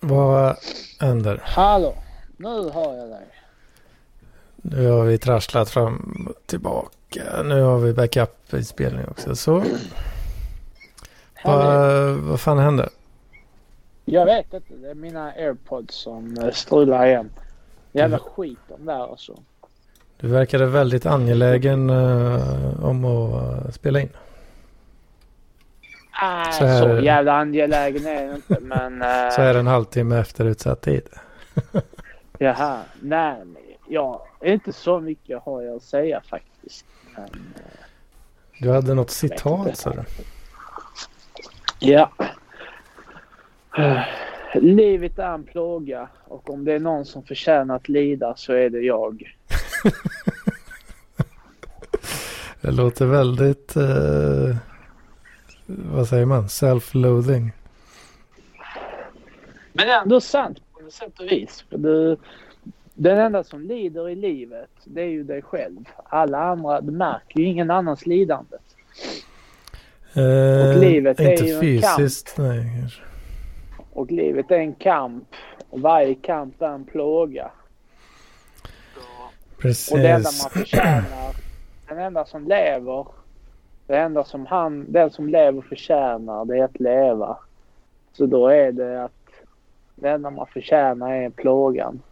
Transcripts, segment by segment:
Vad händer? Hallå, nu hör jag dig. Nu har vi trasslat fram och tillbaka. Nu har vi backup-inspelning också. Så. Vad, vad fan händer? Jag vet inte. Det är mina airpods som eh, strular igen. Jävla skit de där alltså. Du verkade väldigt angelägen uh, om att uh, spela in. Ah, så, här, så jävla angelägen är det inte men... Uh, så är det en halvtimme efter utsatt tid. Jaha, nej men ja, inte så mycket har jag att säga faktiskt. Men, du hade något citat sa du? Ja. Livet är en plåga och om det är någon som förtjänar att lida så är det jag. det låter väldigt, eh, vad säger man, self-loathing. Men det är ändå sant på sätt och vis. För du, den enda som lider i livet, det är ju dig själv. Alla andra, du märker ju ingen annans lidande. Eh, och livet är ju fysiskt, en kamp. nej. Och livet är en kamp. Och varje kamp är en plåga. Precis. Och det enda man förtjänar, den enda som lever, det enda som han, den som lever förtjänar, det är att leva. Så då är det att det enda man förtjänar är plågan.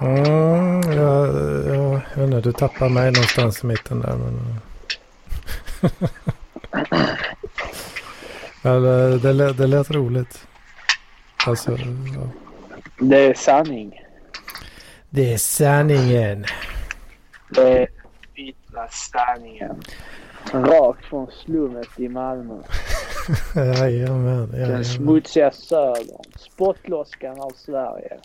Mm, ja, ja, jag vet inte, du tappar mig någonstans i mitten där. Men... det, det, lät, det lät roligt. Alltså, ja. Det är sanning. Det är sanningen. Det är ytla sanningen. Rakt från slummet i Malmö. jajamän, jajamän. Den smutsiga södern. Spottloskan av Sverige.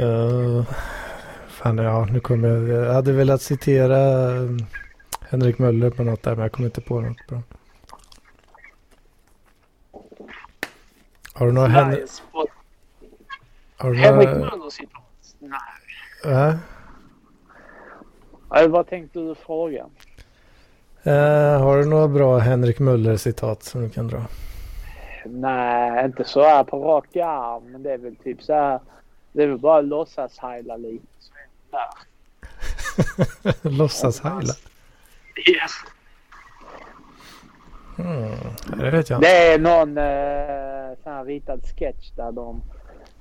uh, fan, ja, nu kommer jag. Jag hade velat citera uh, Henrik Möller på något där, men jag kommer inte på något bra. Har du några Henrik... Har du Henrik. Möller citat? Äh? Ja, vad tänkte du fråga? Uh, har du några bra Henrik Möller-citat som du kan dra? Nej, inte så här på rak arm. Men det är väl typ så här. Det är väl bara låtsas heila lite. låtsas heila? Ja. Mm, det vet jag inte. Det är någon eh, sån här ritad sketch där de...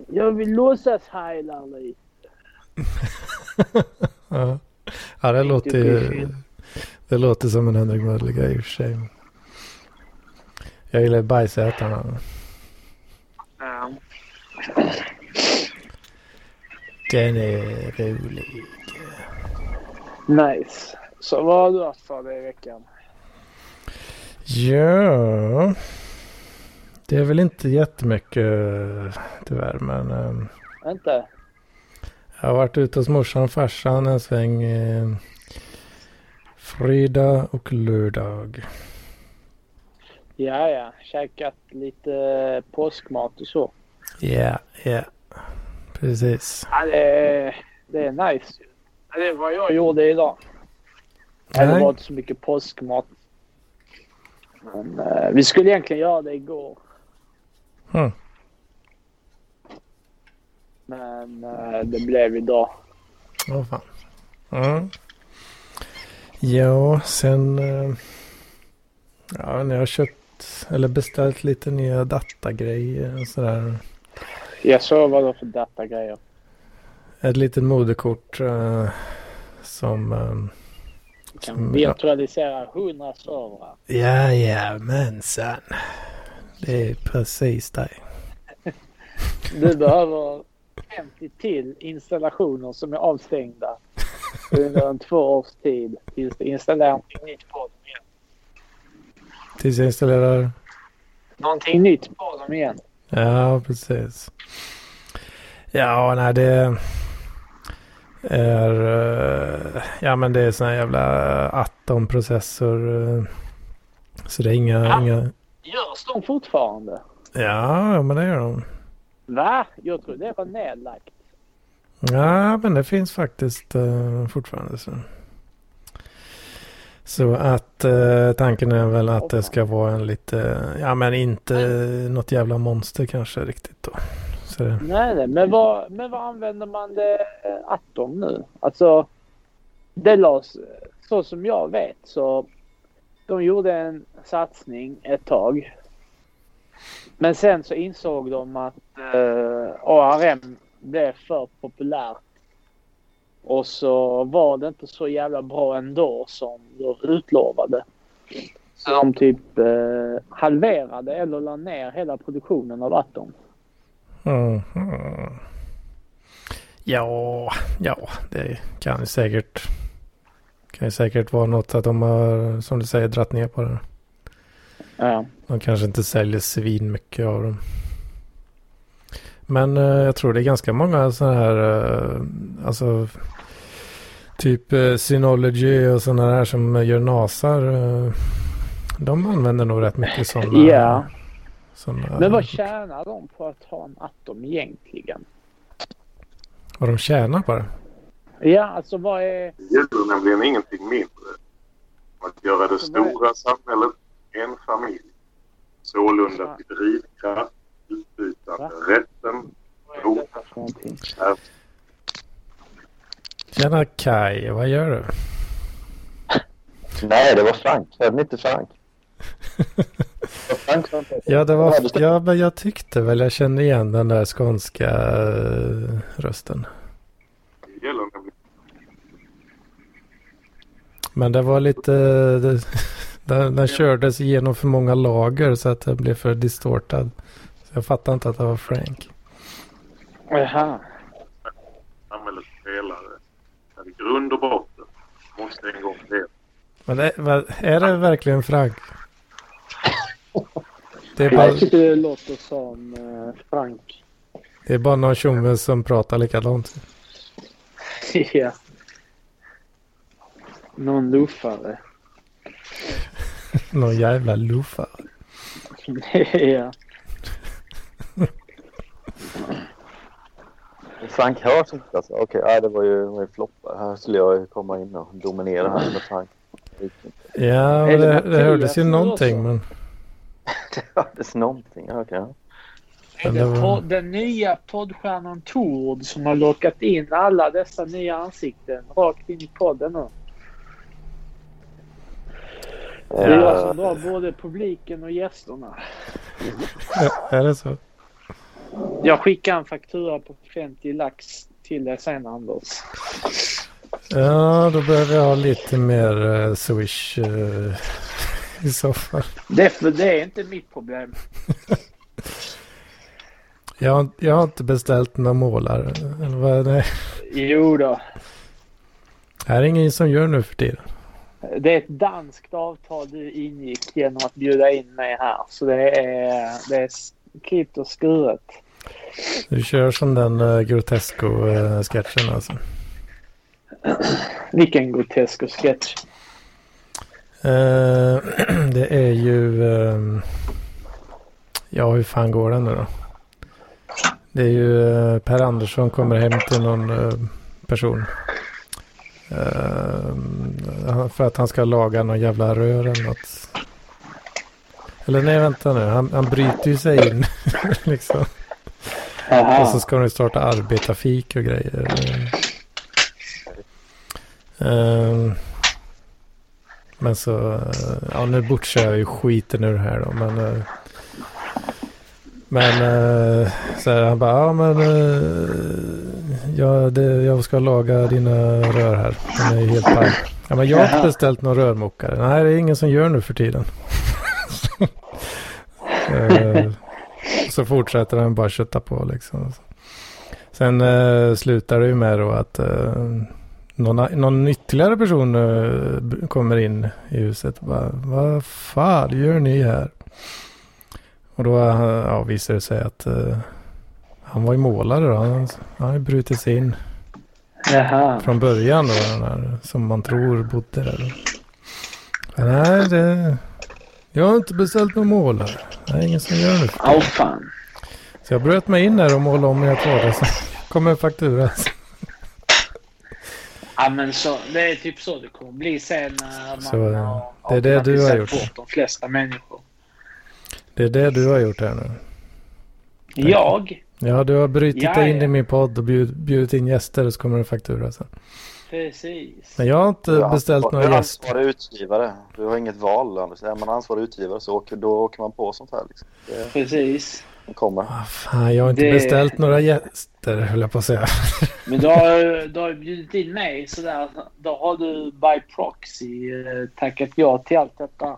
Jag vill låtsas heila lite. Ja. det låter ju... Det låter som en Henrik Möller-grej i och för sig. Jag gillar bajsätarna. Ja. Den är rolig. Nice. Så vad har du haft för dig i veckan? Ja. Det är väl inte jättemycket tyvärr men. Inte? Jag har varit ute hos morsan och farsan en sväng. Eh, fredag och lördag. Ja, ja. Käkat lite påskmat och så. Ja, yeah, ja. Yeah. Precis. Ja, det, är, det är nice. Det är vad jag gjorde idag. Nej. Det var inte så mycket påskmat. Men uh, vi skulle egentligen göra det igår. Mm. Men uh, det blev idag. Åh oh, fan. Mm. Ja, sen... Uh, ja, när jag har köpt eller beställt lite nya datagrejer och sådär. Jag såg vad var för datagrejer. Ett litet moderkort uh, som... Um, kan som, virtualisera hundra servrar. Jajamensan. Det är precis det. du behöver 50 till installationer som är avstängda under en två års tid tills du installerar någonting nytt på dem igen. Tills jag installerar? Någonting nytt på dem igen. Ja, precis. Ja, nej det är... Eh, ja, men det är sån här jävla Atom-processor. Eh, så det är inga... Ja. inga... Görs de fortfarande? Ja, men det gör de. Va? Jag tror det var nedlagt. Ja, men det finns faktiskt uh, fortfarande. Så. Så att eh, tanken är väl att det ska vara en lite, ja men inte något jävla monster kanske riktigt då. Så det, Nej, nej, men vad, men vad använder man det eh, Atom nu? Alltså, det lades, så som jag vet så de gjorde en satsning ett tag. Men sen så insåg de att eh, ARM blev för populärt. Och så var det inte så jävla bra ändå som de utlovade. Så de typ eh, halverade eller la ner hela produktionen av Atom. mm. Ja, ja, det kan ju säkert kan ju säkert vara något att de har, som du säger, dratt ner på det. Ja. De kanske inte säljer svin mycket av dem. Men eh, jag tror det är ganska många sådana här, eh, alltså typ eh, Synology och sådana där som gör nasar. Eh, de använder nog rätt mycket sådana. Ja. såna, Men vad tjänar de på att ha en Atom egentligen? vad de tjänar på det. Ja, alltså vad är... Det gäller nämligen ingenting mindre. Att göra det stora samhället en familj. Sålunda till drivkraft, utbytande rätten, är Tjena Kai, vad gör du? Nej, det var Frank. Hörde ni inte Frank? Ja, det var, ja, men jag tyckte väl jag kände igen den där skånska eh, rösten. det gäller nämligen Men det var lite, det, den, den kördes igenom för många lager så att det blev för distortad. Så jag fattar inte att det var Frank. Jaha. samhällets pelare. Där i grund och botten måste en gång leva. Men det, vad- är det verkligen Frank? Det är Jag bara, tycker det låter som eh, Frank. det är bara någon tjomme som pratar likadant. ja. Någon luffare. Någon jävla luffare. ja. Frank hörs inte alltså. Okej, ja, det var ju, var ju floppar. Här skulle jag komma in och dominera här med Frank. Ja, det det, det hördes ju någonting. Men Det hördes någonting. Okej. ja. Är det pod- den nya poddstjärnan Tord som har lockat in alla dessa nya ansikten rakt in i podden nu? Det är jag som drar både publiken och gästerna. är det så? Jag skickar en faktura på 50 lax till dig sen Anders. Ja, då behöver jag ha lite mer eh, swish eh, i så fall. Det, är för det är inte mitt problem. Jag, har- jag har inte beställt några målare. Eller vad, nej. Jo då. Här är ingen som gör nu för tiden. Det är ett danskt avtal du ingick genom att bjuda in mig här. Så det är, det är klippt och skuret. Du kör som den uh, Grotesco-sketchen alltså. Vilken grotesk och sketch. Eh, det är ju... ehm, ja, hur fan går den nu då? Det är ju eh, Per Andersson kommer hem till någon eh, person. Eh, för att han ska laga någon jävla rör eller något. Eller nej, vänta nu. Han, han bryter ju sig in. liksom. Och så ska de starta arbetarfik och grejer. Ehm, men så, eh, ja nu butchar jag ju skiten ur det här då. Men, eh, men eh, så här, han bara, ja men eh, ja, det, jag ska laga dina rör här. De är helt paj. Ja men jag har inte beställt någon rörmokare. Nej det är ingen som gör nu för tiden. Eh, så fortsätter han bara kötta på liksom. Sen eh, slutar det ju med då att eh, någon, någon ytterligare person eh, kommer in i huset. Bara, Vad fan gör ni här? Och då eh, ja, visar det sig att eh, han var ju målare då. Han, han ju brutit sig in Jaha. från början då. Den här, som man tror bodde där. Men nej, det, jag har inte beställt någon målare. Det är ingen som gör det. Åh fan. Så jag bröt mig in där och målade om i ett vardags. kommer en faktura. Ja, men så, det är typ så det kommer bli sen när man Så, eh, har det är det du har gjort. bort de flesta människor. Det är det du har gjort här nu. Jag? Ja, du har brutit Ja, dig in ja. i min podd och bjud, bjudit in gäster och så kommer det en faktura sen. Precis. Men jag har inte är beställt några Du är gäster. ansvarig utgivare. Du har inget val Anders. Är man ansvarig utgivare så åker, då åker man på sånt här. Liksom. Det Precis. kommer. Ah, fan, jag har inte Det- beställt några gäster höll jag på att säga. Men du har, du har ju bjudit in mig sådär. Då har du by proxy eh, tackat ja till allt detta.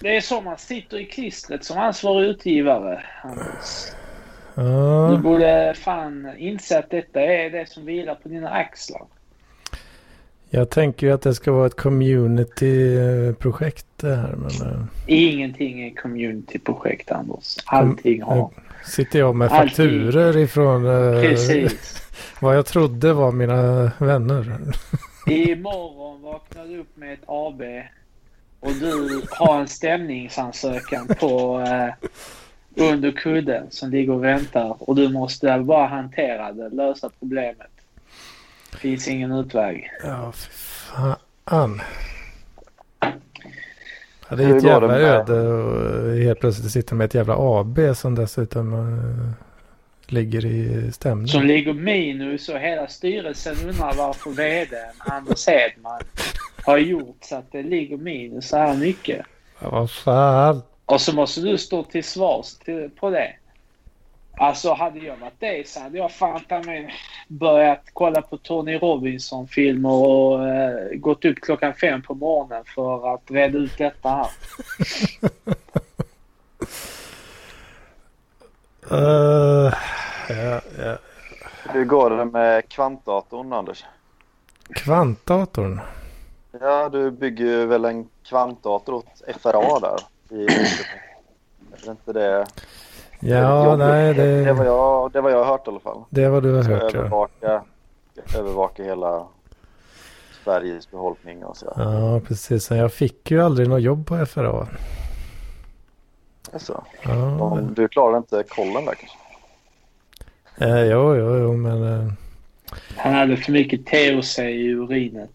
Det är så man sitter i klistret som ansvarig utgivare, Anders. Du Ja, borde fan inse att detta är det som vilar på dina axlar. jag tänker ju att det ska vara ett community-projekt det här. Men uh, Ingenting är community-projekt, Anders. Allting har... sitter jag med Allting. fakturer ifrån eh, Precis. vad jag trodde var mina vänner. Imorgon vaknar du upp med ett AB och du har en stämningsansökan på eh, under kudden som ligger och väntar och du måste bara hantera det, lösa problemet. Finns ingen utväg. Ja, fy fan. Ja, det är ett jävla det öde och helt plötsligt sitta med ett jävla AB som dessutom eh, ligger i stämning. Som ligger minus och hela styrelsen undrar varför VDn Anders Hedman har gjort så att det ligger minus så här mycket. Ja, vad fan. Och så måste du stå till svars till, på det. Alltså hade jag varit dig så hade jag fan ta mig börjat kolla på Tony Robinson-filmer och eh, gått upp klockan fem på morgonen för att reda ut detta här. Eh, ja, ja. Hur går det med kvantdatorn Anders? Kvantdatorn. Ja, du bygger ju väl en kvantdator åt FRA där. I, är inte det? Ja, jobbigt? nej, Det var det, jag, det var jag hört i alla fall. det vad du har hört. Ja. övervaka, övervaka hela Sveriges befolkning och så. ja, precis. Jag fick ju aldrig något jobb på FRA. Alltså, Ja, du klarar inte kollen där kanske? eh, jo, jo, jo, men eh, Han hade för mycket THC i urinet.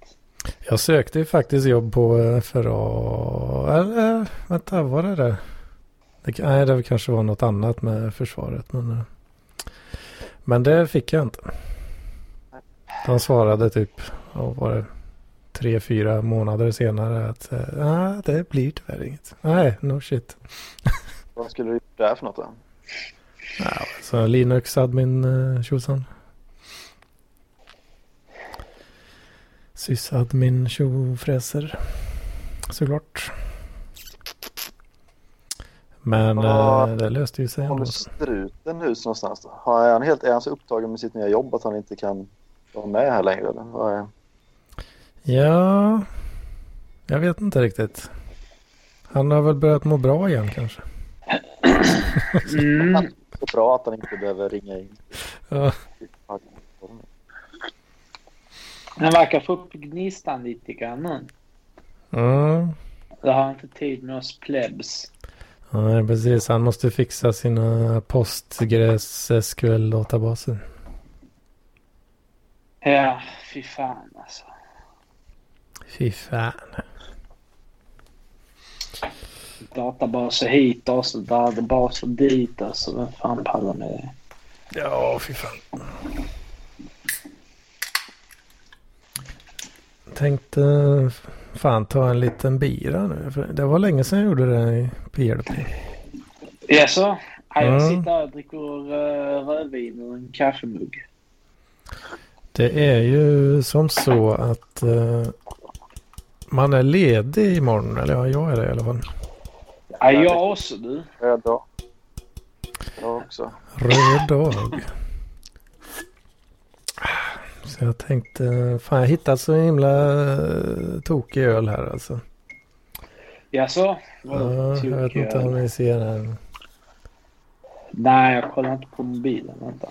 jag sökte ju faktiskt jobb på eh, FRA. Eller, vänta, var det det? det? Nej, det kanske var något annat med försvaret. Men, eh, men det fick jag inte. De svarade typ, vad var det, tre, fyra månader senare att ah, det blir tyvärr inget. Nej, no shit. Vad skulle du gjort där för något då? Ja, så Linux admin eh, tjosan. Sysadmin tjofräser. Såklart. Men Ja. eh, det löste ju sig. Håller struten hus någonstans då? Har- han, helt, är han så upptagen med sitt nya jobb att han inte kan vara med här längre? Eller? Ja, jag vet inte riktigt. Han har väl börjat må bra igen kanske. Mm. Så bra att han inte behöver ringa in. Ja, Han verkar få upp gnistan lite grann mm. Det har inte tid med oss plebs. ja precis. Han måste fixa sina Postgres SQL-databaser. Ja, fy fan alltså. Fy fan. Databaser hit och så databaser dit. Alltså, vem fan pallar med det? Ja, fy fan. Tänkte fan ta en liten bira nu. För det var länge sedan jag gjorde det i PLP. Jaså? Ja, jag Mm. sitter här och dricker uh, rödvin ur en kaffemugg. Det är ju som så att eh, man är ledig imorgon. Eller ja, jag är det i alla fall. Ja, jag också du. Röd dag. Jag också. Röd dag. Så jag tänkte, fan jag hittat så himla eh, tokig öl här alltså. Jaså? Ja, jag vet inte om ni ser här. Nej, jag kollar inte på mobilen. Vänta.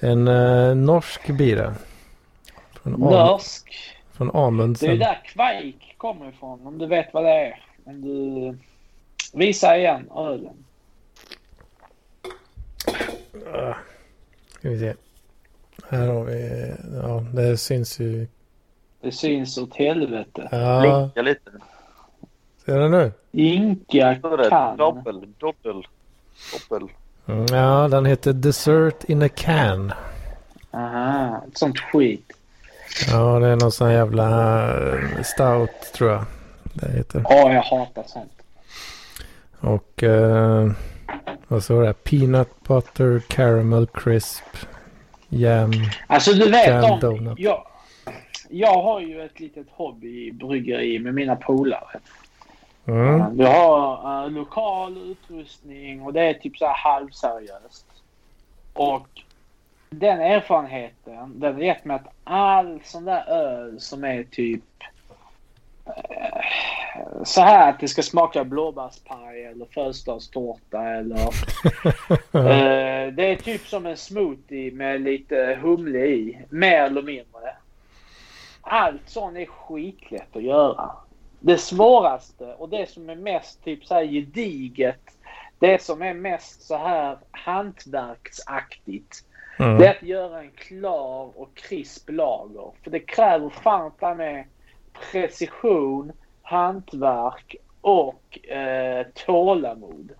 En eh, norsk bira. Från, Am- Norsk. från Det är Amundsen. där Kveik kommer ifrån. Om du vet vad det är. Om du... Visa igen ölen. Ah, Ska vi se. Här har vi, ja det syns ju. Det syns åt helvete. Ja, Blinka lite. ser du nu? Inka kan. Doppel, doppel, doppel. Mm, Ja, den heter Dessert in a Can. Aha, ett sånt skit. Ja, det är någon sån jävla eh, stout tror jag det heter. Ja, jag hatar sånt. Och eh, vad står det? Peanut butter caramel crisp jam. Alltså du vet Canned om... donut. Jag, jag har ju ett litet hobbybryggeri med mina polare. Mm. Vi har eh, lokal utrustning och det är typ så här halvseriöst. Och den erfarenheten, den har gett mig att all sån där öl som är typ så här att det ska smaka blåbärspaj eller födelsedagstårta eller eh, det är typ som en smoothie med lite humle i, mer eller mindre. Allt sånt är skitlätt att göra. Det svåraste och det som är mest typ så här gediget, det som är mest så här hantverksaktigt, det är Mm. att göra en klar och krisp lager. För det kräver fan med precision, hantverk och eh, tålamod.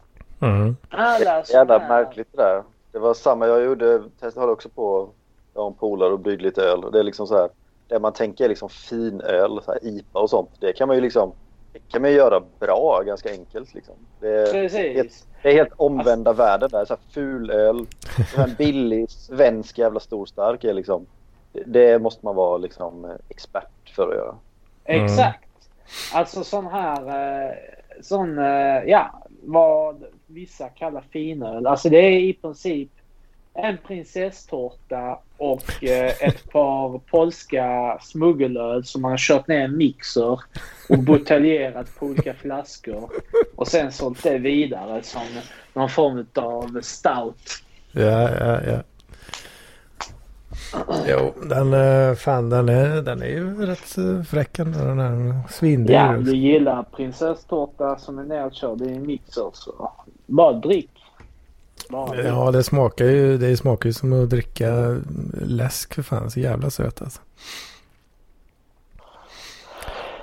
Mm. Alla Jävla såna här- märkligt det där. Det var samma jag gjorde. Testade höll också på. Jag har en polare och byggde lite öl. Det är liksom så här. Det man tänker är liksom finöl, så här IPA och sånt. Det kan man ju liksom. Det kan man ju göra bra, ganska enkelt liksom. Det är, Precis. det är helt omvända världen där. Så här fulöl. så här billig svensk jävla storstark är liksom. det- Det måste man vara liksom eh, expert för att göra. Mm. Exakt. Alltså sån här, eh, sån, eh, ja, vad vissa kallar finöl. Alltså det är i princip en prinsesstårta och eh, ett par polska smuggelöl som man har kört ner i en mixer och buteljerat på olika flaskor. Och sen sålt det vidare som någon form av stout. Ja, ja, ja. Jo, den, eh, fan, den, är, den är ju rätt eh, fräck ändå, den här svindyr. Ja, du gillar prinsesstårta som är nedkörd i en mixer så bara drick. Bara. Ja, det smakar ju, det smakar ju som att dricka läsk för fan. Så jävla söt alltså.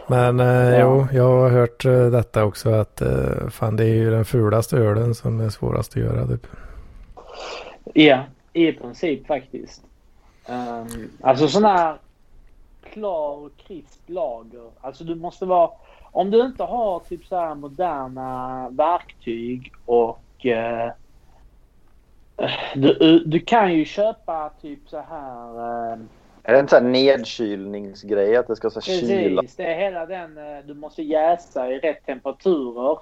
Men eh, Ja. jo, jag har hört eh, detta också att eh, fan det är ju den fulaste ölen som är svårast att göra. Typ. Ja, i princip faktiskt. Um, alltså sån här klar och krisp lager. Alltså du måste vara... Om du inte har typ så här moderna verktyg och... eh, du, du kan ju köpa typ så här... eh, Är det en sån här nedkylningsgrej att det ska så här kyla precis, det är hela den... eh, du måste jäsa i rätt temperaturer.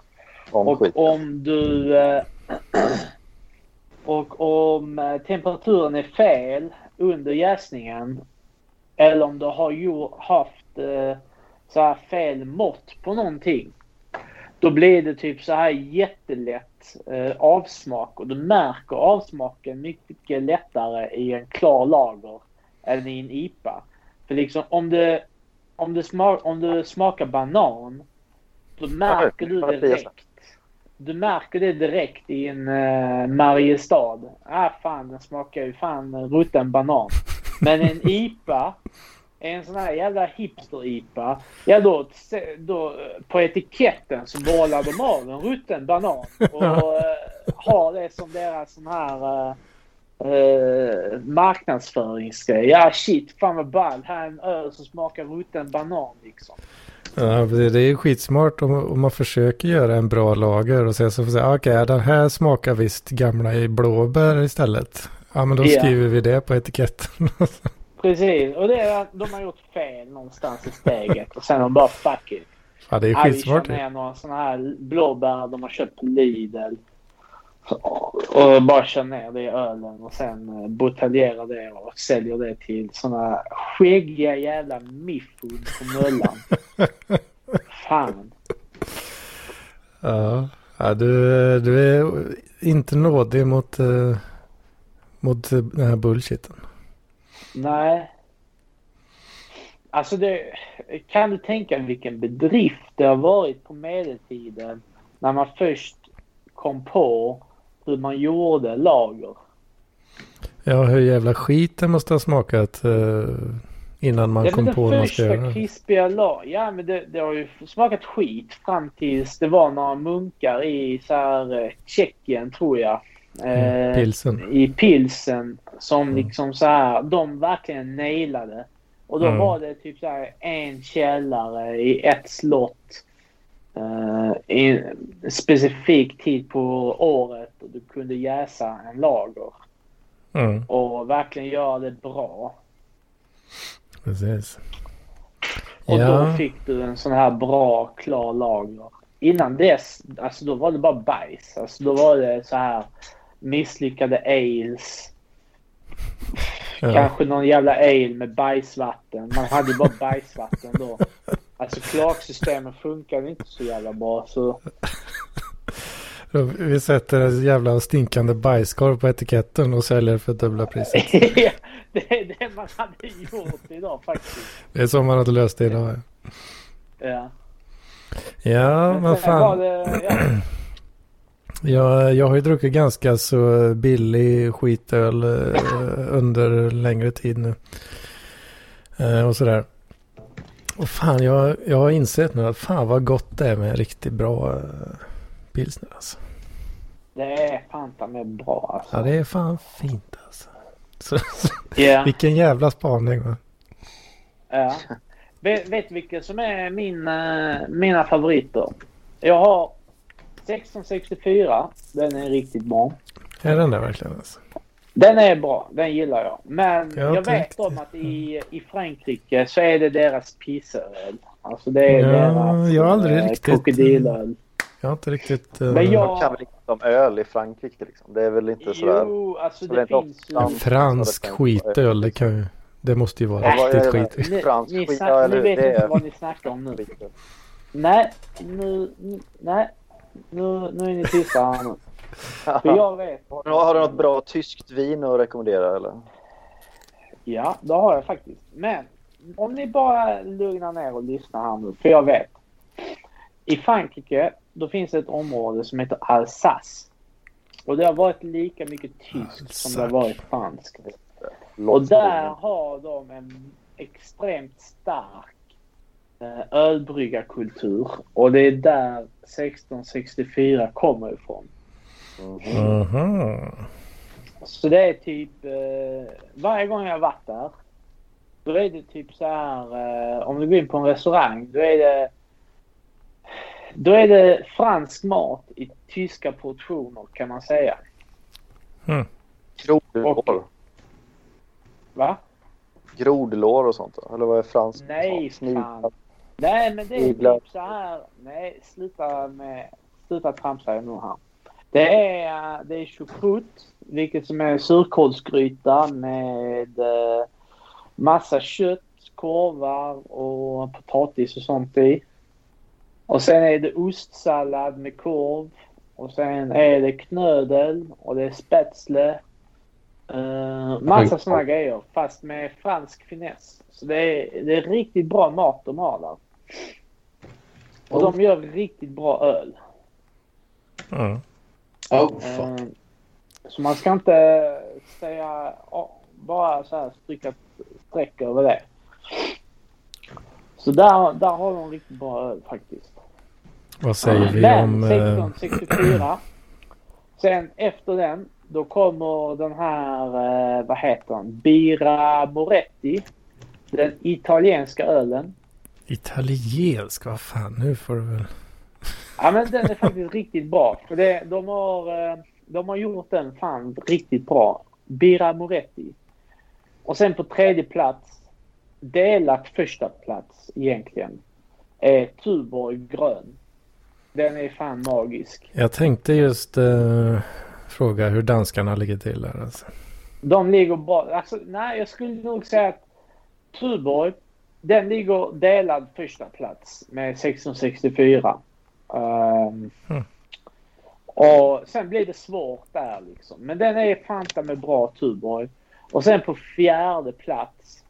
om Och skiten? om du... eh, och om eh, temperaturen är fel under jäsningen eller om du har gjort, haft eh, så här fel mått på någonting. Då blir det typ så här jättelätt eh, avsmak och du märker avsmaken mycket lättare i en klar lager än i en IPA. För liksom om det, om det, smak, om det smakar banan då märker du det direkt. Du märker det direkt i en uh, Mariestad. Ah fan, den smakar ju fan rutten banan. Men en IPA, en sån här jävla hipster-IPA. Ja då, då eh, på etiketten så målar de av en rutten banan. Och uh, har det som deras sån här uh, uh, marknadsföringsgrej. Ja shit, fan vad ball. Här är en öl som smakar rutten banan liksom. Ja, det är skitsmart om, om man försöker göra en bra lager och sen så får man säga "Ah, okej den här smakar visst gamla i blåbär istället. Ja men då Ja. skriver vi det på etiketten. Precis, och det är att de har gjort fel någonstans i steget och sen har de bara fuck it. ja det är Ja, vi skitsmart. kör ner några sådana här blåbär de har köpt på Lidl. Och bara kör ner det i ölen och sen eh, buteljerar det och säljer det till sådana skäggiga jävla miffon på Möllan. Fan. Ja, ja du, du är inte nådig mot, eh, mot den här bullshiten. Nej. Alltså det, kan du tänka vilken bedrift det har varit på medeltiden när man först kom på hur man gjorde lager? Ja, hur jävla skit det måste ha smakat eh, innan man kom på vad man ska göra. krispiga lag. Ja, men det, det har ju smakat skit fram tills det var några munkar i så här eh, Tjeckien, tror jag. Mm, Eh, pilsen. I pilsen som Mm. liksom så här, de verkligen nailade. Och då Mm. var det typ så här en källare i ett slott. eh, I en specifik tid på året och du kunde jäsa en lager. Mm, Och verkligen göra det bra. precis. Och Ja. då fick du en sån här bra, klar lager. Innan dess, alltså då var det bara bajs. Alltså då var det så här misslyckade ales. Ja. Kanske någon jävla ale med bajsvatten. Man hade ju bara bajsvatten då. Alltså kloaksystemen funkade inte så jävla bra så. Vi sätter en jävla stinkande bajskorv på etiketten och säljer för dubbla priset. det är det man hade gjort idag faktiskt. Det är så man hade löst det idag. Ja. Ja, men sen var fan. det, ja, Jag, jag har ju druckit ganska så billig skitöl eh, under längre tid nu. Eh, och sådär. Och fan, jag, jag har insett nu att fan vad gott det är med en riktigt bra eh, pilsner alltså. Det är fan med bra alltså. Ja, det är fan fint alltså. Så, Ja. vilken jävla spaning va? Ja. Vet, vet du vilka som är min, eh, mina favoriter? Jag har 1664. Den är riktigt bra. Är den där verkligen alltså? Den är bra. Den gillar jag. Men Jag jag vet om att i, i Frankrike så är det deras pisseöl. Alltså det är Ja, deras jag har aldrig eh, riktigt- krokodilöl. Jag har inte riktigt... eh, Men jag- Om öl i Frankrike liksom. Det är väl inte sådär. Jo, alltså Så det det finns ju... fransk skitöl, det kan ju... Det måste ju vara riktigt vad skit. Ni, fransk ni, skit, snack, ja, ni eller vet det inte är- vad ni snackar om nu. Nej, nu, nu- nej. Nu, nu är ni tysta här nu. För jag vet. Har du- Har du något bra tyskt vin att rekommendera eller? Ja, det har jag faktiskt. Men om ni bara lugnar ner och lyssnar här nu, för jag vet. I Frankrike, då finns det ett område som heter Alsace. Och det har varit lika mycket tyskt som det har varit franskt. Och där har de en extremt stark eh, ölbryggarkultur. Och det är där 1664 kommer ifrån. Mhm. Så det är typ eh, varje gång jag varit där. Då är det typ så här eh, om du går in på en restaurang. Då är det då är det fransk mat i tyska portioner kan man säga. Grodlår. Va? Grodlår och sånt? Eller vad är franskt? Nej, fan. Nej, men det är typ så här. Nej, sluta med... Sluta tramsa nu här. Det är, det är choucroute, vilket som är surkålsgryta med eh, massa kött, korvar och potatis och sånt i. Och sen är det ostsallad med korv. Och sen är det knödel och det är spätzle. Uh, massa sådana grejer fast med fransk finess. Så det är, det är riktigt bra mat de har där. Och de gör riktigt bra öl. Mm. Oh, fuck. Eh, Så man ska inte säga ja, bara så här stryka streck över det. Så där, där har de riktigt bra öl faktiskt. Vad säger vi om... eh, 1664. Sen efter den då kommer den här, eh, vad heter den? Bira Moretti. Den italienska ölen. italiensk? Vad fan, nu får du väl... Ja men den är faktiskt riktigt bra. För det, de, har, eh, de har gjort den fan riktigt bra. Bira Moretti. Och sen på tredje plats, delat första plats egentligen, är Tuborg grön. Den är fan magisk. Jag tänkte just eh, fråga hur danskarna ligger till där alltså. De ligger bra. Alltså, nej, jag skulle nog säga att Tuborg, den ligger delad första plats med 1664. Ehm, Mm. Och sen blir det svårt där liksom. Men den är fanta med bra Tuborg. Och sen på fjärde plats.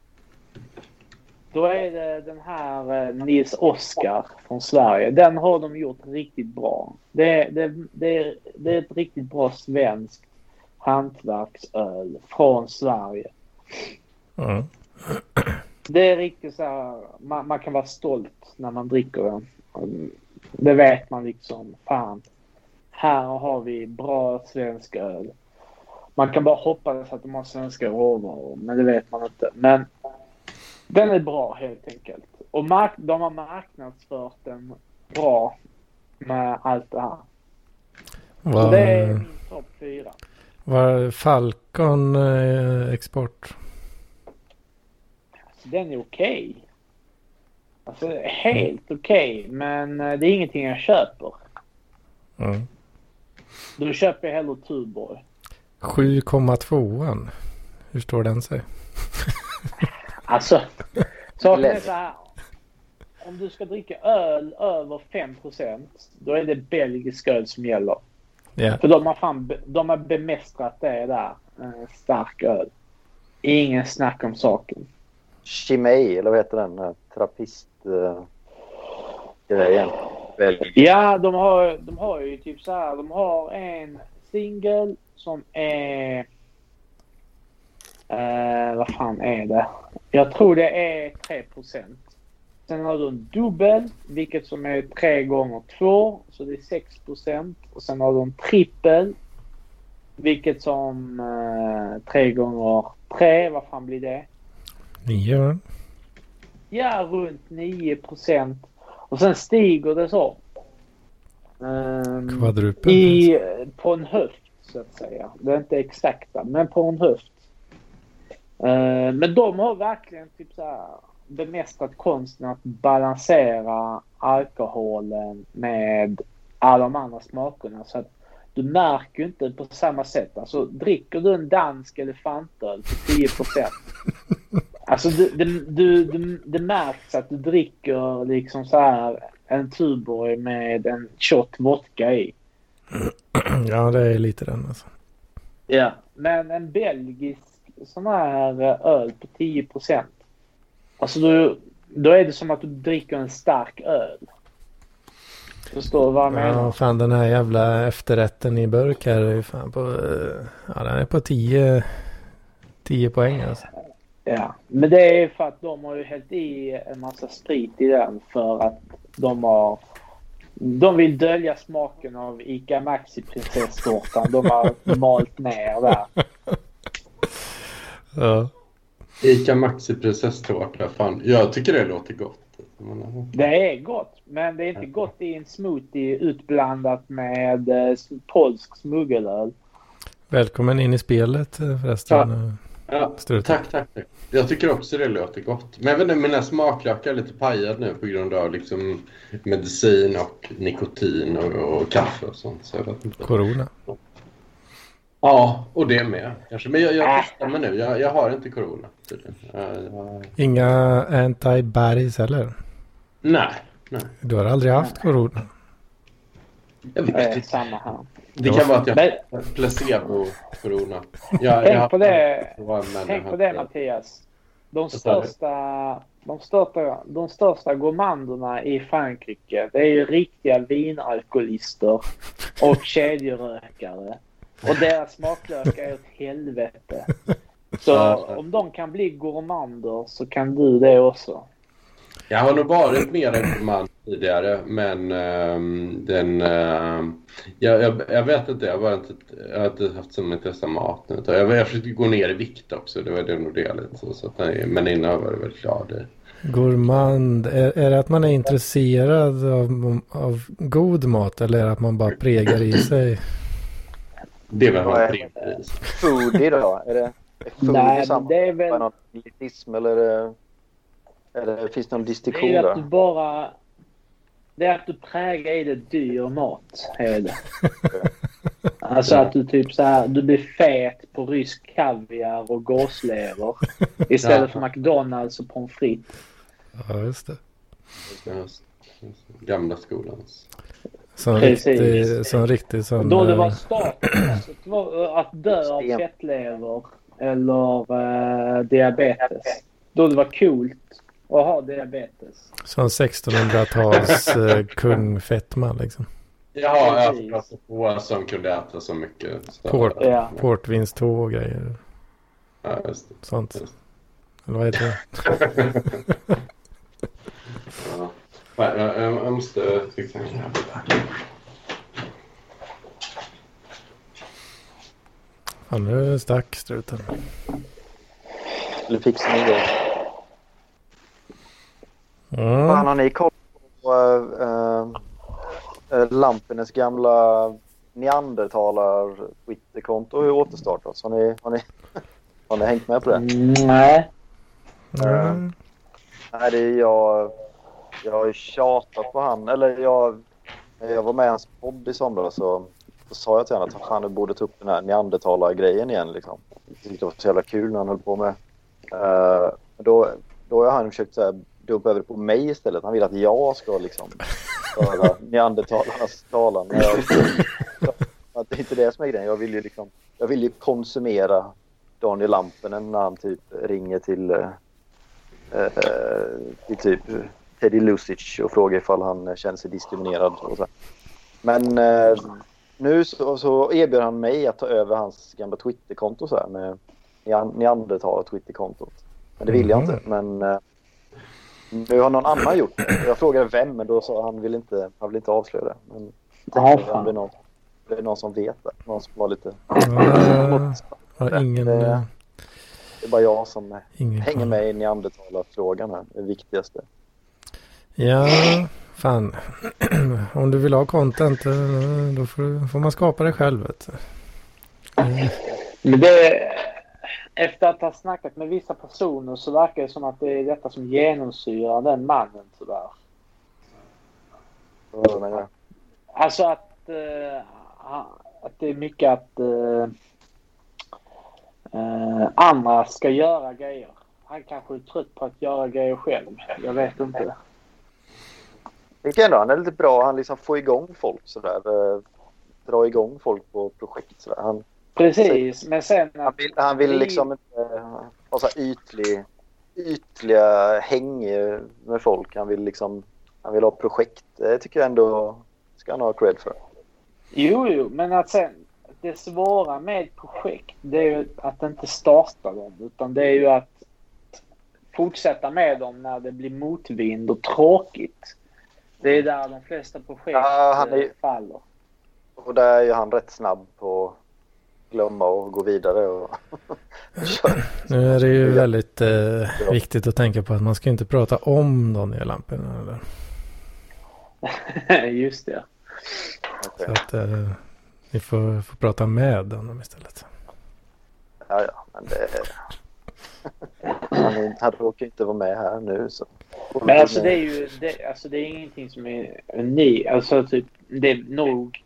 Då är det den här eh, Nils Oskar från Sverige. Den har de gjort riktigt bra. Det, det, det, det är ett riktigt bra svenskt hantverksöl från Sverige. Mm. Det är riktigt så här, man, man kan vara stolt när man dricker den. Det vet man liksom, fan. Här har vi bra svensk öl. Man kan bara hoppas att de har svenska råvaror, men det vet man inte. Men den är bra helt enkelt. Och mark de har marknadsfört den bra med allt det här. Så Var, det är min topp fyra. var Falcon eh, export? Så den är okej. Alltså helt okej, men eh, det är ingenting jag köper. Mm. Då köper jag hellre Tuborg. 7,2an. Hur står den sig? Alltså, saken är så här. Om du ska dricka öl över 5% då är det belgisk öl som gäller. Ja. För de har, fan, de har bemästrat det där. En stark öl. Ingen snack om saken. Chimay, eller vad heter den? här Trappist... Grejen. Ja, de har, de har ju typ så här. De har en singel som är... Eh, vad fan är det? Jag tror det är 3% Sen har du en dubbel, vilket som är 3 gånger 2, så det är 6% Och sen har du en trippel, vilket som eh, 3 gånger 3, vad fan blir det? 9 va? Ja, runt 9% Och sen stiger det så. Ehm, Kvadrupel. i, på en höft så att säga. Det är inte exakta, men på en höft. Eh, men de har verkligen typ så här bemästrat konsten att balansera alkoholen med alla de andra smakerna. Så att du märker ju inte på samma sätt. Alltså dricker du en dansk elefantöl till 10 Alltså du, du, du, du, det märks att du dricker liksom så här en Tuborg med en shot vodka i. Ja, det är lite den alltså. Ja. Men en belgisk sån här eh, öl på 10 Alltså då, då är det som att du dricker en stark öl. Förstår du vad jag Ja, menar? fan den här jävla efterrätten i burk här är fan på... Ja, den är på 10... 10 poäng alltså. Ja. Men det är för att de har ju hällt i en massa sprit i den för att de har... De vill dölja smaken av ICA Maxi prinsesstårtan. De har malt ner där. Ja. Ica Maxi prinsesstårta. Fan, jag tycker det låter gott. Det är gott, men det är inte gott i en smoothie utblandat med eh, polsk smuggelöl. Välkommen in i spelet eh, förresten. ja, Strut. tack, tack, tack. Jag tycker också det låter gott. Men inte, mina smaklökar är lite pajade nu på grund av liksom medicin och nikotin och, och kaffe och sånt. Så jag vet inte. Corona. Ja, och det med kanske. Men jag, jag testar mig nu. Jag, jag har inte corona tydligen. Inga antibodies heller. nej, nej. Du har aldrig haft corona. Jag vet inte. samma här. Det kan vara att jag har placebo-corona. Tänk på det, tänk på det Mattias. De största, de största, de största gourmanderna i Frankrike det är ju riktiga vinalkoholister och kedjerökare. Och deras smaklökar är åt helvete. Så om de kan bli gourmander så kan du det också. Jag har nog varit mer en man tidigare, men ehm, den... ehm, jag, jag, jag vet inte, jag, var inte, jag har inte haft så mycket intresse av mat nu. Jag, jag försökte gå ner i vikt också, det var det nog det lite. Så, så att, nej, men innan var det väl klart. Det. Gourmand. Är, är det att man är intresserad av, av god mat eller är det att man bara pregar i sig? Det Vad väl är tre pris. Foodie då? Är det, är foodie Nej, men samma? det är Är väl... det någon elitism eller, är det, eller finns det någon Det distinktion är att du där? bara... Det är att du prägar i det dyr mat. Är det. Alltså att du typ så här, du blir fet på rysk kaviar och gåslever. Istället för McDonalds och pommes frites. Ja, just det. Gamla skolans. Som Precis. riktig, som riktig sån... då det var eh, status att, vara- att dö av fettlever eller eh, diabetes. Då det var coolt att ha diabetes. Sån 1600-tals eh, kung Fettman liksom. Jaha, jag Precis. pratade på som kunde äta så mycket. Så, Port. Ja. Portvinstå och grejer. Ja, just det. Sånt. Just. Eller vad heter det? Jag, jag, jag måste fixa en här. Fan, nu stack struten. Eller fixa en gång. Fan, har ni koll på äh, äh, Lampines gamla neandertalar Twitterkonto har ju återstartats. Har ni, har, ni, har ni hängt med på det? Nej. Mm. Nej, det är jag. Jag har ju tjatat på han. Eller jag, jag var med i hans podd i somras så, så sa jag till honom att han borde ta upp den här neandertalar-grejen igen. Liksom. Jag tyckte det var så jävla kul när han höll på med. Uh, då, då har han försökt så här, dumpa över det på mig istället. Han vill att jag ska liksom föra neandertalarnas talan. Att det är inte det som är grejen. Jag vill ju liksom, jag vill ju konsumera Daniel Lampinen när han typ ringer till eh, eh, till typ Teddy Lucic och frågar ifall han känner sig diskriminerad. Och så. Men eh, nu så, så erbjöd han mig att ta över hans gamla Twitterkonto så här med Nean- neandertal Twitterkontot. Men det vill jag inte. Men eh, nu har någon annan gjort det. Jag frågade vem men då sa han vill inte, han vill inte avslöja det. Men tänkte fan. det är någon, det är någon som vet det. Någon som var lite... Ja, har ingen, Det- eh, Det är bara jag som ingen hänger med i neandertalarfrågan här. Det viktigaste. Ja, fan. Om du vill ha content eh, då får, får man skapa det själv. Vet du. Mm. Men det, efter att ha snackat med vissa personer så verkar det som att det är detta som genomsyrar den mannen tyvärr. Så, men, ja. Alltså att, eh, att det är mycket att eh, andra ska göra grejer. Han kanske är trött på att göra grejer själv. Jag vet inte. Jag tycker ändå han är lite bra. Han liksom får igång folk sådär. Eh, dra igång folk på projekt sådär. Han, Precis, men sen han vill, han vill liksom inte ha så ytlig, ytliga häng med folk. Han vill liksom han vill ha projekt. Det tycker jag ändå ska han ha cred för. Jo, jo, men att sen... Det svåra med projekt det är ju att inte starta dem. Utan det är ju att fortsätta med dem när det blir motvind och tråkigt. Det är där de flesta projekt Ja, han är eh, faller. Och där är ju han rätt snabb på att glömma och gå vidare. Och Nu är det ju väldigt eh, viktigt att tänka på att man ska inte prata om Daniel Lampinen. Eller? Just det. Så att eh, vi får, får prata med honom istället. Ja, ja, men det... Han, han råkar inte vara med här nu så. Men alltså det är ju det, alltså det är ingenting som är unikt. Alltså typ, det är nog...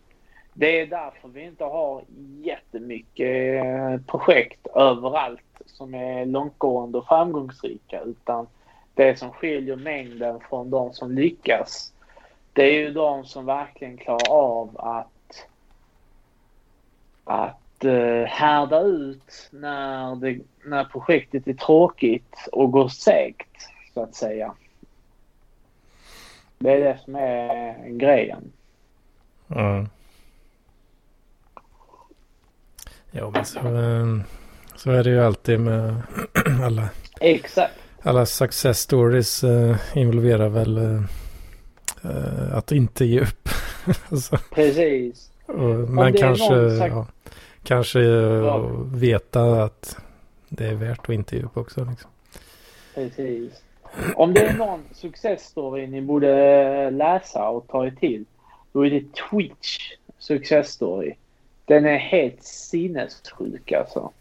Det är därför vi inte har jättemycket eh, projekt överallt som är långtgående och framgångsrika. Utan det som skiljer mängden från de som lyckas det är ju de som verkligen klarar av att att eh, härda ut när, det, när projektet är tråkigt och går segt så att säga. Det är det som är grejen. Ja. Ja, men så, eh, så är det ju alltid med alla, Exakt. alla success stories eh, involverar väl eh, eh, att inte ge upp. alltså, Precis. och, men kanske, ja, kanske Ja. veta att det är värt att inte ge upp också. Liksom. Precis. Om det är någon successstory ni borde läsa och ta er till, då är det Twitch successstory. Den är helt sinnessjuk alltså.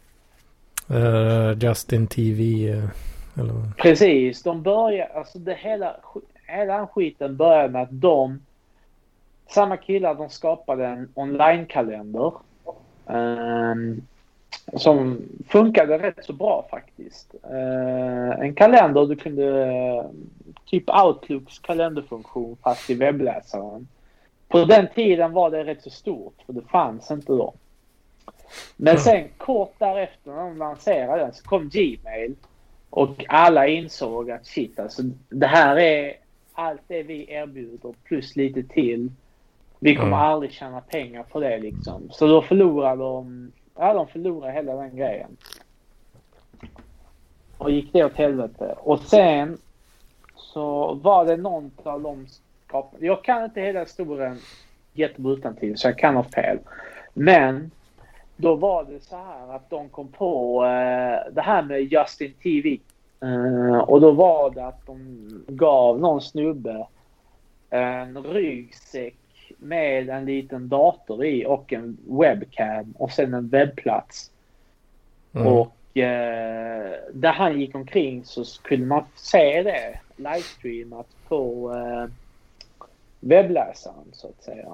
Eh, Justin TV. eh, eller? Precis. De börjar, alltså det hela, hela den skiten började med att de, samma killar, de skapade en online-kalender. ehm, som funkade rätt så bra faktiskt. Eh, en kalender du kunde, eh, typ Outlooks kalenderfunktion fast i webbläsaren. På den tiden var det rätt så stort för det fanns inte då. Men sen kort därefter när de lanserade den så kom Gmail. Och alla insåg att shit alltså det här är allt det vi erbjuder plus lite till Vi kommer Mm. aldrig tjäna pengar på det liksom. Så då förlorar de, ja de förlorade hela den grejen. Och gick det åt helvete. Och sen så var det någon av de skaparna. Jag kan inte hela historien jättebra till så jag kan ha fel. Men då var det så här att de kom på eh, det här med Justin TV. Eh, och då var det att de gav någon snubbe en ryggsäck med en liten dator i och en webcam och sen en webbplats. Mm. Och eh, där han gick omkring så skulle man se det livestreamat på eh, webbläsaren så att säga.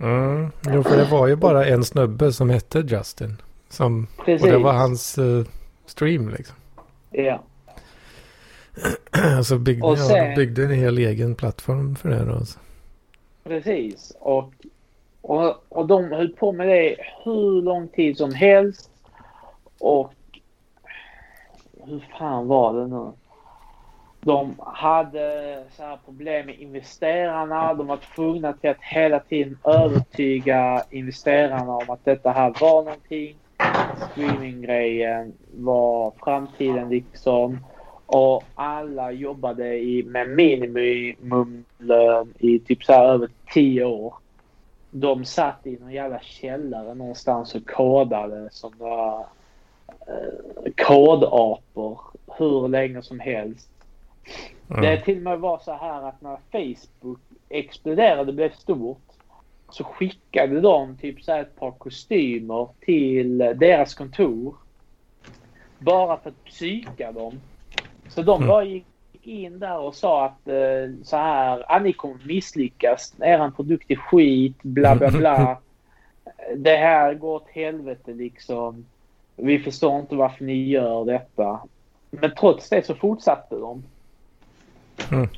Mm. Jo, för det var ju bara en snubbe som hette Justin. Som, och Precis. det var hans eh, stream liksom. Ja. Alltså byggde, Och ja, sen- de byggde en hel egen plattform för det då. Alltså. Precis. Och, och, och de höll på med det hur lång tid som helst. Och hur fan var det nu? De hade så här problem med investerarna. De var tvungna till att hela tiden övertyga investerarna om att detta här var någonting. Streaminggrejen var framtiden liksom. Och alla jobbade i, med minimumlön i typ så här över tio år. De satt i någon jävla källare någonstans och kodade som några eh, kodapor hur länge som helst. Mm. Det till och med var så här att när Facebook exploderade och blev stort så skickade de typ så här ett par kostymer till deras kontor. Bara för att psyka dem. Så de Mm. bara gick in där och sa att eh, så här, ah, ni kommer misslyckas. Er produkt är skit, bla bla bla. Det här går åt helvete liksom. Vi förstår inte varför ni gör detta. Men trots det så fortsatte de. Mm.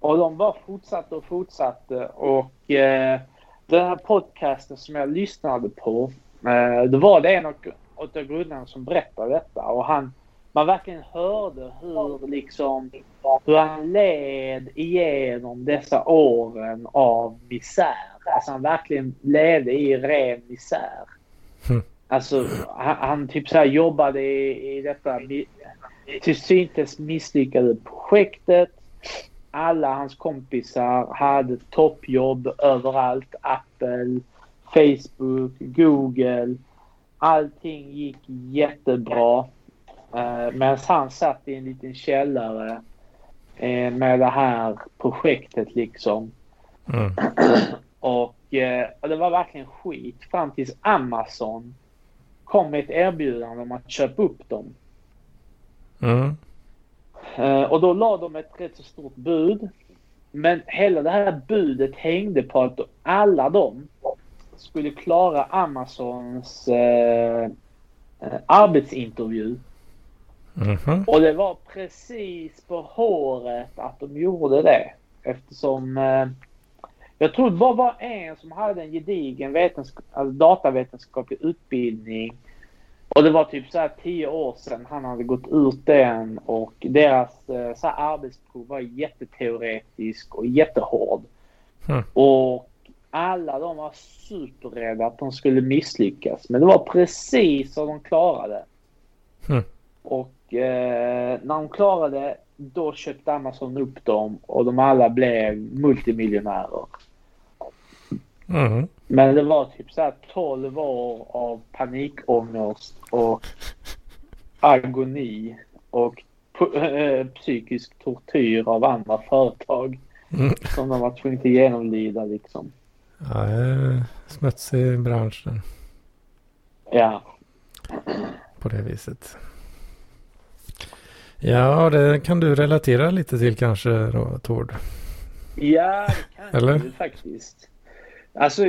Och de bara fortsatte och fortsatte. Och eh, den här podcasten som jag lyssnade på. Eh, då var det en av, av grundarna som berättade detta. Och han, man verkligen hörde hur, liksom, hur han led igenom dessa åren av misär. Alltså han verkligen levde i ren misär. Mm. Alltså han, han typ så här jobbade i, i detta till syntes misslyckade projektet. Alla hans kompisar hade toppjobb överallt. Apple, Facebook, Google. Allting gick jättebra. Eh, Medan han satt i en liten källare eh, med det här projektet liksom. Mm. Och, eh, och det var verkligen skit fram tills Amazon kom med ett erbjudande om att köpa upp dem. Mm. Eh, och då la de ett rätt så stort bud. Men hela det här budet hängde på att alla de skulle klara Amazons eh, arbetsintervju. Mhm. Och det var precis på håret att de gjorde det. Eftersom eh, jag tror det bara var en som hade en gedigen vetensk- alltså datavetenskaplig utbildning. Och det var typ så här tio år sedan han hade gått ut den och deras eh, så här arbetsprov var jätteteoretisk och jättehård. Mm. Och alla de var superrädda att de skulle misslyckas. Men det var precis så de klarade. Mm. Och eh, när de klarade då köpte Amazon upp dem och de alla blev multimiljonärer. Mm. Men det var typ så här 12 år av panikångest och agoni och eh, psykisk tortyr av andra företag Mm. som de var tvungna att genomlida liksom. Ja, det är smutsig bransch den, Ja. på det viset. Ja, det kan du relatera lite till kanske då, Tord. Ja, det kan Eller? Eller? faktiskt. Alltså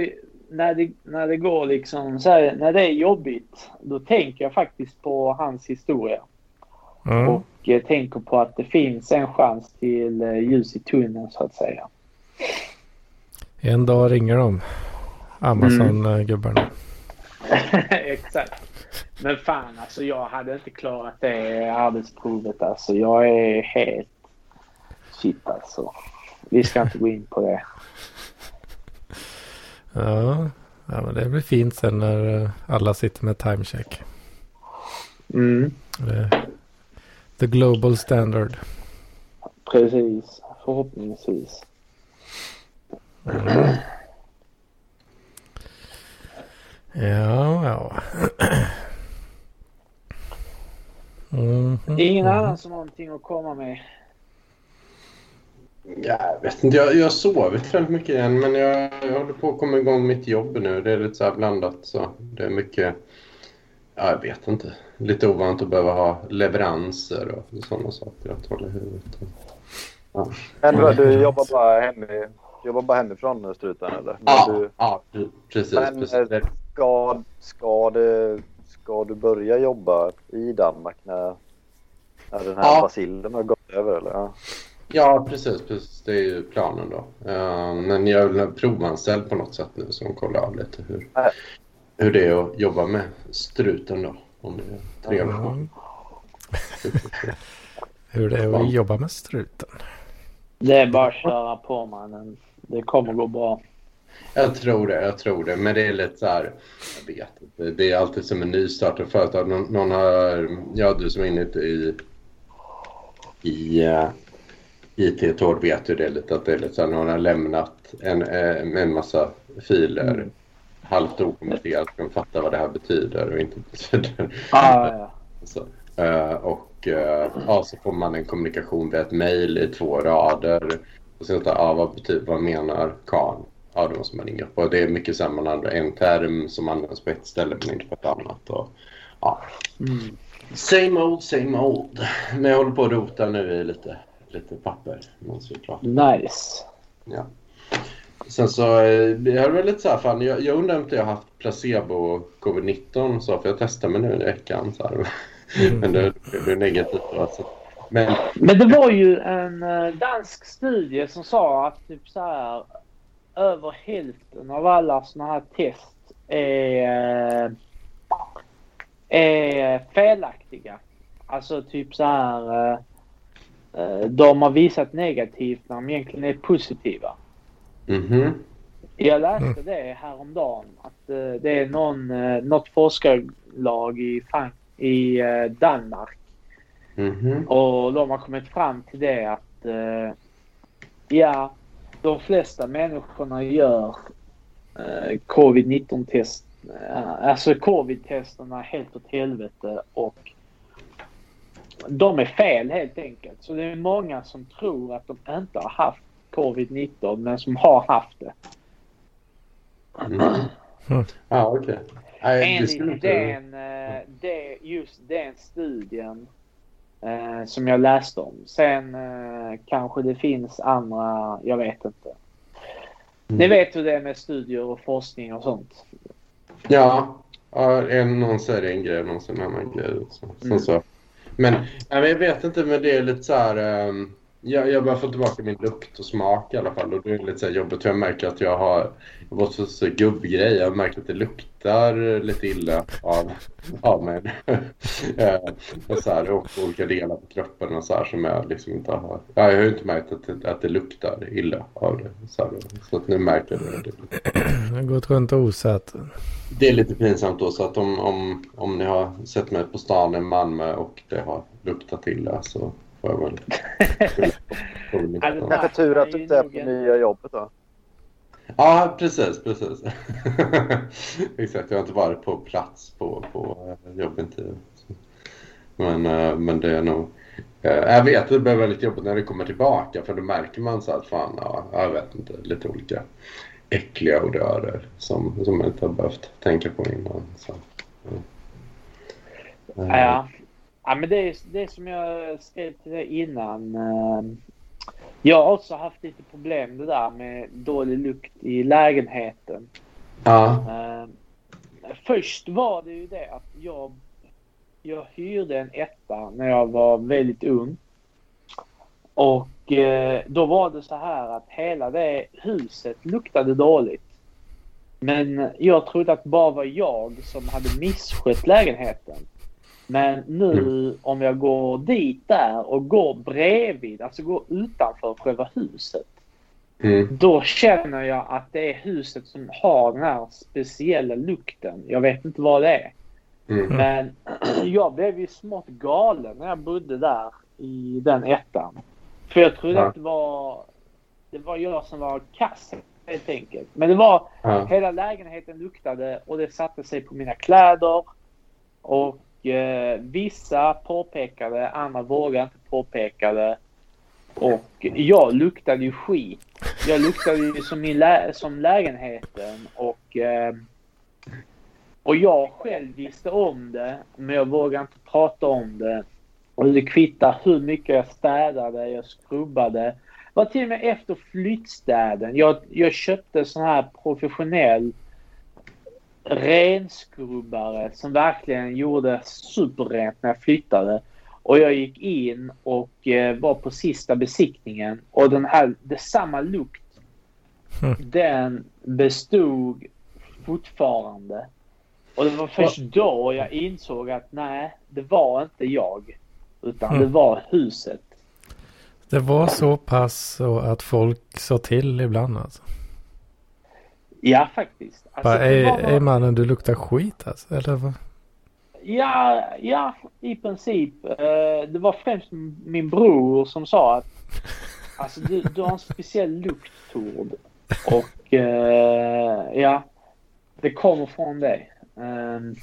när det, när det går liksom så här, när det är jobbigt då tänker jag faktiskt på hans historia. Mm. Och eh, tänker på att det finns en chans till eh, ljus i tunneln så att säga. En dag ringer de. Amazon-gubbarna. Exakt. Men fan alltså jag hade inte klarat det arbetsprovet alltså. Jag är helt shit alltså. Vi ska inte gå in på det. Ja, ja men det blir fint sen när eh, alla sitter med timecheck. Mm. The global standard. Precis. Förhoppningsvis. Mm. Ja, ja. Mm, mm, Ingen mm. annan som har någonting att komma med. Ja, jag vet inte, jag, jag har sovit väldigt mycket igen men jag, jag håller på att komma igång mitt jobb nu. Det är lite så här blandat så det är mycket, ja jag vet inte. Lite ovant att behöva ha leveranser och sådana saker att hålla i huvudet. Ja, Men du jobbar bara, hemma, jobbar bara hemifrån struten eller? Men ja, du, ja pre- precis. Men, precis. eh, Det- ska, ska, du, ska du börja jobba i Danmark när, när den här Ja. bacillen har gått över eller? Ja. Ja, precis, precis. Det är ju planen då. Eh, men jag är väl provanställd på något sätt nu så de kollar av lite hur, Nej. hur det är att jobba med struten då. Om det är trevligt. Mm. Hur det är att jobba med struten. Det är bara att köra på mannen. Det kommer gå bra. Jag tror det, jag tror det. Men det är lite så här, jag vet inte. Det är alltid som en nystartad företag. Någon, någon har, ja du som är inne i, i uh, IT ett år vet ju det lite att det är lite så här, någon har lämnat en, eh, en massa filer halvt okommenterat. Ska fatta vad det här betyder och inte betyder. Ah, ja. Så, eh, och eh, ja, så får man en kommunikation via ett mejl i två rader. Och sen ja, vad, betyder, vad menar Karl? Ja, då måste man ringa upp. Och det är mycket så här, man använder en term som används på ett ställe men inte på ett annat. Och, ja. Mm. Same old, same old. Men jag håller på att rota nu i lite, lite papper. Nice. Ja. Sen så eh, jag är väl lite så här, fan, jag, jag undrar om inte jag har haft placebo covid-19 så för jag testade mig nu i veckan. Så här. Men det, det blev negativt. Alltså. Men Men det var ju en eh, dansk studie som sa att typ så här över hälften av alla såna här test är, eh, är felaktiga. Alltså typ så här eh, eh, de har visat negativt när de egentligen är positiva. mhm. Jag läste det häromdagen att det är någon, något forskarlag i, i Danmark Mhm. och de har kommit fram till det att ja, de flesta människorna gör eh, covid-19 test. Eh, alltså covid-testerna helt åt helvete och de är fel helt enkelt. Så det är många som tror att de inte har haft covid-19 men som har haft det. Mm. Skulle Enligt den, eh, det, just den studien eh, som jag läste om. Sen eh, kanske det finns andra, jag vet inte. Ni vet hur det är med studier och forskning och sånt. Ja, en, någon säger en grej, någon säger en annan grej. Så, Mm. så. Men ja, men jag vet inte, men det är lite så här... ehm, jag, jag börjar få tillbaka min lukt och smak i alla fall. Och det är lite så jobbigt. Jag märker att jag har har fått så, så gubbgrej. Jag märker att det luktar lite illa av, av mig. Eh, och så här, och olika delar på kroppen och så här som jag liksom inte har... Ja, jag har ju inte märkt att, det- att det luktar illa av det. Så, här, så att nu märker jag det. Jag har gått runt och osat. Det är lite pinsamt då så att om, om, om ni har sett mig på stan i Malmö och det har luktat illa så får jag väl... Kanske tur att du inte är på nya jobbet då. Ja, precis, precis. Exakt, jag har inte varit på plats på, på eh, jobbintervju. Men, eh, men det är nog... eh, Jag vet att det blir väldigt jobbigt när det kommer tillbaka för då märker man så att fan, ja, jag vet inte, lite olika äckliga odörer som, som man inte har behövt tänka på innan. Så. ja. Ja, ja men det är, det är som jag skrev till dig innan. eh, Jag har också haft lite problem det där med dålig lukt i lägenheten. Ja. Eh, Först var det ju det att jag, jag hyrde en etta när jag var väldigt ung. Och eh, då var det så här att hela det huset luktade dåligt. Men jag trodde att bara var jag som hade misskött lägenheten. Men nu om jag går dit där och går bredvid, alltså går utanför själva huset. Mm. Då känner jag att det är huset som har den här speciella lukten. Jag vet inte vad det är. Mm. Men jag blev ju smått galen när jag bodde där i den ettan. För jag trodde Ja. att det var, det var jag som var kass helt enkelt. Men det var Ja. hela lägenheten luktade och det satte sig på mina kläder. Och eh, vissa påpekade, andra vågade inte påpeka det. Och jag luktade ju skit. Jag luktade ju som, min lä- som lägenheten och eh, och jag själv visste om det, men jag vågade inte prata om det. Och det kvittar hur mycket jag städade, jag skrubbade. Det var till och med efter flyttstäden. Jag, jag köpte sån här professionell renskrubbare som verkligen gjorde superrent när jag flyttade. Och jag gick in och eh, var på sista besiktningen och den här, det samma lukt, Mm. den bestod fortfarande. Och det var först då jag insåg att nej, det var inte jag. Utan Mm. det var huset. Det var så pass så att folk sa till ibland alltså. Ja, faktiskt. Alltså, det är, var- är mannen du luktar skit alltså? Eller vad? Ja, ja, i princip. Eh, det var främst min bror som sa att alltså, du, du har en speciell lukt, Tord. Och eh, ja, det kommer från dig. Ehm,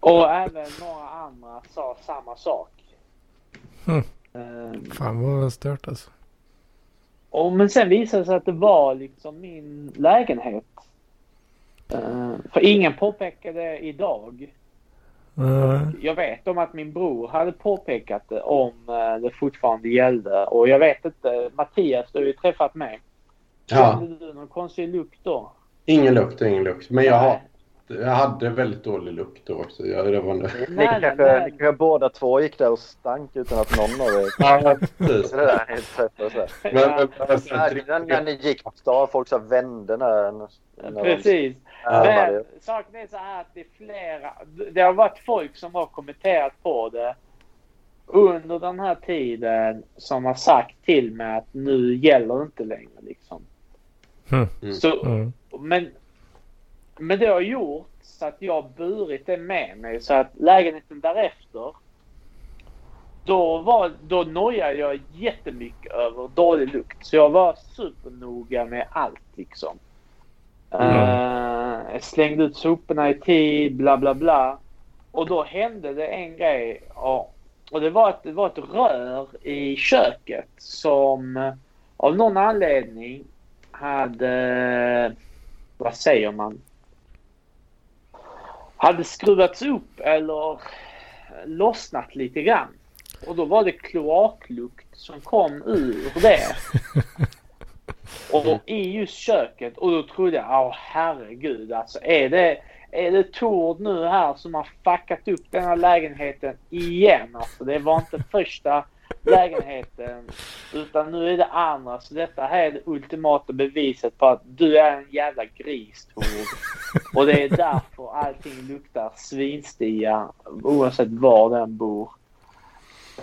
och även några andra sa samma sak. Mm. Fan vad stört alltså. Och, men sen visade det sig att det var liksom min lägenhet. Eh, för ingen påpekade det idag. Nej. Jag vet om att min bror hade påpekat det om eh, det fortfarande gällde. Och jag vet inte, Mattias, du har ju träffat mig. Ja, Kände du någon konstig lukt då? ingen lukt ingen lukt. Men jag, har. Jag hade väldigt dålig lukt då också. Jag, det var Ni, Nej, ni, kanske, ni kanske båda två gick där och stank utan att någon av er Ja, precis. det där helt här. Men, Ja, men, men, sen när, när ni gick på stan, folk så vände när, när de Precis. närmade Men saken är så här att det är flera. Det har varit folk som har kommenterat på det under den här tiden som har sagt till mig att nu gäller det inte längre liksom. Mm. Så, Mm. men, men det har gjort så att jag har burit det med mig så att lägenheten därefter då, var, då nojade jag jättemycket över dålig lukt. Så jag var supernoga med allt liksom. Eh, jag slängde ut soporna i tid, bla bla bla. Och då hände det en grej. Och, och det, var ett, det var ett rör i köket som eh, av någon anledning hade, vad säger man? Hade skruvats upp eller lossnat lite grann. Och då var det kloaklukt som kom ur det. Och i just köket. Och då trodde jag, åh herregud alltså. Är det, är det Tord nu här som har fuckat upp den här lägenheten igen? Alltså det var inte första lägenheten. Utan nu är det andra. Så detta här är det ultimata beviset på att du är en jävla gris Tord. Och det är därför allting luktar svinstia oavsett var den bor.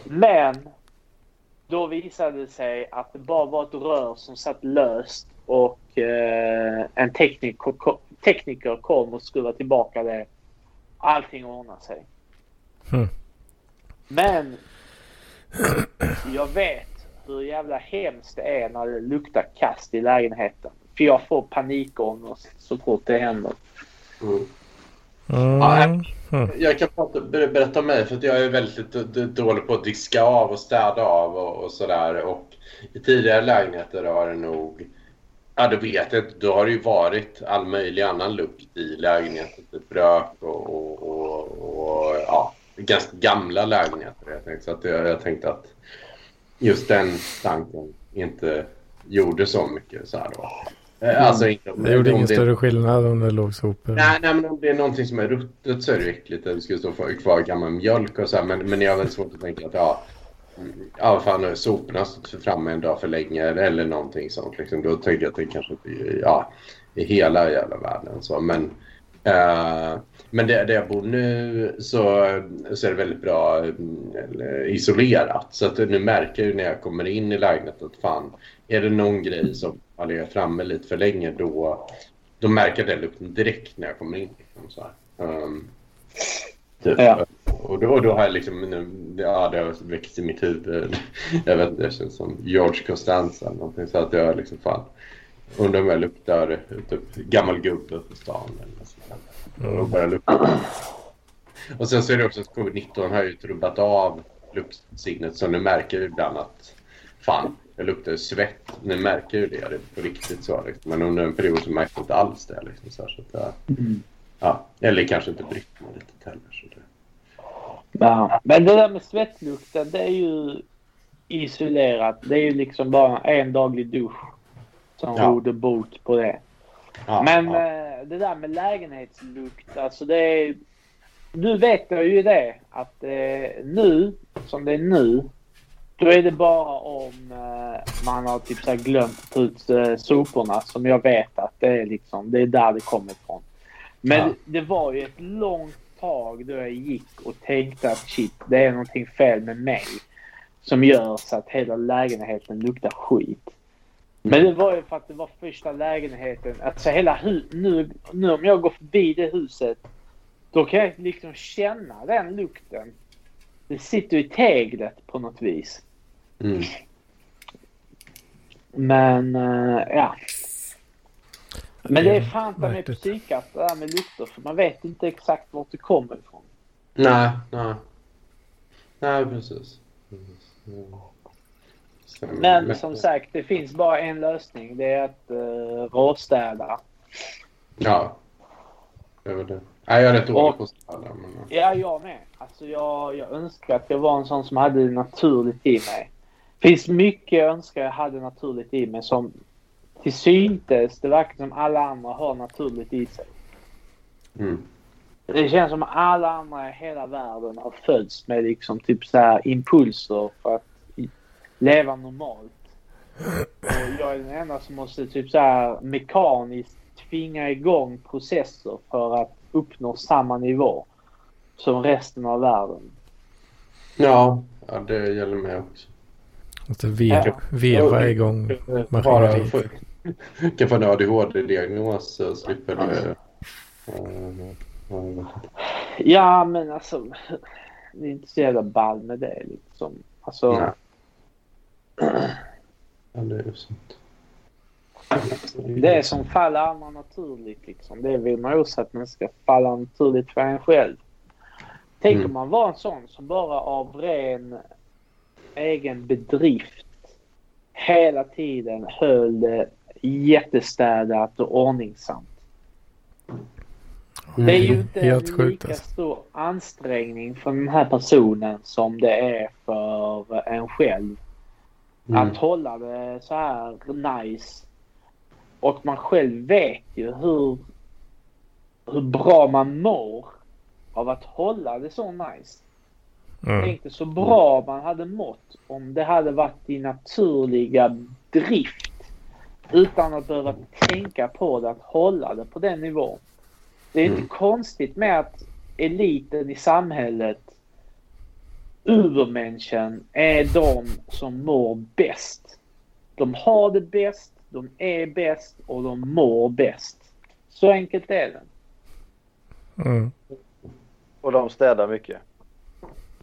Men då visade det sig att det bara var ett rör som satt löst och eh, en tekniker, tekniker kom och skruvade tillbaka det. Allting ordnade sig. Mm. Men jag vet hur jävla hemskt det är när det luktar kast i lägenheten. För jag får panikångest så fort det händer. Mm. Mm. Mm. Jag kan prata, ber- berätta om mig för att jag är väldigt dålig på att diska av och städa av och, och sådär. Och i tidigare lägenheter har det nog, ja det vet jag inte, då har det ju varit all möjlig annan lukt i lägenheten. Typ rök och, och, och, och ja, ganska gamla lägenheter. Jag tänkte, så att jag, jag tänkte att just den stanken inte gjorde så mycket så här då. Eh, Alltså inte Det gjorde ingen större skillnad om det låg sopor. Nej, nej, men om det är någonting som är ruttet så är det ju äckligt att det ska stå kvar gammal mjölk och så här. Men, men jag har väldigt svårt att tänka att ja, mm, ja fan soporna har stått framme en dag för länge eller, någonting sånt. Liksom. Då tänker jag att det kanske inte ja, i hela jävla världen. Så. Men Eh, men där, där jag bor nu så, så är det väldigt bra eh, isolerat. Så att nu märker jag ju när jag kommer in i lägenheten att fan, är det någon grej som har legat framme lite för länge då, då märker jag den lukten direkt när jag kommer in. Liksom, så um, typ. Ja. Och, då, och då har jag liksom, nu, ja det har växt i mitt huvud. Jag vet inte, det känns som George Costanza eller någonting. Så att jag liksom fan, undrar om jag luktar typ gammal gubbe på stan eller där. Och börjar lukta. Och sen så är det också att covid-19 har ju trubbat av luktsinnet så nu märker jag ibland att fan, jag luktar svett. Nu märker ju det, det på riktigt så. Liksom. Men under en period så märkte jag inte alls det. Liksom, så, här, så att, Mm. ja. Eller kanske inte brytt mig riktigt heller. Så det... Ja. Men det där med svettlukten, det är ju isolerat. Det är ju liksom bara en daglig dusch som Ja. råder bot på det. Ja, Men ja. eh, det där med lägenhetslukt, alltså det är... Nu vet jag ju det att eh, nu, som det är nu, då är det bara om eh, man har typ så glömt ta ut soporna som jag vet att det är liksom, det är där det kommer ifrån. Men Ja. det var ju ett långt tag då jag gick och tänkte att shit, det är någonting fel med mig. Som gör så att hela lägenheten luktar skit. Men det var ju för att det var första lägenheten. Alltså hela hu- nu, nu om jag går förbi det huset. Då kan jag liksom känna den lukten. Det sitter i teglet på något vis. Mm. Men eh, ja. Men det är fan ta Märkligt. psykat det där med lukter. För man vet inte exakt vart det kommer ifrån. Nej, nej. Nej, precis. precis. Ja. Men som sagt, det finns bara en lösning. Det är att uh, råstäda. Ja. Det var det. Nej, jag är rätt dålig på att städa. Men... Ja, jag med. Alltså jag, jag önskar att jag var en sån som hade det naturligt i mig. Det finns mycket jag önskar jag hade naturligt i mig som till syntes, det verkar som alla andra har naturligt i sig. Mm. Det känns som alla andra i hela världen har fötts med liksom typ så här impulser för att leva normalt. Och jag är den enda som måste typ så här mekaniskt tvinga igång processer för att uppnå samma nivå som resten av världen. Ja, ja, det gäller mig också. Måste veva, Ja. veva igång maskineriet. kan få en ADHD-diagnos så slipper du... Ja, ja, Ja, men alltså. Det är inte så jävla ball med det liksom. Alltså. Nej. Ja, det är sant. Det är som faller andra naturligt liksom. Det vill man ju också att man ska falla naturligt för en själv. Tänk Mm. om man var en sån som bara av ren egen bedrift hela tiden höll det jättestädat och ordningsamt. Det är ju inte Helt en lika alltså. stor ansträngning för den här personen som det är för en själv. Mm. Att hålla det så här nice. Och man själv vet ju hur, hur bra man mår av att hålla det så nice. Mm. Tänk dig så bra man hade mått om det hade varit i naturliga drift. Utan att behöva tänka på det, att hålla det på den nivån. Det är inte Mm. konstigt med att eliten i samhället, Ubermänniskan, är de som mår bäst. De har det bäst, de är bäst och de mår bäst. Så enkelt är det. Mm. Och de städar mycket.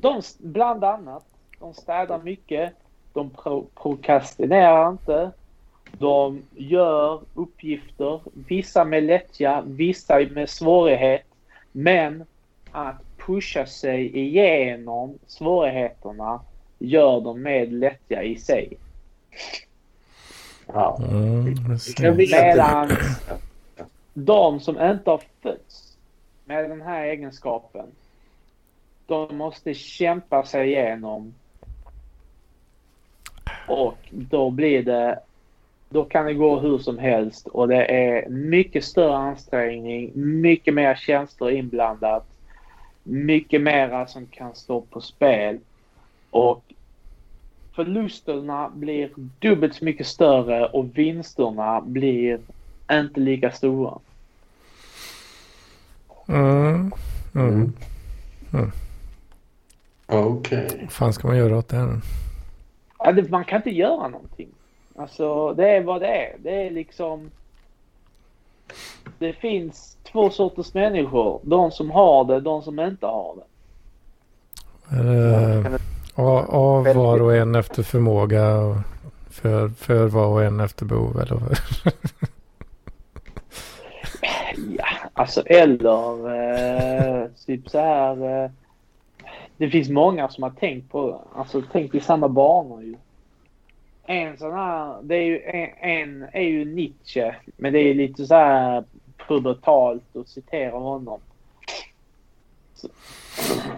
De, bland annat. De städar mycket. De pro prokrastinerar inte. De gör uppgifter. Vissa med lättja, vissa med svårighet. Men att pusha sig igenom svårigheterna gör de med lättja i sig. Ja. Mm. Medan de som inte har fötts med den här egenskapen. De måste kämpa sig igenom. Och då blir det då kan det gå hur som helst och det är mycket större ansträngning, mycket mer känslor inblandat, mycket mera som kan stå på spel och förlusterna blir dubbelt så mycket större och vinsterna blir inte lika stora. Mm. Mm. Mm. Okej. Vad fan ska man göra åt det här? Ja, det, man kan inte göra någonting. Alltså det är vad det är. Det är liksom... Det finns två sorters människor. De som har det, de som inte har det. Du- av av var och en efter förmåga och för, för var och en efter behov eller? Ja, alltså eller eh, typ så här. Eh, det finns många som har tänkt på, alltså tänkt i samma banor ju. En sån här, det är ju en, en är ju Nietzsche, men det är lite så här pubertalt att citera honom. Så,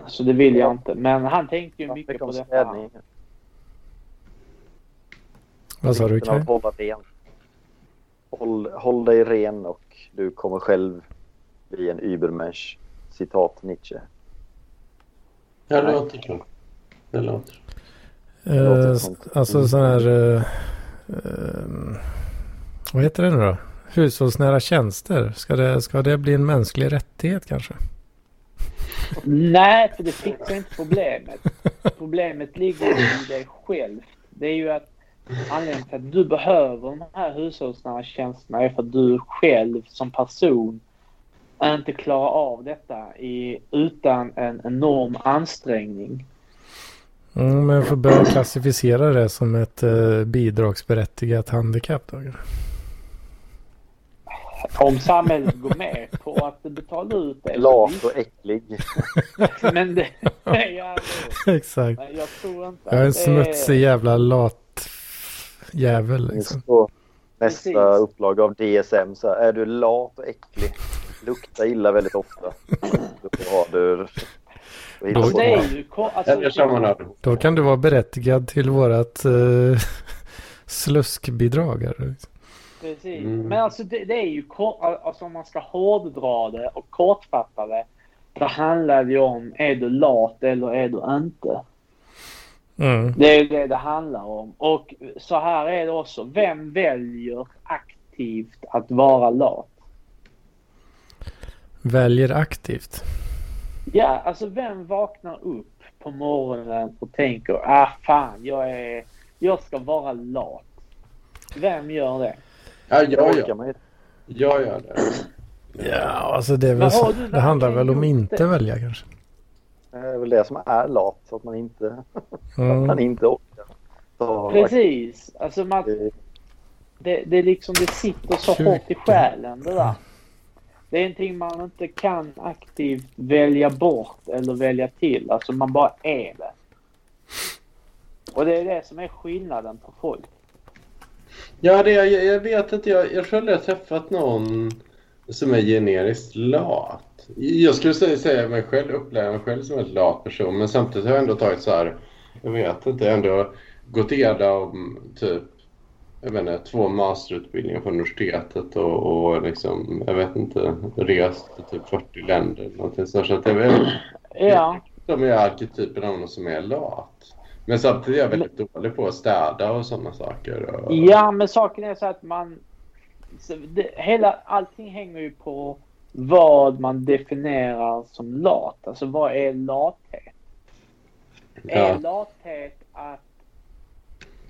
så det vill jag inte, men han tänkte ju mycket på detta. Vad sa du Kaj? hålla ren. Håll, håll dig ren och du kommer själv bli en Übermensch. Citat Nietzsche. Ja, det låter kul. Det låter. Eh, alltså sån här... Eh, eh, vad heter det nu då? Hushållsnära tjänster. Ska det, ska det bli en mänsklig rättighet kanske? Nej, för det fixar inte problemet. Problemet ligger i dig själv. Det är ju att anledningen till att du behöver de här hushållsnära tjänsterna är för att du själv som person inte klarar av detta i, utan en enorm ansträngning. Mm, men jag får börja klassificera det som ett eh, bidragsberättigat handikapp då. Om samhället går med på att betala ut det. Lat och äcklig. Men det... Ja, Exakt. men jag tror inte Jag är en smutsig jävla lat jävel liksom. Nästa Precis. upplaga av DSM så här, är du lat och äcklig, luktar illa väldigt ofta. Då har du... då hittar Alltså, Alltså. Då kan du vara berättigad till vårat eh, sluskbidrag. här. Precis. Mm. Men alltså det, det är ju alltså om man ska hårddra det och kortfatta det. Då handlar det ju om är du lat eller är du inte. Mm. Det är ju det det handlar om. Och så här är det också. Vem väljer aktivt att vara lat? Väljer aktivt. Ja, alltså vem vaknar upp på morgonen och tänker ah fan jag är, jag ska vara lat. Vem gör det? Ja, jag gör, jag gör det. Ja, alltså det, väl, så, det handlar väl om inte det? välja kanske. Det är väl det som är lat, så att man inte, att Mm. man inte orkar. ta- Precis. Alltså man, Det- det, liksom det sitter så hårt i själen det där. Det är någonting man inte kan aktivt välja bort eller välja till. Alltså man bara är det. Och det är det som är skillnaden på folk. Ja, det, jag, jag vet inte. Jag, jag tror aldrig jag har träffat någon som är generiskt lat. Jag skulle säga, säga mig själv, upplever mig själv som en lat person. Men samtidigt har jag ändå tagit så här, jag vet inte, ändå gått igenom typ, jag vet inte, två masterutbildningar på universitetet och, och liksom, jag vet inte, rest till typ 40 länder. Någonting så, så att jag vet, Ja. de är arketypen av någon som är lat. Men samtidigt är jag väldigt dålig på att städa och sådana saker. Och... Ja, men saken är så att man... Det, hela, allting hänger ju på vad man definierar som lat. Alltså vad är lathet? Är Ja. lathet att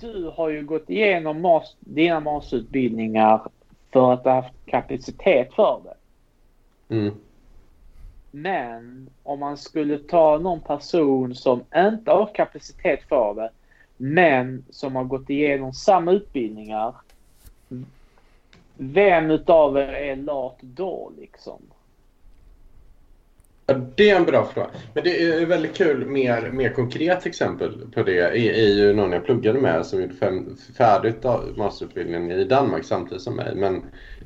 du har ju gått igenom mas, dina masterutbildningar för att du har haft kapacitet för det. Mm. Men om man skulle ta någon person som inte har kapacitet för det men som har gått igenom samma utbildningar. Vem utav er är lat då liksom? Det är en bra fråga. Men det är väldigt kul, mer, mer konkret exempel på det är, är ju någon jag pluggade med som gjorde fem, färdigt av masterutbildningen i Danmark samtidigt som mig. Men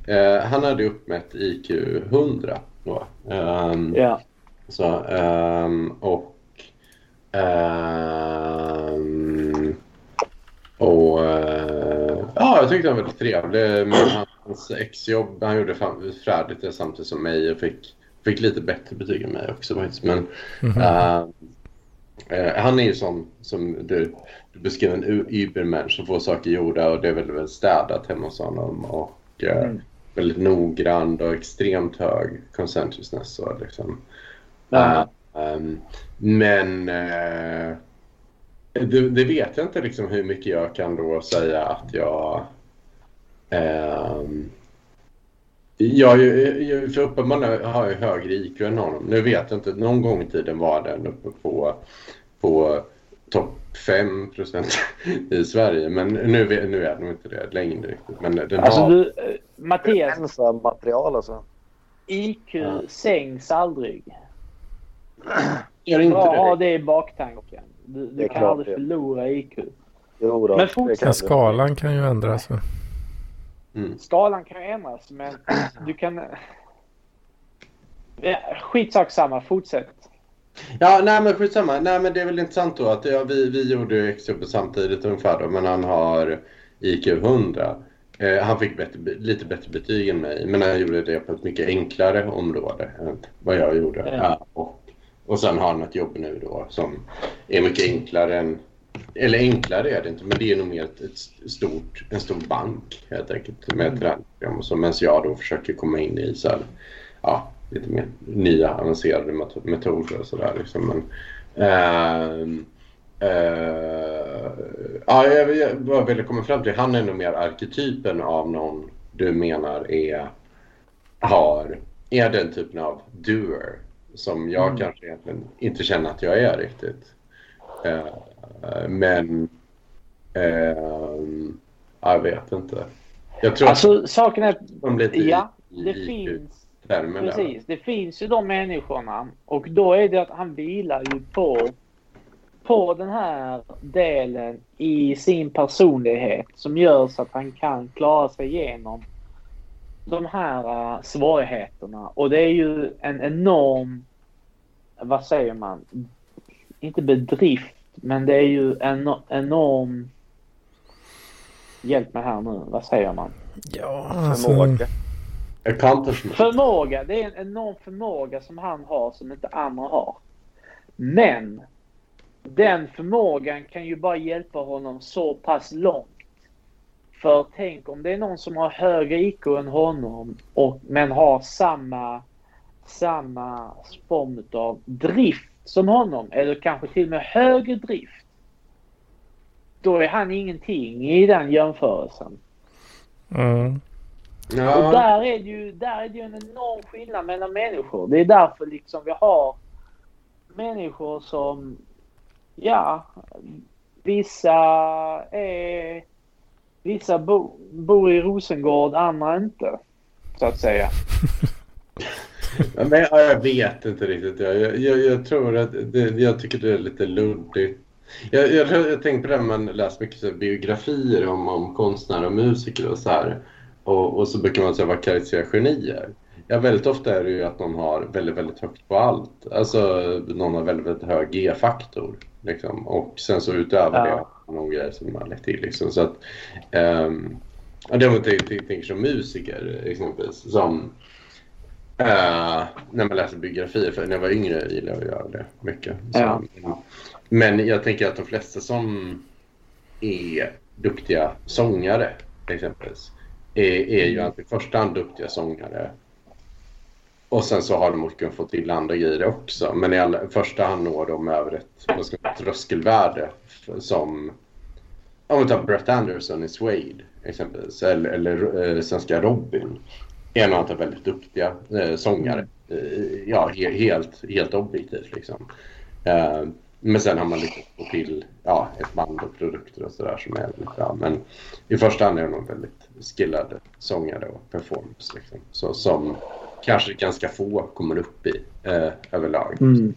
eh, han hade uppmätt IQ 100 då. Ehm, Ja. så, ehm, och ehm, och eh, ja, jag tyckte han var väldigt trevlig. Men hans exjobb, han gjorde färdigt det samtidigt som mig och fick, fick lite bättre betyg än mig också faktiskt. Men Mhm. eh, eh, han är ju som, som du, du beskrev en übermensch som får saker gjorda och det är väl, väl städat hemma hos honom och eh, Mm. väldigt noggrann och extremt hög consensusness. Så liksom. Ja. Uh, um, men uh, det, det, vet jag inte liksom hur mycket jag kan då säga att jag... Um, jag, för uppenbarligen har jag högre IQ än honom. Nu vet jag inte, någon gång i tiden var den uppe på, på topp 5 procent i Sverige. Men nu, nu är den inte det längre riktigt. Men den Alltså har... du, eh, Mattias, material alltså. IQ Ja. sänks aldrig. Gör inte Bra att ha det? det i baktanken. Du, Det du är kan klart aldrig det. förlora IQ. Jo då, Men det fortsätt. skalan kan ju ändras. va? Mm. Skalan kan ju ändras men du kan... Ja, skitsak samma, fortsätt. Ja, nej men skitsamma. Nej men det är väl intressant då att ja, vi, vi gjorde exjobbet samtidigt ungefär då, men han har IQ 100. Eh, han fick bättre, lite bättre betyg än mig, men han gjorde det på ett mycket enklare område än vad jag gjorde. Ja. Ja, och, och sen har han ett jobb nu då som är mycket enklare än eller enklare är det inte, men det är nog mer ett, ett stort, en stor bank helt enkelt med ett träningsprogram och så. Medan jag då försöker komma in i så här, ja, lite mer nya avancerade met- metoder och sådär. Liksom. Men, ehm, eh, ja, jag, jag vad ville komma fram till, han är nog mer arketypen av någon du menar är, har, är den typen av doer som jag Mm. kanske egentligen inte känner att jag är riktigt. Eh, men ehm, jag vet inte. Jag tror Alltså saken är att de lite i- ja, i det IQ finns... termer där. Precis, det finns ju de människorna och då är det att han vilar ju på, på den här delen i sin personlighet som gör så att han kan klara sig igenom de här uh, svårigheterna. Och det är ju en enorm, vad säger man, inte bedrift, men det är ju en enorm, hjälp mig här nu, vad säger man? Ja, alltså. Förmåga. Förmåga, det är en enorm förmåga som han har som inte andra har. Men den förmågan kan ju bara hjälpa honom så pass långt. För tänk om det är någon som har högre IQ än honom och, men har samma, samma form av drift som honom eller kanske till och med högre drift. Då är han ingenting i den jämförelsen. Mm. Och Ja, där är, det ju, där är det ju en enorm skillnad mellan människor. Det är därför liksom vi har människor som, ja, vissa är, vissa bo, bor i Rosengård, andra inte. Så att säga. men ja, jag vet inte riktigt. Jag, jag, jag, tror att det, jag tycker det är lite luddigt. Jag, jag, jag tänker på det man läser mycket så biografier om, om konstnärer och musiker och så här. Och, och så brukar man säga vad karaktäriserar genier. Ja, väldigt ofta är det ju att någon har väldigt, väldigt högt på allt. Alltså någon har väldigt, väldigt hög G-faktor. Liksom. Och sen så utöver Ja. det man någon grej som man lagt till. Liksom. Så att, um, och det man tänker, tänker som musiker exempelvis. Som, eh, när man läser biografier, för när jag var yngre gillade jag att göra det mycket. Så, Ja. Men jag tänker att de flesta som är duktiga sångare exempelvis är, är ju alltid i första hand duktiga sångare. Och sen så har de kunnat få till andra grejer också. Men i alla, första hand når de över ett vad ska man, tröskelvärde som om vi tar Brett Anderson i Suede exempelvis eller, eller eh, svenska Robin. En av de väldigt duktiga eh, sångare. Eh, ja, he, helt, helt objektivt liksom. Eh, men sen har man lyckats få till ja, ett band och produkter och sådär som är väldigt bra. Men i första hand är de väldigt skillade sångare och performers. Liksom. Så, som kanske ganska få kommer upp i eh, överlag. Mm.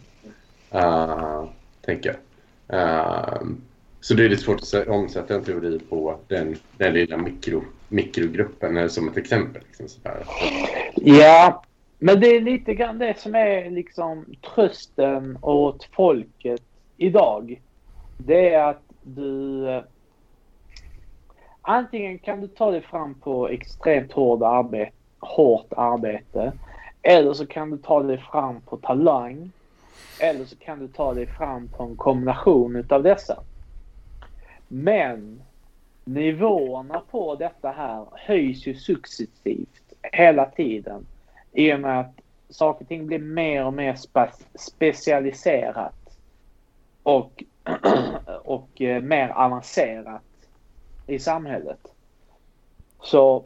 Tänker jag. Så det är lite svårt att omsätta en teori på den, den lilla mikro, mikrogruppen eh, som ett exempel. Liksom, sådär. Ja, men det är lite grann det som är liksom trösten åt folket idag. Det är att du... Eh, antingen kan du ta dig fram på extremt hård arbete, hårt arbete. Eller så kan du ta dig fram på talang. Eller så kan du ta dig fram på en kombination utav dessa. Men nivåerna på detta här höjs ju successivt hela tiden. I och med att saker och ting blir mer och mer spe- specialiserat. Och, och eh, mer avancerat i samhället. Så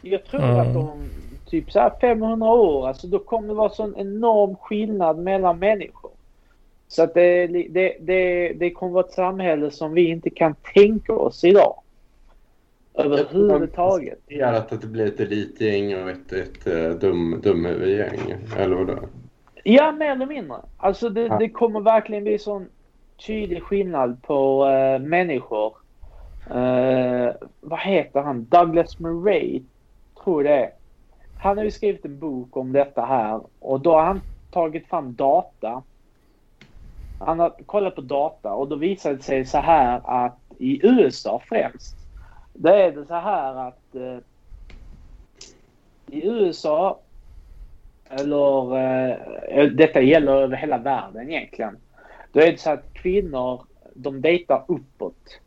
jag tror Mm. att om typ så här 500 år, alltså då kommer det vara sån enorm skillnad mellan människor. Så att det, det, det, det kommer vara ett samhälle som vi inte kan tänka oss idag. Överhuvudtaget. Det är att det blir ett elitgäng och ett, ett eh, dum, dumhuvudgäng. Eller vadå? Ja, mer eller mindre. Alltså det, Ja. det kommer verkligen bli sån tydlig skillnad på eh, människor. Eh, vad heter han? Douglas Murray, tror jag det är. Han har ju skrivit en bok om detta här och då har han tagit fram data. Han har kollat på data och då visade det sig så här att i USA främst. Då är det så här att eh, i USA eller eh, detta gäller över hela världen egentligen. Då är det så att kvinnor de dejtar uppåt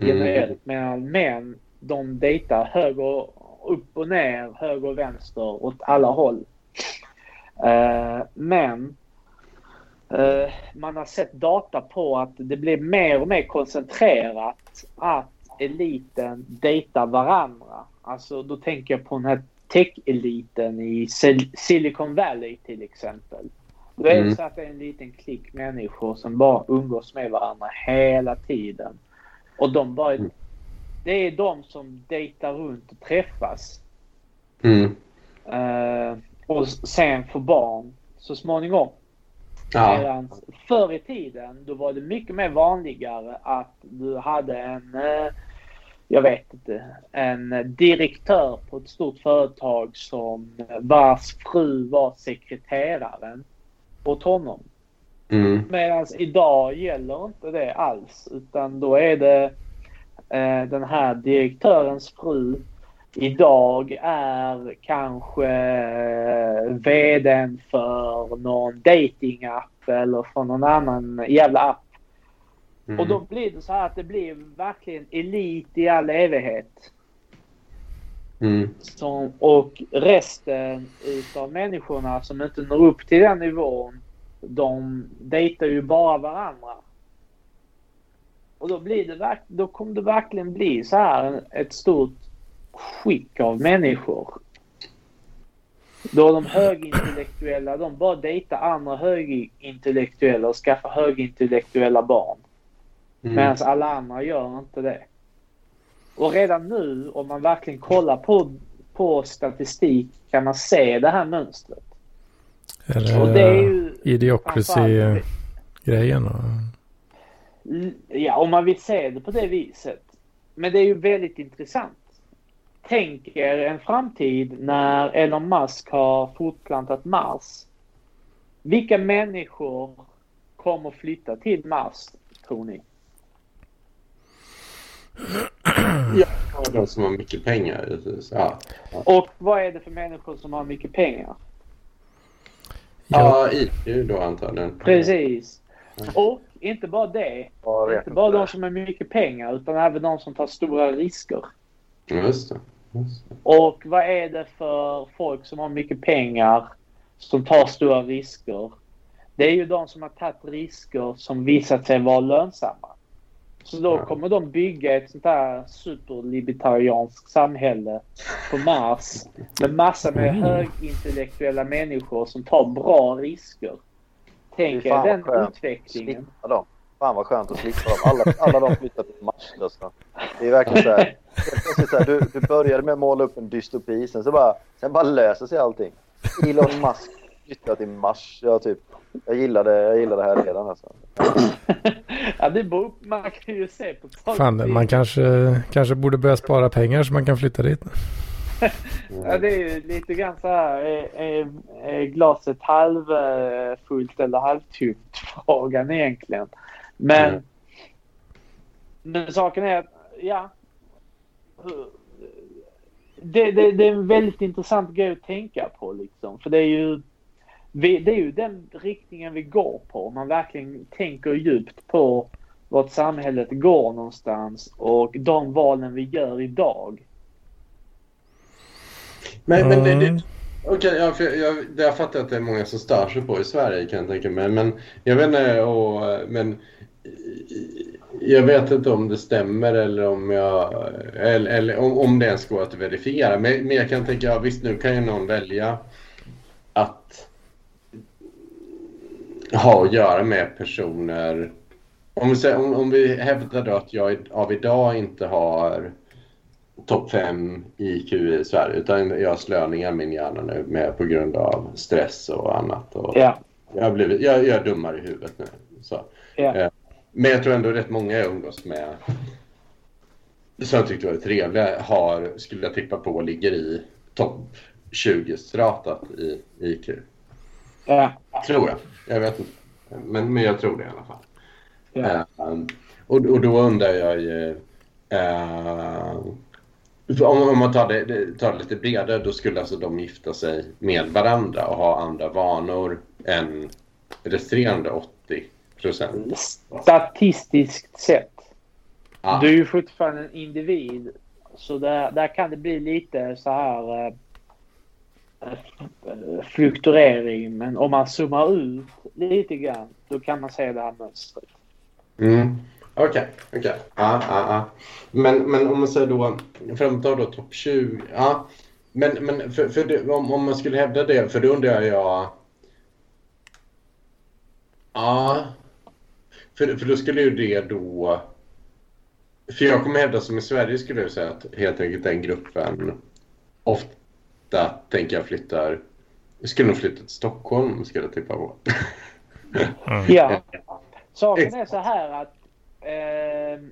generellt medan män de dejtar höger upp och ner, höger och vänster åt alla håll. Eh, men man har sett data på att det blir mer och mer koncentrerat att eliten dejtar varandra. Alltså då tänker jag på den här tech-eliten i Sil- Silicon Valley till exempel. Då är det Mm. så att det är en liten klick människor som bara umgås med varandra hela tiden. Och de bara... Mm. Det är de som dejtar runt och träffas. Mm. Eh, och sen får barn så småningom. Ja. Medan förr i tiden då var det mycket mer vanligare att du hade en, eh, jag vet inte, en direktör på ett stort företag som vars fru var sekreteraren åt honom. Mm. Medan idag gäller inte det alls utan då är det eh, den här direktörens fru idag är kanske eh, vdn för någon datingapp eller för någon annan jävla app. Mm. Och då blir det så här att det blir verkligen elit i all evighet. Mm. Som, och resten utav människorna som inte når upp till den nivån, de dejtar ju bara varandra. Och då, blir det, då kommer det verkligen bli så här ett stort skick av människor. Då de högintellektuella, de bara dejtar andra högintellektuella och skaffar högintellektuella barn. Mm. Medan alla andra gör inte det. Och redan nu, om man verkligen kollar på, på statistik, kan man se det här mönstret. Eller Och det är ju idiocracy-grejen. Ja, om man vill se det på det viset. Men det är ju väldigt intressant. Tänk er en framtid när Elon Musk har fortplantat Mars. Vilka människor kommer flytta till Mars, tror ni? De som har mycket pengar. Ja. Och vad är det för människor som har mycket pengar? Ja, Ja, IT då antagligen. Precis. Och inte bara det. Ja, Inte bara de som har mycket pengar utan även de som tar stora risker. Just det. Just det. Och vad är det för folk som har mycket pengar som tar stora risker? Det är ju de som har tagit risker som visat sig vara lönsamma. Så då kommer de bygga ett sånt här superlibertarianskt samhälle på Mars med massa med Mm. högintellektuella människor som tar bra risker. Tänk er den skönt. utvecklingen. Slippa dem. Fan vad skönt att slippa dem. Alla, alla de flyttar till Mars. Alltså. Det är verkligen så här. Så här du, du började med att måla upp en dystopi, sen, så bara, sen bara löser sig allting. Elon Musk flyttar till Mars. Jag, typ, jag, gillar det, jag gillar det här redan. Alltså. ja, det beror, man kan ju se på tal- fan, man kanske, kanske borde börja spara pengar så man kan flytta dit. Ja, det är ju lite grann så här. Är, är, är glaset halvfullt eller halvtomt? Frågan egentligen. Men, Mm. men saken är att, ja. Det, det, det är en väldigt intressant grej att tänka på liksom. För det är ju, vi, det är ju den riktningen vi går på. Om man verkligen tänker djupt på vart samhället går någonstans och de valen vi gör idag. Men, men det, det, Mm. Okej, ja, för jag, det jag fattar att det är många som stör sig på i Sverige kan jag tänka mig. Men jag vet inte, och, men jag vet inte om det stämmer eller om jag eller, eller om, om det ens går att verifiera. Men, men jag kan tänka, ja, visst nu kan ju någon välja att ha att göra med personer. Om vi, säger, om, om vi hävdar då att jag av idag inte har topp 5 IQ i Sverige utan jag slöningar min hjärna nu med, på grund av stress och annat. Och Ja. jag, har blivit, jag, jag är dummare i huvudet nu. Så. Ja. Men jag tror ändå rätt många jag umgås med som jag tyckte var trevliga har, skulle jag tippa på, ligger i topp 20-stratat i IQ. Ja. Tror jag. Jag vet inte. Men, men jag tror det i alla fall. Ja. Eh, och, och då undrar jag ju... eh, om, om man tar det, tar det lite bredare, då skulle alltså de gifta sig med varandra och ha andra vanor än resterande 80 procent. Statistiskt sett. Ja. Du är ju fortfarande en individ. Så där, där kan det bli lite så här eh, fluktuering. Men om man zoomar ut lite grann då kan man se det här mönstret. Mm. Okej, okej. Ja, ja, ja. Men, men om man säger då, ta då topp 20. Ja. Men, men för, för det, om, om man skulle hävda det, för då undrar jag... Ja. För, för då skulle ju det då... För jag kommer hävda som i Sverige skulle jag säga att helt enkelt den gruppen ofta tänker jag flyttar... Skulle nog flytta till Stockholm skulle jag tippa på. Ja. Saken är så här att eh,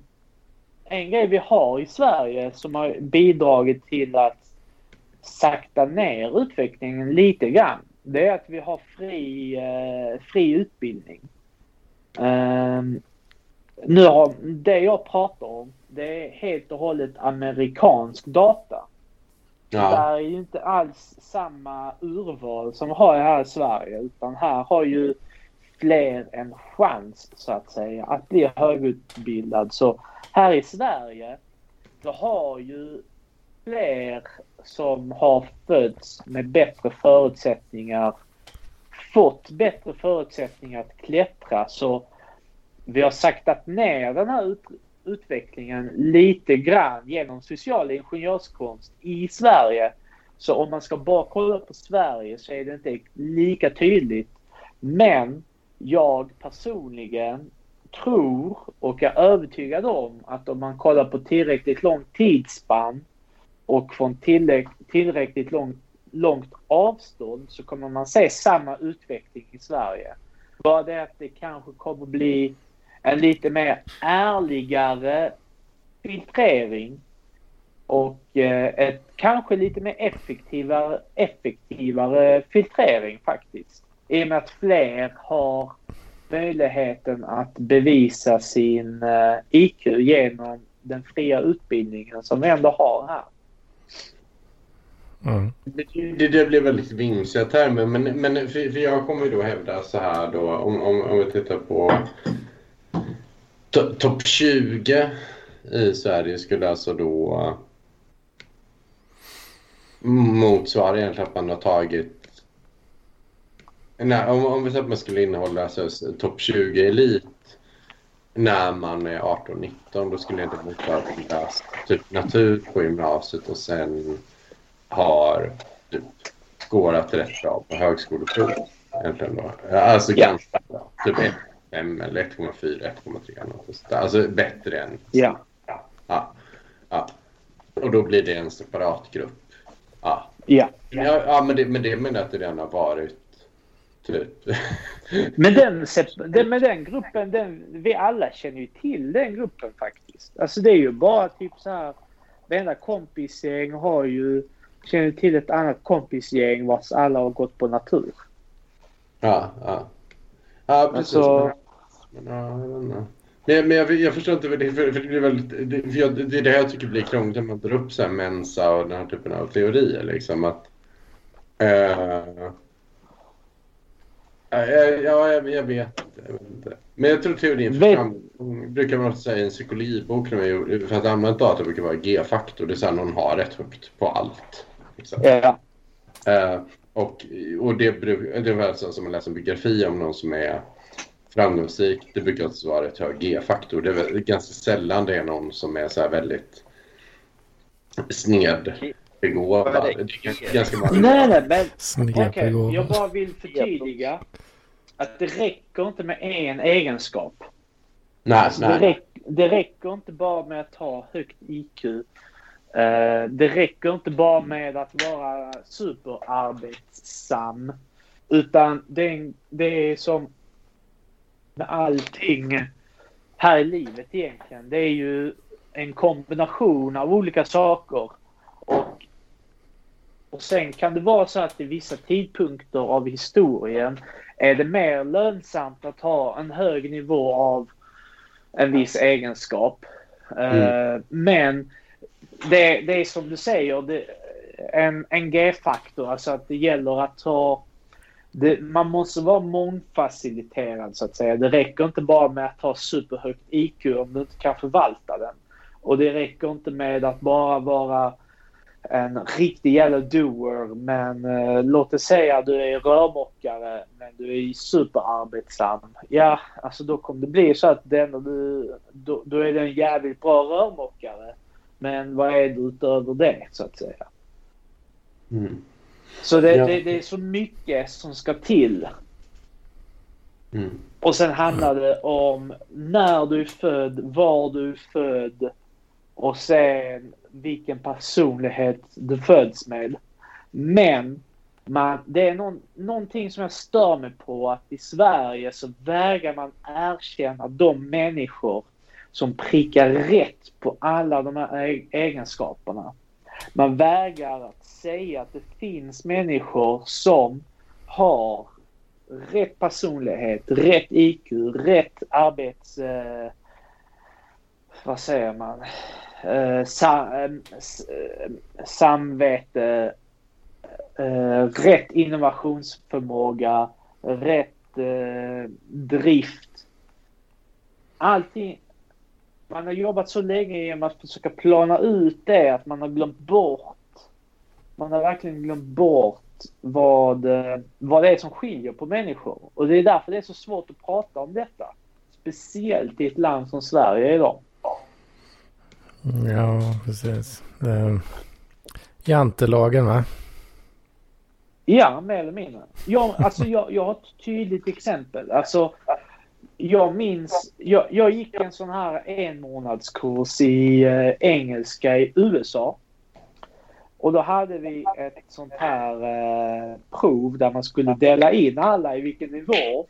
en grej vi har i Sverige som har bidragit till att sakta ner utvecklingen lite grann. Det är att vi har fri, eh, fri utbildning. Eh, nu har, det jag pratar om det är helt och hållet amerikansk data. Ja. Där är ju inte alls samma urval som vi har här i Sverige utan här har ju fler en chans så att säga att bli högutbildad. Så här i Sverige då har ju fler som har fötts med bättre förutsättningar fått bättre förutsättningar att klättra. Så vi har saktat ner den här ut, utvecklingen lite grann genom social ingenjörskonst i Sverige. Så om man ska bara kolla på Sverige så är det inte lika tydligt. Men jag personligen tror och är övertygad om att om man kollar på tillräckligt långt tidsspann och från tillräckligt långt, långt avstånd så kommer man se samma utveckling i Sverige. Bara det att det kanske kommer bli en lite mer ärligare filtrering och eh, ett kanske lite mer effektivare, effektivare filtrering faktiskt. I och med att fler har möjligheten att bevisa sin eh, IQ genom den fria utbildningen som vi ändå har här. Mm. Det, det, blir väldigt vimsiga termer, men, men för, för jag kommer ju då hävda så här då om, om, om vi tittar på to- topp 20 i Sverige skulle alltså då motsvara egentligen att man har tagit Nej, om, om vi säger att man skulle innehålla alltså, topp 20 elit när man är 18-19 då skulle det motsvara att man läst typ natur på gymnasiet och sen har typ skårat rätt bra på högskoleprov. Egentligen då. Alltså Ja. ganska bra. Typ 1,5 eller 1,4, 1,3 något sånt där. Alltså bättre än... Ja. Ja, ja, ja. Och då blir det en separat grupp. Ja, Ja. ja, ja men, det, men det menar jag att det redan har varit typ. Men den, den, med den gruppen, den, vi alla känner ju till den gruppen faktiskt. Alltså det är ju bara typ så här. Varenda kompisgäng har ju, känner till ett annat kompisgäng vars alla har gått på natur. Ja, ja. Ja, precis. Alltså, Men, ja, jag vet. Men, men jag, jag förstår inte, för det, för, det blir väldigt, det, för jag, det är det jag tycker blir krångligt när man drar upp så här Mensa och den här typen av teorier. Liksom att, eh, ja, jag, ja, jag, jag, vet, jag vet inte. Men jag tror teorin för framgång brukar man ofta säga i en psykologibok för att använda data brukar vara G-faktor. Det är så här någon har rätt högt på allt. Liksom. ja. Eh, och och det, det var alltså som att läsa en biografi om någon som är framgångsrik. Det brukar alltså vara rätt hög G-faktor. Det är väl ganska sällan det är någon som är så här väldigt snedbegåvad. Det är det? ganska, många. Nej, nej, men. Snedbegåvad. jag bara vill förtydliga att det räcker inte med en egenskap. Nej, Alltså, det, nej. räck, det räcker inte bara med att ha högt IQ. Eh, det räcker inte bara med att vara superarbetsam. Utan det är, det är som med allting här i livet egentligen. Det är ju en kombination av olika saker. Och, och sen kan det vara så att i vissa tidpunkter av historien är det mer lönsamt att ha en hög nivå av en viss egenskap. Eh, men det, det är som du säger, det, en, en G-faktor, alltså att det gäller att ha det, man måste vara mångfaciliterad så att säga. Det räcker inte bara med att ha superhögt IQ om du inte kan förvalta den. Och det räcker inte med att bara vara en riktig jävla doer men eh, låt oss säga att du är rörmokare men du är superarbetsam. Ja, alltså då kommer det bli så att den, du, då, då är du en jävligt bra rörmokare. Men vad är du utöver det så att säga? Mm. Så det, Ja. det, det är så mycket som ska till. Mm. Och sen handlar det om när du är född, var du är född och sen vilken personlighet du föds med. Men man, det är någon, någonting som jag stör mig på att i Sverige så vägrar man erkänna de människor som prickar rätt på alla de här egenskaperna. Man vägrar att säga att det finns människor som har rätt personlighet, rätt IQ, rätt arbets... Eh, vad säger man? Eh, sa, eh, eh, samvete, eh, rätt innovationsförmåga, rätt eh, drift. Allting. Man har jobbat så länge med att försöka plana ut det att man har glömt bort. Man har verkligen glömt bort vad, eh, vad det är som skiljer på människor. Och det är därför det är så svårt att prata om detta. Speciellt i ett land som Sverige idag. Ja, precis. Jantelagen va? Ja, mer eller mindre. Jag, alltså, jag, jag har ett tydligt exempel. Alltså, jag minns, jag, jag gick en sån här en månadskurs i eh, engelska i USA. Och då hade vi ett sånt här eh, prov där man skulle dela in alla i vilken nivå.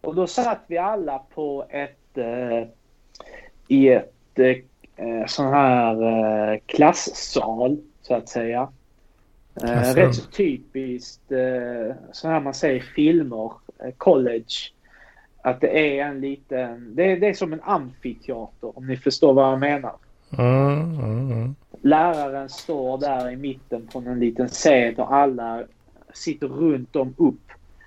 Och då satt vi alla på ett eh, i ett eh, sån här eh, klassal så att säga. Eh, rätt så typiskt eh, så här man säger filmer, eh, college. Att det är en liten, det är, det är som en amfiteater om ni förstår vad jag menar. Mm, mm, mm. Läraren står där i mitten på en liten scen och alla sitter runt om upp.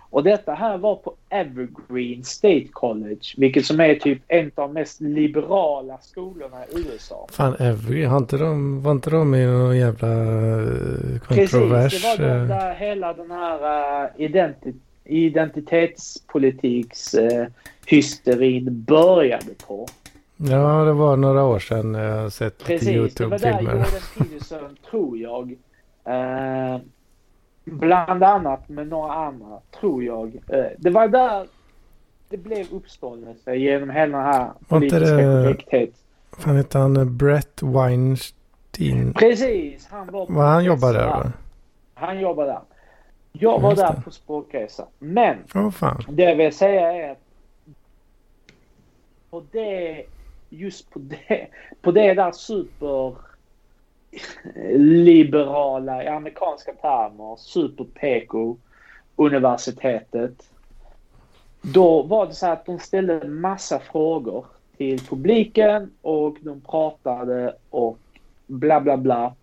Och detta här var på Evergreen State College, vilket som är typ en av de mest liberala skolorna i USA. Fan, Every, har inte de, var inte de i någon jävla eh, kontrovers? Precis, det var den eh, där hela den här uh, identi identitetspolitiks uh, hysterin började på. Ja, det var några år sedan jag sett lite Precis, det var där YouTube-filmer. Jordan Peterson, tror jag, eh, bland annat med några andra, tror jag. Eh, det var där det blev uppståndelse genom hela den här Var politiska korrekthet. Fan hette han eh, Brett Weinstein? Precis, han var på Vad han jobbar där va? Han jobbar där. Jag var där på språkresa. Men fan. det jag vill säga är att på det, just på det, på det där super liberala i amerikanska termer, super PK universitetet. Då var det så att de ställde en massa frågor till publiken och de pratade och bla bla bla.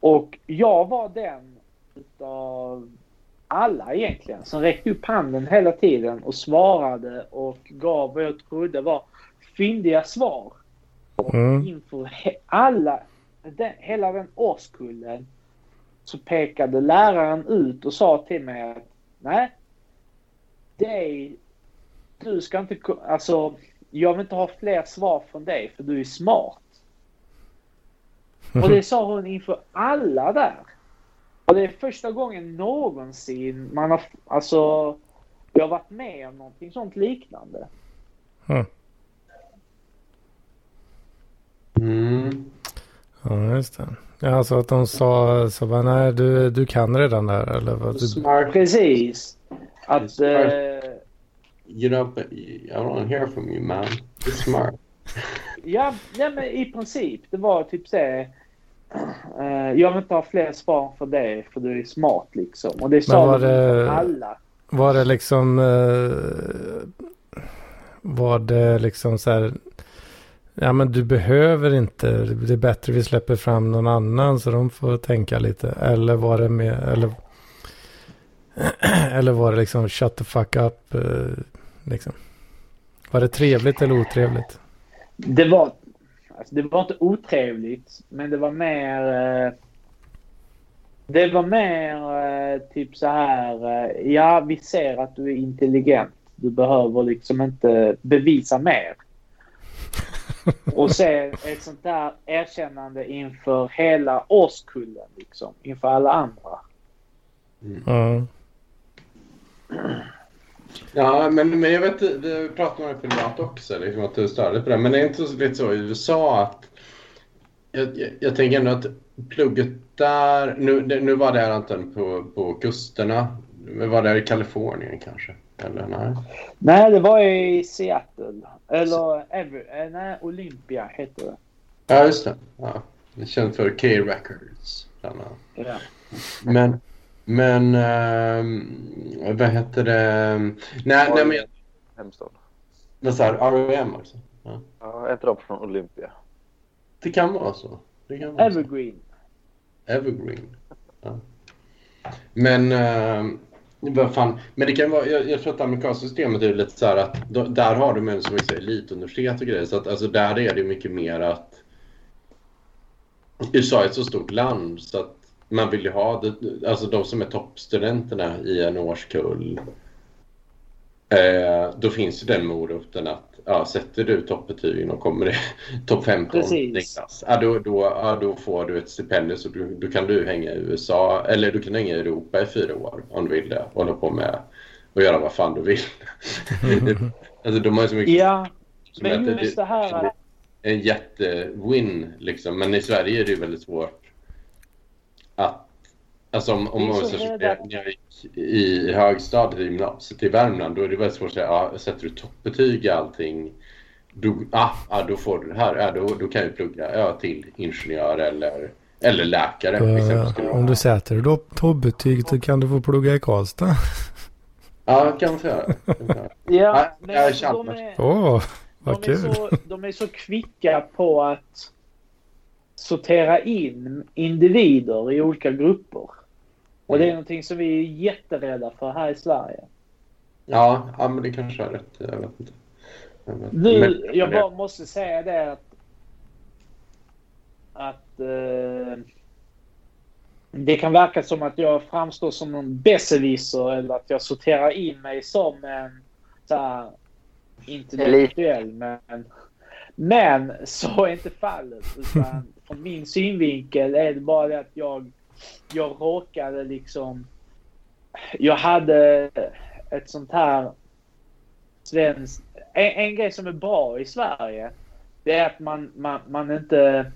Och jag var den utav alla egentligen som räckte upp handen hela tiden och svarade och gav vad jag trodde var fyndiga svar. Mm. Inför alla, den, hela den årskullen så pekade läraren ut och sa till mig att nej, dig, du ska inte, alltså jag vill inte ha fler svar från dig för du är smart. Och det sa hon inför alla där. Och det är första gången någonsin man har, alltså, jag har varit med om någonting sånt liknande. Mm. Ja, just det. Ja, alltså att de sa så bara, nej du, du kan redan där eller vad? Smart. Precis. Att, Smart. eh, You know, but I don't want to hear from you, man. You're smart. ja, ja, men i princip. Det var typ så. Eh, jag vill inte ha fler svar för dig för du är smart liksom. Och det sa de det- alla. var det liksom, eh, var det liksom så här, ja men du behöver inte, det är bättre vi släpper fram någon annan så de får tänka lite. Eller var det mer, eller, eller var det liksom shut the fuck up, eh, liksom. Var det trevligt eller otrevligt? Det var, alltså, det var inte otrevligt, men det var mer... Eh, det var mer eh, typ så här. Eh, ja, vi ser att du är intelligent. Du behöver liksom inte bevisa mer. Och se ett sånt där erkännande inför hela årskullen, liksom. Inför alla andra. Ja. Ja, men, men jag vet, det pratar man ju privat också, liksom, att du störde på det. Men det är inte så, lite så i USA att... Jag, jag, jag tänker ändå att plugget där... Nu, det, nu var det här antagligen på, på kusterna. Var det i Kalifornien kanske? Eller nej? Nej, det var i Seattle. Eller Ever, eh, nej, Olympia heter det. Ja, just det. Ja. Det känt för bland annat. Ja. Men, men ehm, vad heter det? Nej, nej men Hemstad. vad sa du? R.E.M. alltså? Ja. Ja, är inte de från Olympia? Det kan vara så. Det kan vara så. Evergreen. Evergreen. Ja. Men ehm, vad fan. Men det kan vara, jag, jag tror att det amerikanska systemet är lite så här att då, där har de en som vi säger elituniversitet och grejer. Så att alltså där är det mycket mer att USA är ett så stort land så att man vill ju ha det, alltså de som är toppstudenterna i en årskull. Eh, då finns ju den moroten att ja, sätter du toppbetygen och kommer det topp 15 Precis. i ja, då, då, ja, då får du ett stipendium så du, då kan du hänga i USA eller du kan hänga i Europa i fyra år om du vill det. Hålla på med och göra vad fan du vill. alltså de har ju så mycket Ja, som men just det här en jätte-win liksom. Men i Sverige är det ju väldigt svårt att Alltså om, om är man så när jag gick i högstadiet i gymnasiet i Värmland då är det väldigt svårt att säga, ja, sätter du toppbetyg i allting då, ah, ah, då får du det här, ja, då, då kan jag plugga ja, till ingenjör eller, eller läkare. exempel, det om du sätter då toppbetyg så kan du få plugga i Karlstad. Ja, kan man göra. Ja, men jag är är, Åh, vad de, är kul. så, de är så kvicka på att sortera in individer i olika grupper. Och det är någonting som vi är jätterädda för här i Sverige. Ja, ja, men det kanske är rätt. Jag vet inte. Jag vet. Nu, Men- jag bara måste säga det att, att eh, det kan verka som att jag framstår som någon besserwisser eller att jag sorterar in mig som en så här, intellektuell. Men, men så är inte fallet. Utan från min synvinkel är det bara det att jag, jag råkade liksom... Jag hade ett sånt här svenskt... En, en grej som är bra i Sverige det är att man, man, man inte...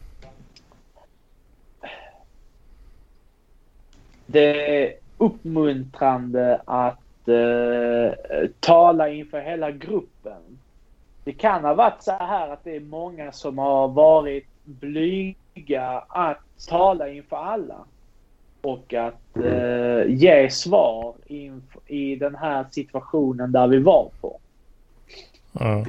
Det är uppmuntrande att eh, tala inför hela gruppen. Det kan ha varit så här att det är många som har varit blyga att tala inför alla. Och att eh, ge svar inf- i den här situationen där vi var på. Ja.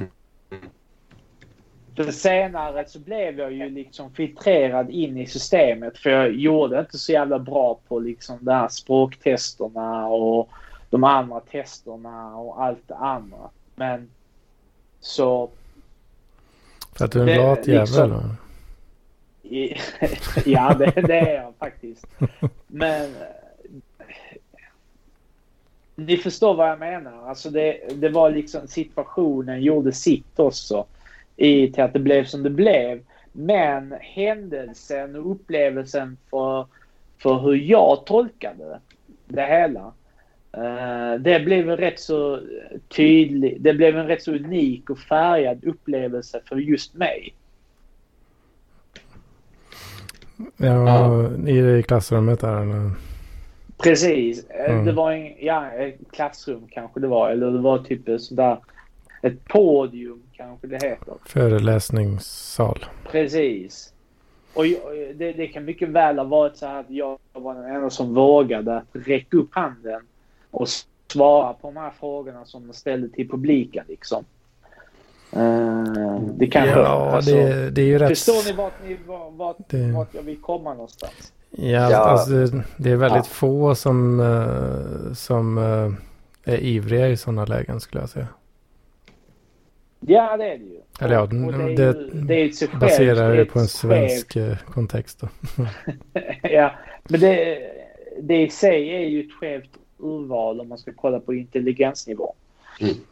För senare så blev jag ju liksom filtrerad in i systemet för jag gjorde inte så jävla bra på liksom de här språktesterna och de andra testerna och allt det andra. Men så För att du är en lat jävel. liksom- ja, det, det är jag faktiskt. Men eh, ni förstår vad jag menar. Alltså det, det var liksom situationen gjorde sitt också i till att det blev som det blev. Men händelsen och upplevelsen för, för hur jag tolkade det hela. Eh, det blev en rätt så tydlig, det blev en rätt så unik och färgad upplevelse för just mig. Ja, i, i klassrummet där. eller? Precis. Eh, Mm. Det var en, ja, ett klassrum kanske det var. Eller det var typ ett sånt där, ett podium kanske det heter. Föreläsningssal. Precis. Och jag, det, det kan mycket väl ha varit så här att jag var den enda som vågade att räcka upp handen och svara på de här frågorna som de ställde till publiken liksom. Eh, det kanske... Ja, alltså, det, det är ju rätt... Förstår ni vart, ni, vart, vart, Det- vart jag vill komma någonstans? Ja, Ja. Alltså, det är väldigt Ja. få som, eh, som eh, är ivriga i sådana lägen skulle jag säga. Ja, det är det ju. Eller ja, det, är det det är ett Baserar det på en svensk kontext då. ja, men det, det i sig är ju ett skevt urval om man ska kolla på intelligensnivå.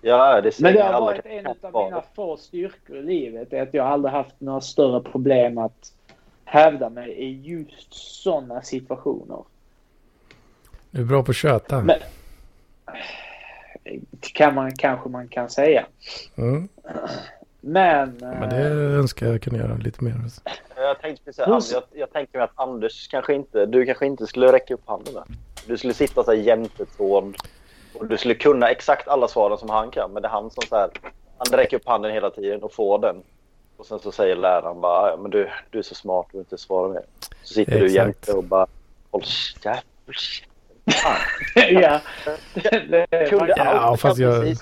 Ja, det Men det har alla varit en av mina få styrkor i livet. Är att jag aldrig haft några större problem att hävda mig i just sådana situationer. Du är bra på att köta. Men- Kan man, kanske man kan säga. Mm. Men... Men det önskar jag kunde göra lite mer. Jag tänkte precis, jag, jag tänker mig att Anders kanske inte, du kanske inte skulle räcka upp handen där. Du skulle sitta så här jämte Tord och du skulle kunna exakt alla svaren som han kan. Men det är han som så här, han räcker upp handen hela tiden och får den. Och sen så säger läraren bara, ja, men du, du är så smart och inte svarar mer. Så sitter du Exakt. jämte och bara, håll käften. Ja. Kunde Ja, allt, fast jag-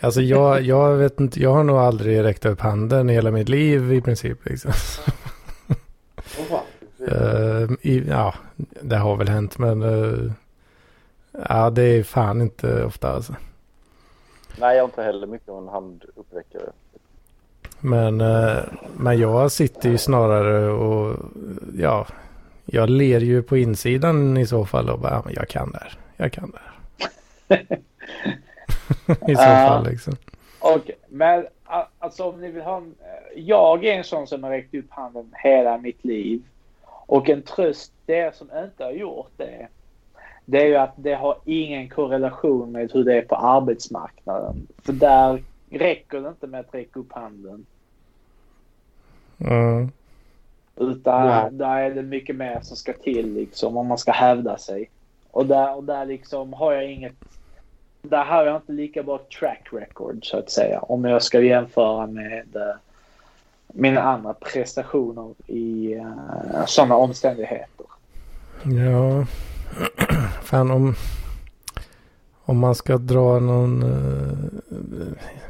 Alltså jag, jag vet inte, jag har nog aldrig räckt upp handen i hela mitt liv i princip. Liksom. Eh, i, ja, det har väl hänt men eh, ja, det är fan inte ofta alltså. Nej, jag har inte heller mycket av en handuppräckare. Men, eh, men jag sitter ju snarare och ja, jag ler ju på insidan i så fall och bara, ja, men jag kan det här, jag kan det här. I så Ja. fall liksom. Okej, men a- alltså om ni vill ha en, Jag är en sån som har räckt upp handen hela mitt liv. Och en tröst det som inte har gjort det. Det är ju att det har ingen korrelation med hur det är på arbetsmarknaden. För där räcker det inte med att räcka upp handen. Mm. Utan Nej. där är det mycket mer som ska till liksom om man ska hävda sig. Och där, och där liksom har jag inget... Där har jag inte lika bra track record så att säga. Om jag ska jämföra med eh, mina andra prestationer i uh, sådana omständigheter. Ja, fan om, om man ska dra någon, eh,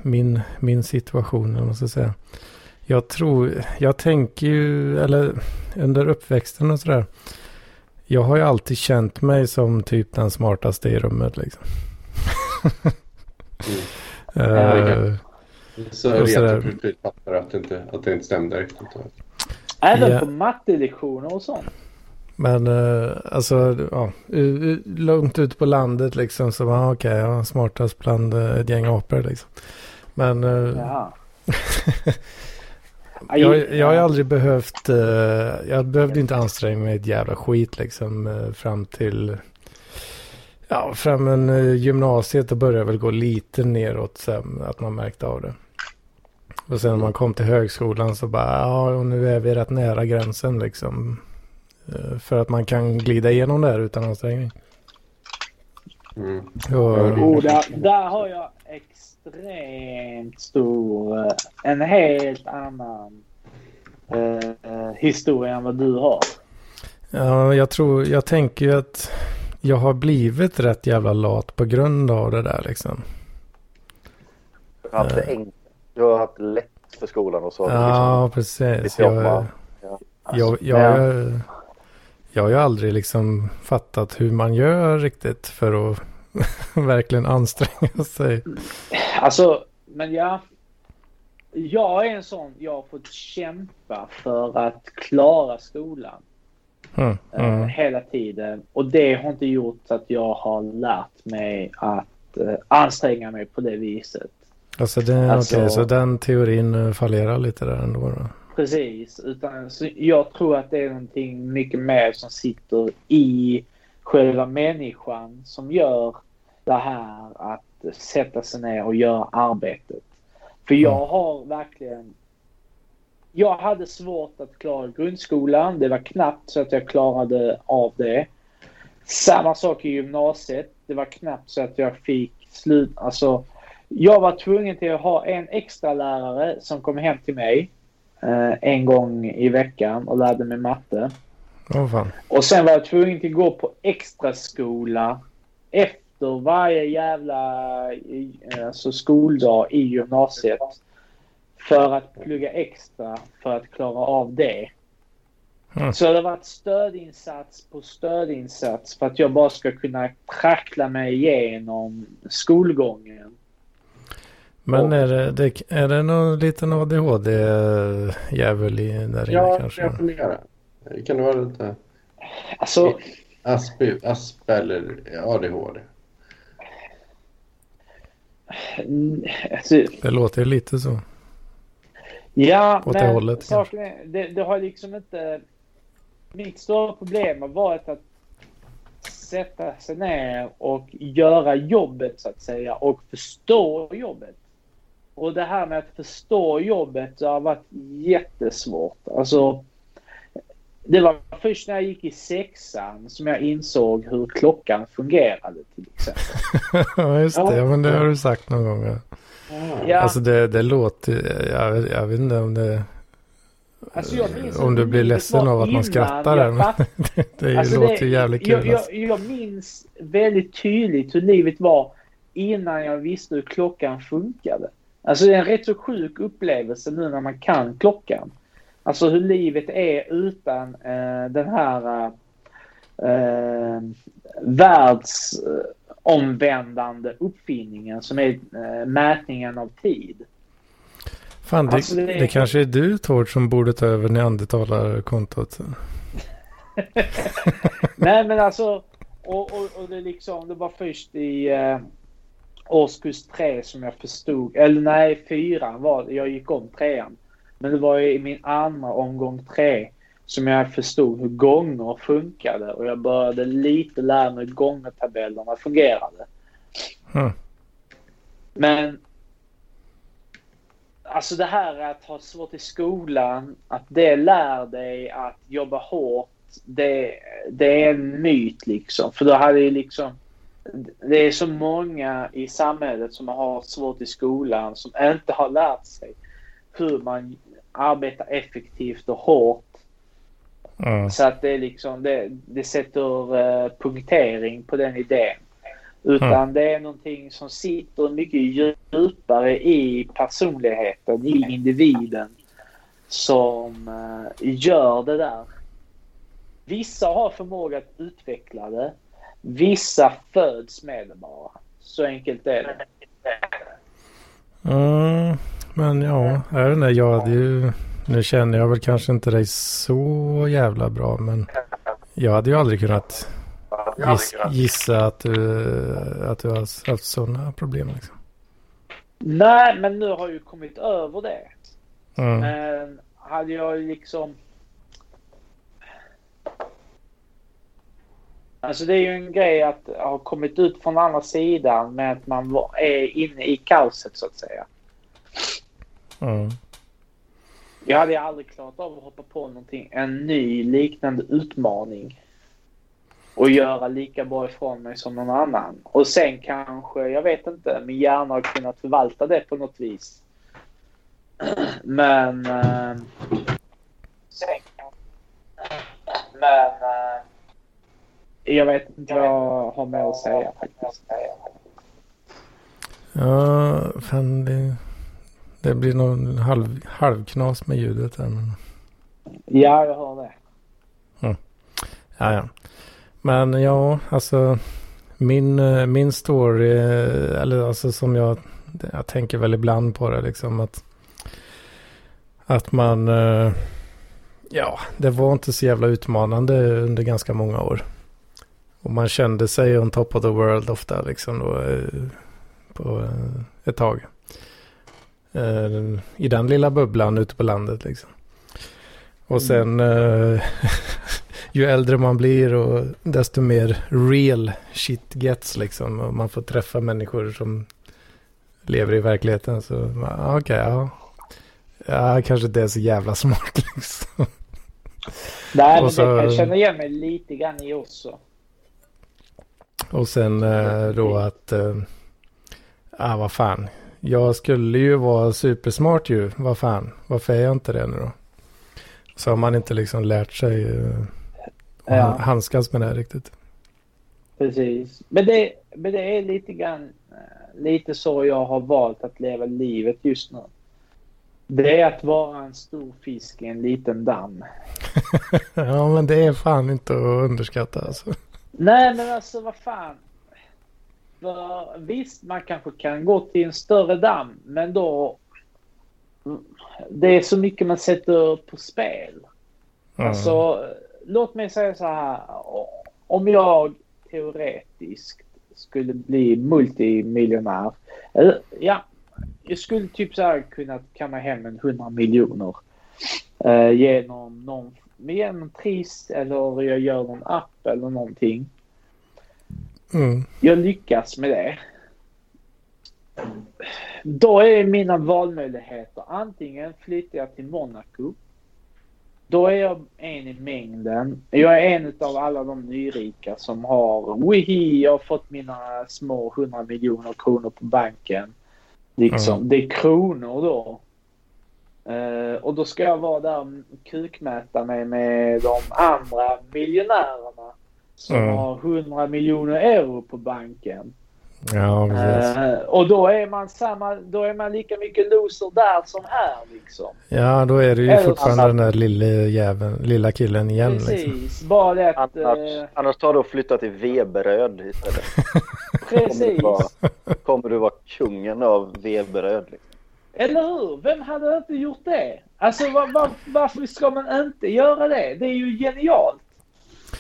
min, min situation, eller vad man ska säga. Jag tror, jag tänker ju, eller under uppväxten och sådär. Jag har ju alltid känt mig som typ den smartaste i rummet liksom. Ja, det kan- Eh, Så retroperspektiv fattar att det inte, att det inte stämde riktigt. Även Ja. på mattelektioner och sånt. Men eh, alltså, ja, långt ut på landet liksom så var okej, jag är smartast bland eh, ett gäng apor liksom. Men eh, Ja. jag, jag har aldrig behövt, eh, jag behövde inte anstränga mig ett jävla skit liksom fram till, ja, fram en gymnasiet och började väl gå lite neråt sen, att man märkte av det. Och sen när man kom till högskolan så bara, ja, och nu är vi rätt nära gränsen liksom. Eh, För att man kan glida igenom det här utan ansträngning. Mm. Och, Oh, där, där har jag extremt stor, eh, en helt annan eh, historia än vad du har. ja, jag tror, jag tänker ju att jag har blivit rätt jävla lat på grund av det där liksom. Du har haft det enkelt. Du har haft det lätt för skolan och så. Ja, precis. lite Jag, jag, jag, jag, jag har ju aldrig liksom fattat hur man gör riktigt för att verkligen anstränga sig. Alltså, men ja. jag är en sån, jag har fått kämpa för att klara skolan. Mm. eh, Mm. hela tiden. Och det har inte gjort att jag har lärt mig att eh, anstränga mig på det viset. Alltså, det, Alltså- okej, så den teorin eh, fallerar lite där ändå då? Precis. Utan, så jag tror att det är någonting mycket mer som sitter i själva människan som gör det här att sätta sig ner och göra arbetet. För jag Mm. har verkligen... Jag hade svårt att klara grundskolan. Det var knappt så att jag klarade av det. Samma sak i gymnasiet. Det var knappt så att jag fick slut... Alltså, jag var tvungen till att ha en extra lärare som kom hem till mig en gång i veckan och lärde mig matte. Fan. Och sen var jag tvungen att gå på extra skola efter varje jävla eh, alltså skoldag i gymnasiet. För att plugga extra för att klara av det. Mm. Så det har varit stödinsats på stödinsats för att jag bara ska kunna prackla mig igenom skolgången. Men Och- är det, det, är det någon liten ADHD-jävel i där inne Ja, kanske? jag funderar. Kan det vara lite Alltså, Aspi, Asp eller ADHD? mm, alltså Det låter ju lite så. Ja, Åt det men hållet, saken är, det, det har liksom inte... Mitt stora problem har varit att sätta sig ner och göra jobbet så att säga och förstå jobbet. Och det här med att förstå jobbet det har varit jättesvårt. Alltså, det var först när jag gick i sexan som jag insåg hur klockan fungerade till exempel. ja, just det. Ja. Men det har du sagt någon gång. Ja. Ja, Alltså det, det låter, jag, jag vet inte om det, alltså om du blir ledsen av att man skrattar där, det Alltså, låter ju jävligt kul. Jag, alltså. jag, jag minns väldigt tydligt hur livet var innan jag visste hur klockan funkade. Alltså det är en rätt så sjuk upplevelse nu när man kan klockan. Alltså hur livet är utan eh, den här eh, världsomvändande uppfinningen som är eh, mätningen av tid. Fan, det, alltså, det- det kanske är du Tord som borde ta över neandertalarkontot. Nej men alltså, och, och, och det liksom, det var först i eh, årskurs tre som jag förstod, eller nej fyran var jag gick om trean. Men det var i min andra omgång tre som jag förstod hur gånger funkade och jag började lite lära mig hur gångertabellerna fungerade. Mm. Men alltså det här att ha svårt i skolan, att det lär dig att jobba hårt, det, det är en myt liksom. För då hade ju liksom det är så många i samhället som har svårt i skolan som inte har lärt sig hur man arbetar effektivt och hårt Mm. så att det är liksom det, det sätter eh, punktering på den idén. Utan det är någonting som sitter mycket djupare i personligheten, i individen som eh, gör det där. Vissa har förmåga att utveckla det. Vissa föds med det bara. Så enkelt är det. Mm, men ja, jag vet inte, jag hade ju, nu känner jag väl kanske inte dig så jävla bra, men jag hade ju aldrig kunnat giss, gissa att du, att du har haft sådana problem. Liksom. Nej, men nu har jag ju kommit över det. Mm. Men hade jag liksom... Alltså det är ju en grej att ha kommit ut från andra sidan med att man är inne i kaoset så att säga. Mm. Jag hade aldrig klarat av att hoppa på någonting, en ny liknande utmaning. Och göra lika bra ifrån mig som någon annan. Och sen kanske, jag vet inte, min hjärna har kunnat förvalta det på något vis. Men... Eh, sen, men... Eh, jag vet inte vad jag har med att säga faktiskt. Ja, fan det, det blir någon halv, halvknas med ljudet här. Men, Ja, jag hör det. ja, ja. men ja, alltså min, eh, min story, eh, eller alltså som jag, jag tänker väl ibland på det liksom att Att man, eh, ja, det var inte så jävla utmanande under ganska många år. Och man kände sig on top of the world ofta liksom då, eh, på eh, ett tag. Eh, I den lilla bubblan ute på landet liksom. Och sen eh, ju äldre man blir och desto mer real shit gets liksom. Och man får träffa människor som lever i verkligheten. Så ja, okej, ja. Ja, kanske inte är så jävla smart liksom. Nej, men så- det kan jag känna igen mig lite grann i också. Och sen eh, då att, eh, ah vad fan. Jag skulle ju vara supersmart ju. Vad fan, varför är jag inte det nu då? Så har man inte liksom lärt sig eh, Ja. handskas med det här riktigt. Precis. Men det, men det är lite grann eh, lite så jag har valt att leva livet just nu. Det är att vara en stor fisk i en liten damm. ja men det är fan inte att underskatta alltså. Nej men alltså vad fan. För, visst man kanske kan gå till en större damm men då. Det är så mycket man sätter på spel. Mm. Alltså låt mig säga så här. Om jag teoretiskt skulle bli multimiljonär. eller, Ja, jag skulle typ så här kunna kamma hem en 100 miljoner. Eh, genom någon genom Triss eller jag gör någon app eller någonting. Mm. Jag lyckas med det. Då är mina valmöjligheter antingen flyttar jag till Monaco. Då är jag en i mängden. Jag är en av alla de nyrika som har wihi, jag har fått mina små 100 miljoner kronor på banken. Liksom. Mm. Det är kronor då. Eh, och då ska jag vara där och kukmäta mig med de andra miljonärerna som Mm. har 100 miljoner euro på banken. Ja, precis. Eh, och då är man samma, då är man lika mycket loser där som här liksom. Ja, då är det ju Eller- fortfarande den där lilla jäveln, lilla killen igen Precis, liksom. bara det att... Annars, eh, annars tar du och flyttar till vebröd istället. Kommer du precis. vara, kommer du vara kungen av vebröd. Liksom. Eller hur? Vem hade inte gjort det? Alltså var, var, varför ska man inte göra det? Det är ju genialt.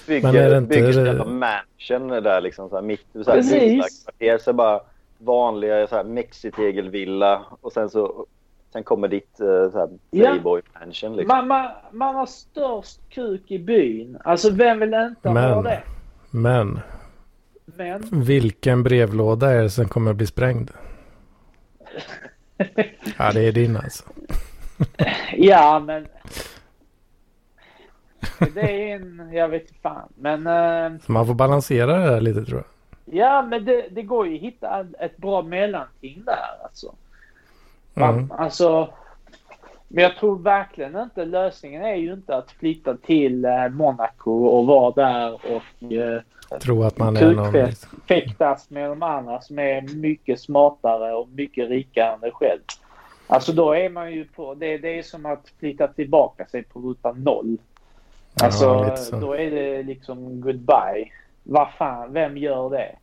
Men är Bygger, det inte- bygger så jävla mansion där liksom så här mitt i så här Precis. villakvarter. Så bara vanliga så här mexitegelvilla och sen så sen kommer ditt eh, så här Ja. playboy mansion liksom. Man, man, man har störst kuk i byn. Alltså vem vill inte ha Men- det? Men Men vilken brevlåda är det som kommer att bli sprängd? Ja, det är din alltså. ja men... Det är en... Jag vet inte fan. Men... Så man får balansera det här lite tror jag. Ja, men det, det går ju att hitta ett bra mellanting där alltså. Man, Mm. alltså. Men jag tror verkligen inte lösningen är ju inte att flytta till eh, Monaco och vara där och eh, Tro att man är någon... fäktas med de andra som är mycket smartare och mycket rikare än dig själv. Alltså då är man ju på, det, det är som att flytta tillbaka sig på ruta noll. Alltså Ja, då är det liksom goodbye. Vad fan, vem gör det?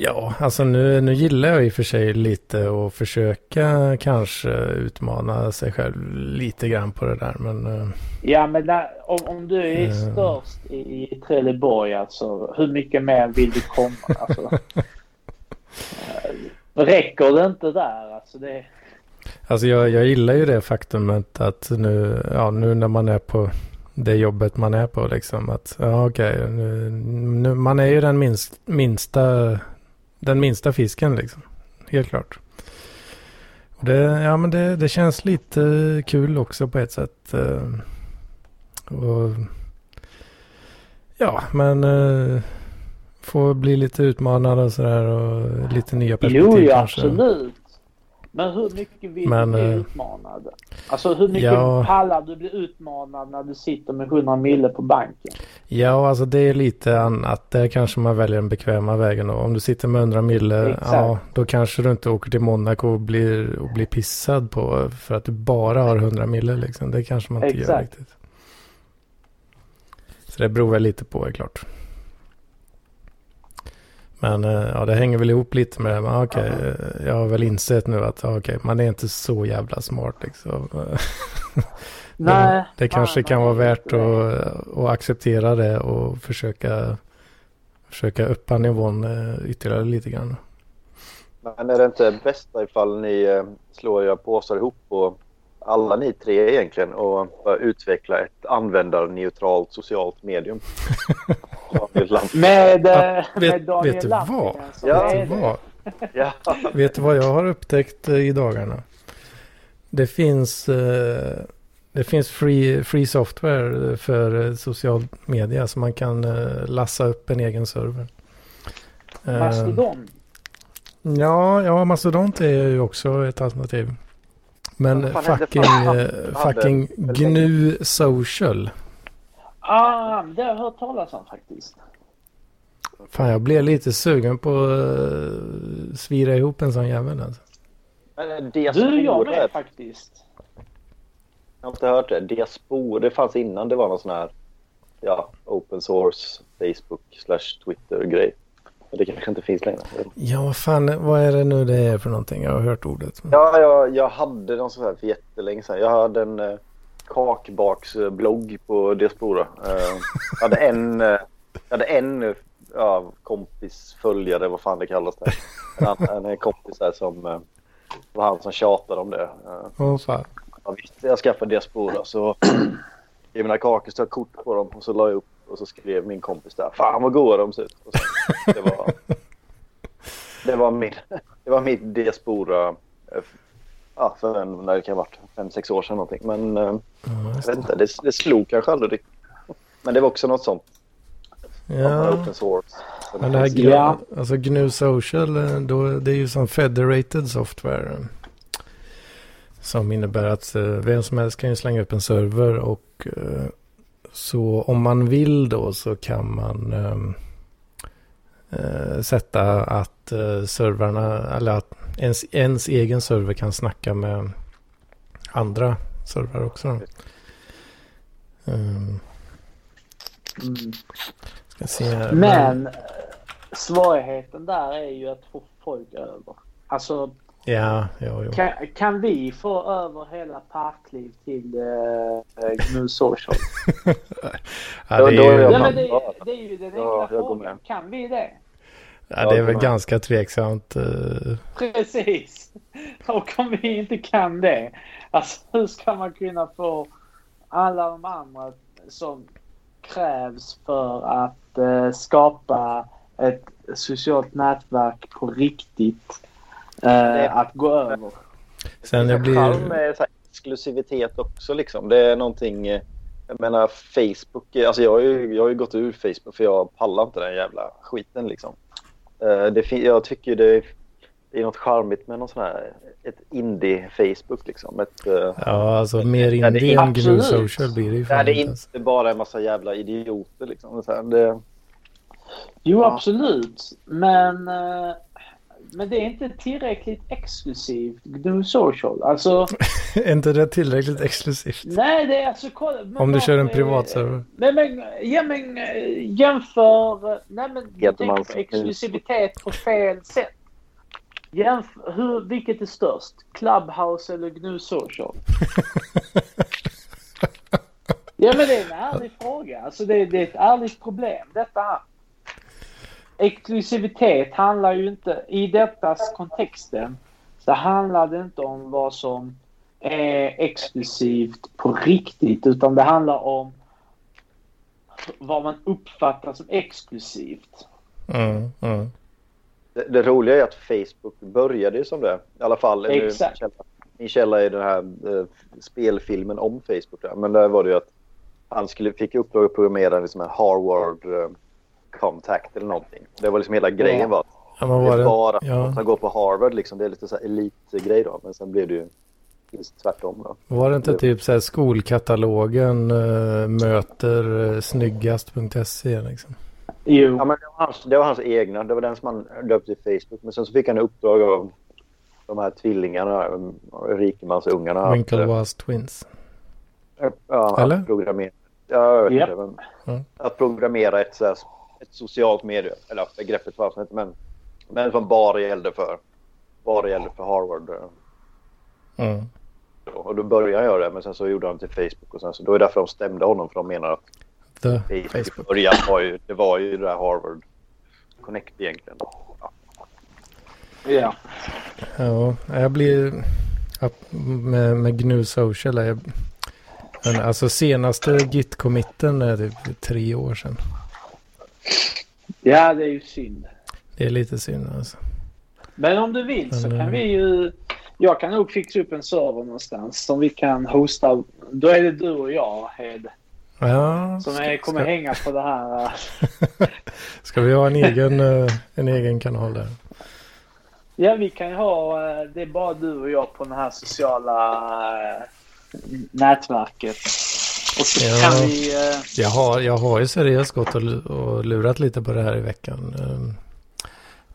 Ja, alltså nu, nu gillar jag i och för sig lite att försöka kanske utmana sig själv lite grann på det där. Men eh, Ja men där, om, om du är Eh. störst i, i Trelleborg alltså, hur mycket mer vill du komma? Alltså, eh, räcker det inte där? Alltså det, alltså jag, jag gillar ju det faktumet att nu, ja, nu när man är på det jobbet man är på liksom att ja okej, nu, nu, man är ju den minst, minsta, den minsta fisken liksom. Helt klart. Och det, ja men det, det känns lite kul också på ett sätt. eh, Och, ja men eh, få bli lite utmanad och sådär och lite nya perspektiv jo, ja, absolut. Men hur mycket vill Men, du bli eh, utmanad? Alltså hur mycket ja. pallar du bli utmanad när du sitter med 100 mille på banken? Ja, alltså det är lite annat. Där kanske man väljer den bekväma vägen. Om du sitter med 100 mille, Exakt. ja, då kanske du inte åker till Monaco och blir, och blir pissad på för att du bara har 100 mille. Liksom. Det kanske man inte gör Exakt. riktigt. Så det beror väl lite på, är klart. Men eh, ja, det hänger väl ihop lite med det. Men okej, eh, jag har väl insett nu att okej, man är inte så jävla smart liksom. Nej. det kanske nej, kan man vara är värt inte det. att, att acceptera det och försöka, försöka uppa nivån eh, ytterligare lite grann. Men är det inte bästa ifall ni eh, slår era påsar ihop och alla ni tre egentligen och bara utveckla ett användarneutralt socialt medium? Med, Ja, eh, vet- med Daniel vet du Lampinen vad? som Ja. Vet du vad? ja. Vet du vad jag har upptäckt eh, i dagarna? Det finns, eh, det finns free, free software för social media så man kan lassa upp en egen server. Mastodon. Ja, ja, Mastodont är ju också ett alternativ. Men det fucking, eh, fucking GNU Social. Ah, det har jag hört talas om faktiskt. Fan, jag blev lite sugen på att uh, svira ihop en sån jävel alltså. Men eh, Du, Diaspora, med faktiskt. jag har inte hört det. Diaspora, det fanns innan det var någon sån här ja, open source Facebook slash Twitter grej. Det kanske inte finns längre. Ja, vad fan, vad är det nu det är för någonting? Jag har hört ordet. Ja, jag, jag hade någon sån här för jättelänge sedan. Jag hade en eh, kakbaksblogg på Diaspora. Eh, jag hade en, eh, jag hade en ja, kompis, följare, vad fan det kallas där. En, en kompis där som eh, var han som tjatade om det. Eh, Åh fan. ja, visst, jag skaffade Diaspora så i mina kakor stod kort på dem och så la jag upp och så skrev min kompis där. Fan vad goda de ser ut. Och så, det var, det var min, det var mitt Diaspora eh, ja, för en, när det kan ha varit fem, sex år sedan någonting. Men Ja, jag vet det. inte, det, det slog kanske aldrig. Men det var också något sånt. Ja, Open source. men det här Ja. GNU, alltså GNU Social, eh, då, det är ju som federated software. Som innebär att vem som helst kan ju slänga upp en server och så om man vill då så kan man ehm, eh, sätta att eh, servrarna, eller att ens, ens egen server kan snacka med andra servrar också. Mm. ska se här. Men svårigheten där är ju att få folk över. Alltså Ja, jo, jo. kan, kan vi få över hela Parkliv till uh, GNU Social? Ja, det är ju, Ja, men det, det är ju den enkla Ja, frågan. Kan vi det? ja, det är väl Ja, ganska tveksamt. eh, Precis. Och om vi inte kan det, alltså hur ska man kunna få alla de andra som krävs för att eh, skapa ett socialt nätverk på riktigt eh, att gå över? Sen jag Det är charm blir... med så här exklusivitet också liksom. Det är någonting, eh, jag menar Facebook, eh, alltså jag har ju, jag har ju gått ur Facebook för jag pallar inte den jävla skiten liksom. Eh, Det, jag tycker det, det är något charmigt med någon sån här, ett indie-Facebook liksom. Ett, eh, Ja, alltså mer är indie än GNU social blir det ju där det är inte. bara en massa jävla idioter liksom. Det, Jo, Ja. absolut. Men, eh, men det är inte tillräckligt exklusivt, GNU Social. Alltså, Är inte det tillräckligt exklusivt? nej, det är alltså... kolla- men Om du kör en privat server. Nej men, ja, men eh, jämför... Nej men som- exklusivitet på fel sätt. Jämför, hur, vilket är störst? Clubhouse eller GNU Social? ja men det är en ärlig fråga. Alltså det, det är ett ärligt problem detta här. Exklusivitet handlar ju inte, i dettas kontexten, så handlar det inte om vad som är exklusivt på riktigt utan det handlar om vad man uppfattar som exklusivt. Mm, mm. det, det roliga är att Facebook började som det. I alla fall. Exakt. Min källa är den här eh, spelfilmen om Facebook. Där. Men där var det ju att han skulle, fick uppdrag att programmera liksom en Harvard eh, Contact eller någonting. Det var liksom hela grejen var att Ja, men det var är det... bara ja. att han går på Harvard liksom. Det är lite så här elitgrej då. Men sen blev det ju just tvärtom då. Var det inte typ så här skolkatalogen äh, möter äh, snyggast.se liksom? Jo. Ja, men det, var hans, det var hans egna. Det var den som han döpte till Facebook. Men sen så fick han i uppdrag av de här tvillingarna, eh, rikemansungarna. Winklevoss Twins. eh, Ja, Eller? att programmera. Ja, jag vet Japp. inte, men Mm. Att programmera ett så här ett socialt medie. Eller begreppet fanns inte men, men som bara gällde för, bara gällde för Harvard. eh. Mm. Och då började han göra det men sen så gjorde han till Facebook och sen så då är det därför de stämde honom för de menar att The Facebook, i Facebook. början var ju, det var ju det där Harvard Connect egentligen. Ja. Ja. Ja, jag blir... Med, med GNU Social. Jag, men alltså senaste Git-committen är typ tre år sedan. Ja, det är ju synd. Det är lite synd alltså. Men om du vill så kan eh, vi ju... Jag kan nog fixa upp en server någonstans som vi kan hosta. Då är det du och jag, Hed, Ja, som är, kommer ska, hänga på det här. ska vi ha en egen, eh, en egen kanal där? Ja, vi kan ha... eh, Det är bara du och jag på det här sociala nätverket. Och så Ja. kan vi... eh, Jag har, jag har ju seriöst gått och, och lurat lite på det här i veckan. Ehm,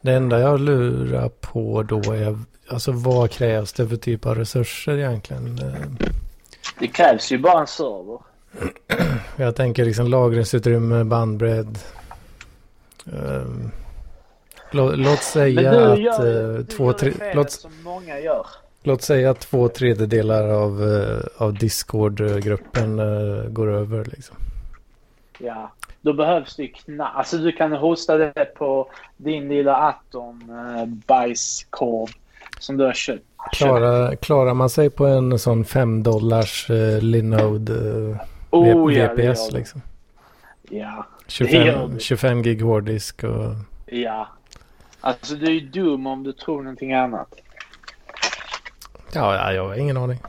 Det enda jag lurar på då är alltså vad krävs det för typ av resurser egentligen? Ehm, Det krävs ju bara en server. Jag tänker liksom lagringsutrymme, bandbredd. Ehm, lå, låt säga du att gör, eh, du två, gör tre, låt, som många gör. Låt säga att två tredjedelar av, eh, av Discord-gruppen eh, går över liksom. Ja. Då behövs det ju knapp. Alltså du kan hosta det på din lilla Atom eh, bajskorv som du har köpt. Klarar, klarar man sig på en sån 5 dollars Linode Oh, ja, det VPS det. liksom? Ja, Det gör 25, du. 25 gig hårddisk och... ja. Alltså du är ju dum om du tror någonting annat. Ja, ja, jag har ingen aning.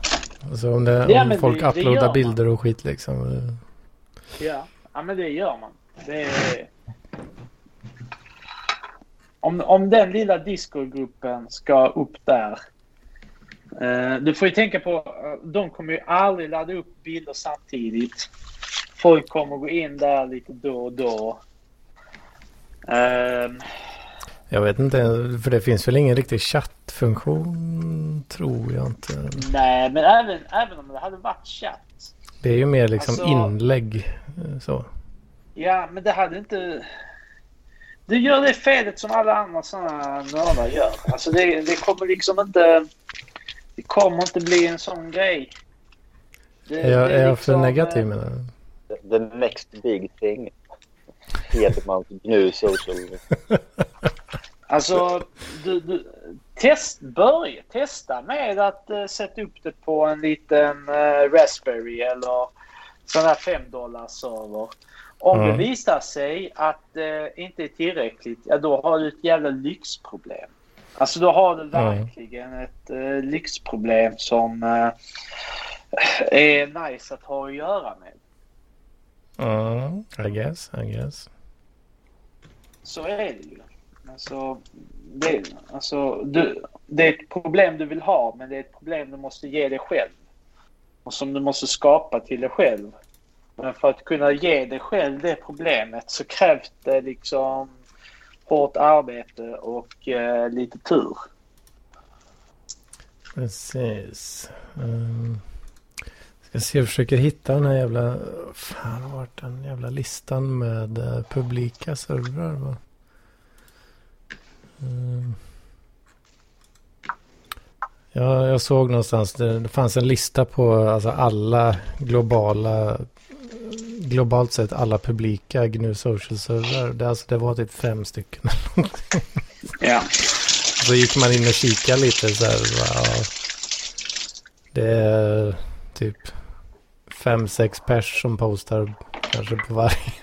Alltså om, det, Ja, om folk det- det uploadar bilder och skit liksom. eh, Ja, ja men det gör man. Det är... om, om den lilla discogruppen ska upp där. Eh, du får ju tänka på, eh, de kommer ju aldrig ladda upp bilder samtidigt. Folk kommer gå in där lite då och då. Ehm, Jag vet inte, för det finns väl ingen riktig chattfunktion tror jag inte. nej, men även, även om det hade varit chatt. Det är ju mer liksom Alltså- inlägg så. Ja, men det hade inte... Du gör det felet som alla andra sådana nördar gör. Alltså det, det kommer liksom inte... Det kommer inte bli en sån grej. Det, Är jag, det är jag för liksom, negativ eh, menar du? The next big thing. Hedmans GNU social. Alltså, du, du, test, börja testa med att eh, sätta upp det på en liten eh, Raspberry eller sån här 5 server. Om Mm. det visar sig att det inte är tillräckligt, ja då har du ett jävla lyxproblem. Alltså då har du verkligen ett eh, lyxproblem som är nice att ha att göra med. Ja, I guess, I guess. Så är det ju. Alltså, det, alltså, du, det är ett problem du vill ha, men det är ett problem du måste ge dig själv. Och som du måste skapa till dig själv. Men för att kunna ge dig själv det problemet så krävs det liksom hårt arbete och eh, lite tur. Precis. Um, ska se, jag försöker hitta den här jävla... Fan, vart den jävla listan med uh, publika servrar va? Ehm. ja, jag såg någonstans, det, fanns en lista på alltså alla globala, globalt sett alla publika GNU Social servrar. Det, alltså, det var typ fem stycken. Ja. Så gick man in och kikade lite så här. Ja, det är typ fem, sex pers som postar kanske på varje.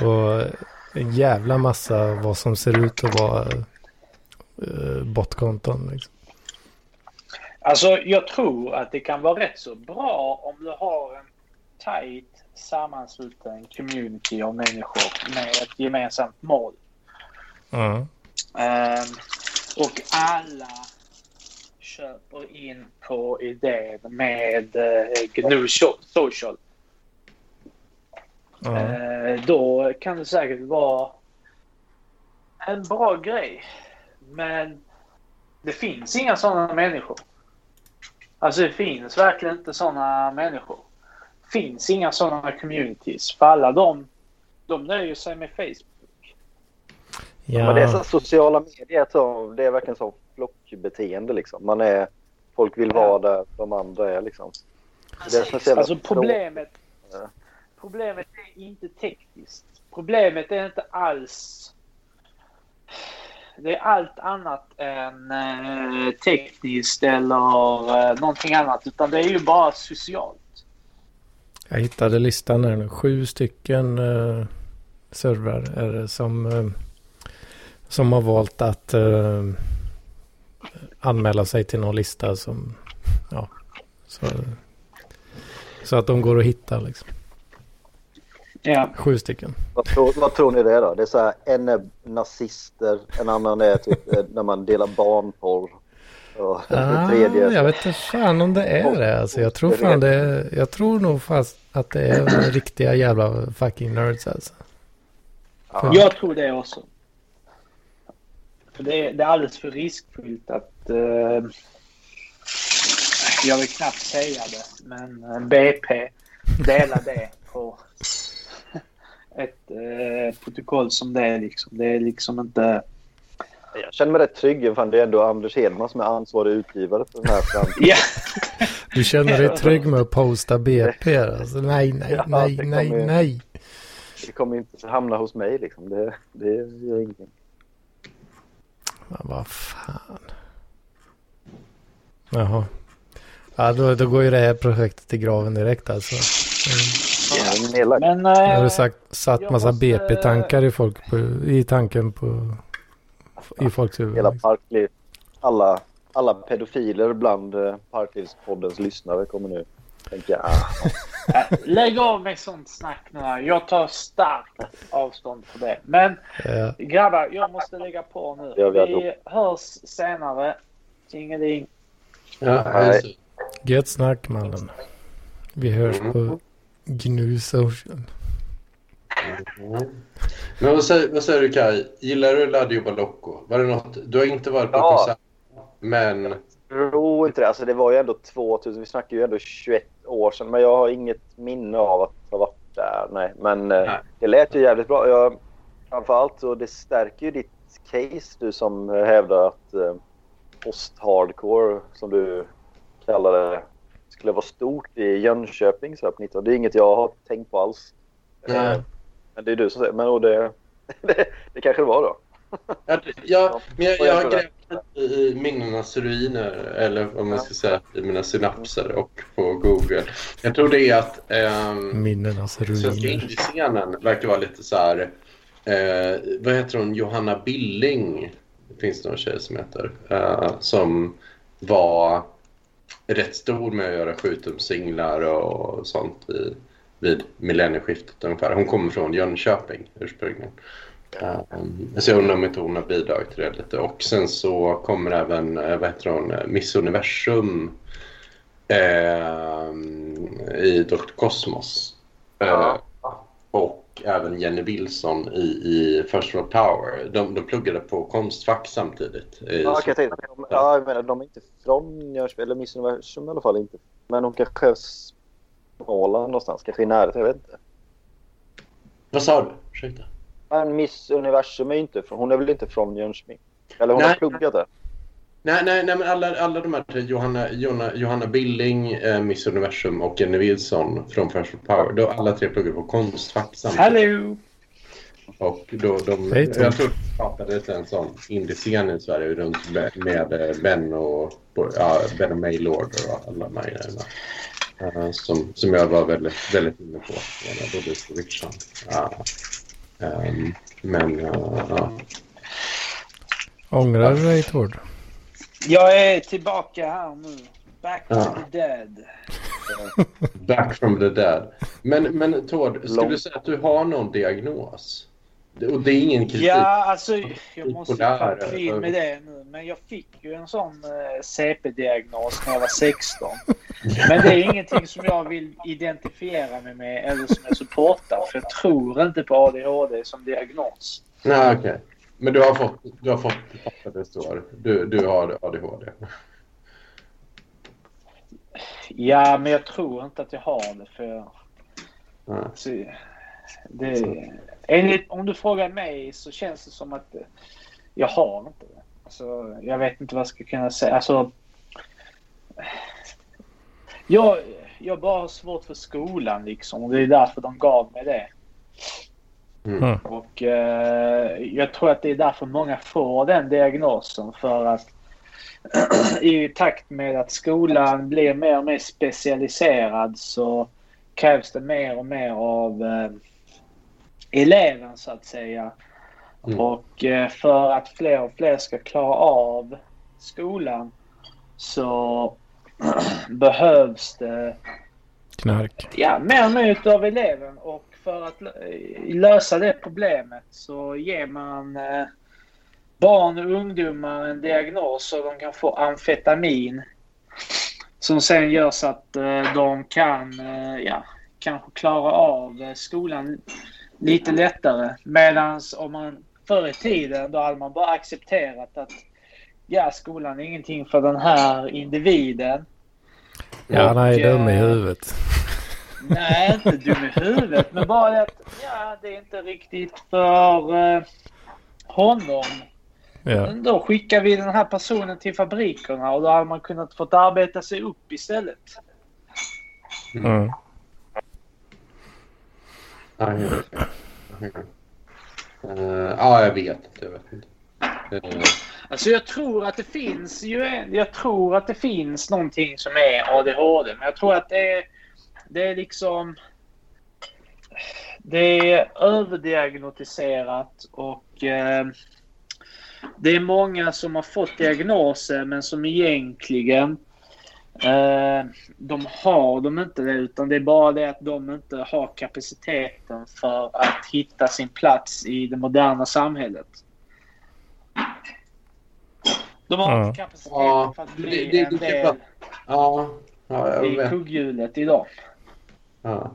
och en jävla massa vad som ser ut att vara uh, botkonton. Liksom. Alltså jag tror att det kan vara rätt så bra om du har en tight sammansluten community av människor med ett gemensamt mål. Mm. Ehm, och alla köper in på idén med uh, GNU Social. Eh, då kan det säkert vara en bra grej. Men det finns inga sådana människor. Alltså det finns verkligen inte sådana människor. Det finns inga sådana communities. För alla de, De nöjer sig med Facebook. Ja, Men det är så sociala medier, det är verkligen så flockbeteende liksom. Man är, folk vill vara där de andra är liksom. Det är Alltså problemet, Ja problemet är inte tekniskt. Problemet är inte alls... Det är allt annat än eh, tekniskt eller eh, någonting annat. Utan det är ju bara socialt. Jag hittade listan här nu. Sju stycken uh, servrar är det som, eh, som har valt att eh, anmäla sig till någon lista som, ja, så, så att de går att hitta liksom. Ja. Sju stycken. Vad tror, vad tror ni det är då? Det är så här, en är nazister, en annan är typ eh, när man delar barnporr. Och Ah, tredje jag vet inte fan om det är det. Alltså, jag tror fan det är, Jag tror nog fast att det är riktiga jävla fucking nerds alltså. Ja. Jag tror det också. För det är, det är alldeles för riskfyllt att... Eh, jag vill knappt säga det, men eh, BP dela det på ett eh, protokoll som det är liksom. Det är liksom inte... Jag känner mig rätt trygg. Fan, det är ändå Anders Hedman som är ansvarig utgivare för den här fram. Ja, Du känner dig trygg med att posta BP? Alltså, nej, nej, Ja, nej, det nej, kommer- nej. Det kommer inte hamna hos mig liksom. Det, det gör ingenting. Men vad fan. Jaha. Ja, då, då går ju det här projektet i graven direkt alltså. Mm. Ja, men... Nu har Eh, du sagt, satt massa måste- BP-tankar i, folk på, i tanken på... I folks huvud. Hela liksom. Parkliv. Alla, alla pedofiler bland eh, Parklivspoddens lyssnare kommer nu tänka ah, eh, lägg av med sånt snack nu. Jag tar starkt avstånd från det. Men Ja, grabbar, jag måste lägga på nu. Ja, vi Vi hörs senare. Tingeling. Ja, gött snack mannen. Vi hörs Mm. på GNU Social. Men vad säger, vad säger du Kai? Gillar du La Diuba Loco? Var det något? Du har inte varit på Ja. konsert, men... tror inte det. Alltså det var ju ändå 2000. Vi snackar ju ändå 21 år sedan. Men jag har inget minne av att ha varit där. Nej. Men eh, Nej. det lät ju jävligt bra. Jag, framförallt så det stärker ju ditt case du som hävdar att eh, post-hardcore som du kallar det skulle vara stort i Jönköping så här på 19. Det är inget jag har tänkt på alls. Nej. Eh, Men det är du som säger. Men och det, det, det kanske det var då. Ja, det- ja, men jag, jag har grävt i minnenas ruiner, eller vad man ska säga, i mina synapser och på Google. Jag tror det är att ehm, Minnenas svenska ruiner. indiescenen verkar vara lite så här... Eh, vad heter hon? Johanna Billing finns det någon tjej som heter. Eh, som var rätt stor med att göra skjutumsinglar och sånt i, vid millennieskiftet ungefär. Hon kommer från Jönköping ursprungligen. Um, så jag undrar om inte hon har bidragit till det lite. Och sen så kommer även, eh, vad heter hon, eh, Miss Universum ehm, i Dr. Cosmos. Ja. Eh, och även Jenny Wilson i, i First World Power. De, de pluggade på Konstfack samtidigt. I, Ja, jag tänkte, de, ja, jag menar, de är inte från Jönköping, eller Miss Universum i alla fall inte. Men de kanske är Småland någonstans, kanske i närheten, jag vet inte. Vad sa du? Ursäkta. Men Miss Universum är inte från, hon är väl inte från Jönköping? Eller hon har Nej. pluggat där? Nej, nej, nej men alla, alla de här tre, Johanna, Johanna, Johanna Billing, eh, Miss Universum och Jenny Wilson från First Power. Då alla tre pluggade på Konstfack samtidigt. Hallå! Och då, de, jag tror det skapades en sån indiescen i Sverige runt med, eh, Ben och, ja, ben och Maylord och alla de här. Eh, som, som jag var väldigt, väldigt inne på. Både Richard. Ja. Ehm, men eh, ja. Ångrar du dig Tord? Jag är tillbaka här nu. Back Ja. the dead. Back from the dead. Men, men Tord, skulle Långt. du säga att du har någon diagnos? Och det är ingen kritik. Ja, alltså jag måste ta clean med det nu. Men jag fick ju en sån eh, CP-diagnos när jag var 16. Men det är ingenting som jag vill identifiera mig med eller som jag supportar. För jag tror inte på ADHD som diagnos. Nej, okej. Men du har fått, du har fått papper det står. Du, du har ADHD. Ja, men jag tror inte att jag har det. För så, det enligt, om du frågar mig så känns det som att jag har inte det. Alltså, jag vet inte vad jag ska kunna säga. Alltså, jag, jag bara har svårt för skolan liksom och det är därför de gav mig det. Mm. Och eh, jag tror att det är därför många får den diagnosen för att i takt med att skolan blir mer och mer specialiserad så krävs det mer och mer av eh, eleven så att säga. Mm. Och eh, för att fler och fler ska klara av skolan så behövs det Knark. ja, mer och mer utav eleven och för att lö- lösa det problemet så ger man eh, barn och ungdomar en diagnos så de kan få amfetamin. Som sen gör så att eh, de kan eh, ja, kanske klara av skolan lite lättare. Medan om man förr i tiden då hade man bara accepterat att ja, skolan är ingenting för den här individen. Ja, han är dum i huvudet. Nej, inte dum i huvudet. Men bara det att ja, det är inte riktigt för eh, honom. Ja. Men Då skickar vi den här personen till fabrikerna och då hade man kunnat fått arbeta sig upp istället. Mm. Okej. Eh, ja, jag vet inte. Jag vet inte. Eh, Alltså jag tror att det finns ju en, Jag tror att det finns någonting som är ADHD. Men jag tror att det är, det är liksom... Det är överdiagnostiserat och eh, det är många som har fått diagnoser men som egentligen eh, de har de inte det utan det är bara det att de inte har kapaciteten för att hitta sin plats i det moderna samhället. De har Ja. inte kapaciteten Ja, för att det- bli det- en del ja, ja, jag i kugghjulet idag. Ja.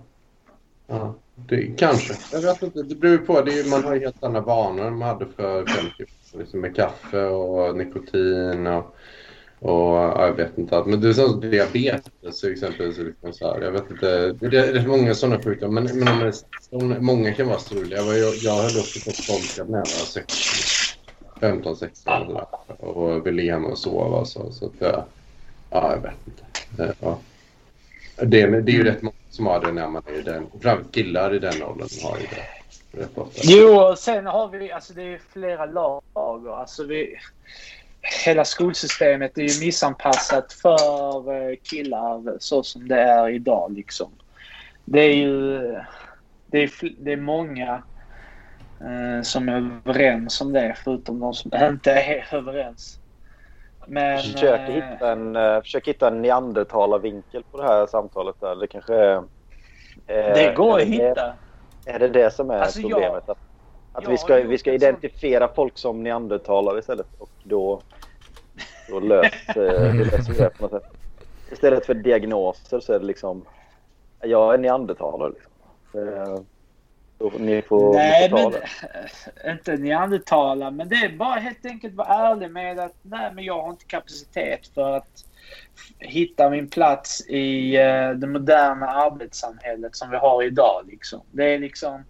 Ja, det, kanske. Jag vet inte. Det beror på. Det är, man har ju helt andra vanor än man hade för 50 år typ, liksom med kaffe och nikotin och, och ja, jag vet inte. allt. Men det är som diabetes till exempel. Så liksom så här, jag vet inte. Det är, det är många sådana sjukdomar. Men, men om det, många kan vara struliga. Jag, jag, jag höll också på skolkat när jag var 16, 15, 16 och ville hem och sova. Så, så att eh, ja, jag vet inte. Eh, ja. Det, det är ju rätt många som har det när man är i den, framförallt killar i den åldern har ju det rätt ofta. Jo, och sen har vi, alltså det är flera lager. Alltså vi, hela skolsystemet är ju missanpassat för eh, killar så som det är idag liksom. Det är ju, det är, det är många eh, som är överens om det förutom de som inte är överens. Men... Försök eh, hitta en, eh, försök hitta en neandertalarvinkel på det här samtalet. Där. Det kanske är... eh, det går är att det- hitta. Är det det som är Alltså, jag- problemet? att att jag vi ska, vi ska identifiera folk som neandertalare istället och då, då löser, vi det på något sätt. Istället för diagnoser så är det liksom jag är neandertalare. Liksom. Eh, ni får, Nej, men inte neandertalare. Men det är bara helt enkelt vara ärlig med att nej, men jag har inte kapacitet för att hitta min plats i eh, det moderna arbetssamhället som vi har idag. Liksom. Det är liksom...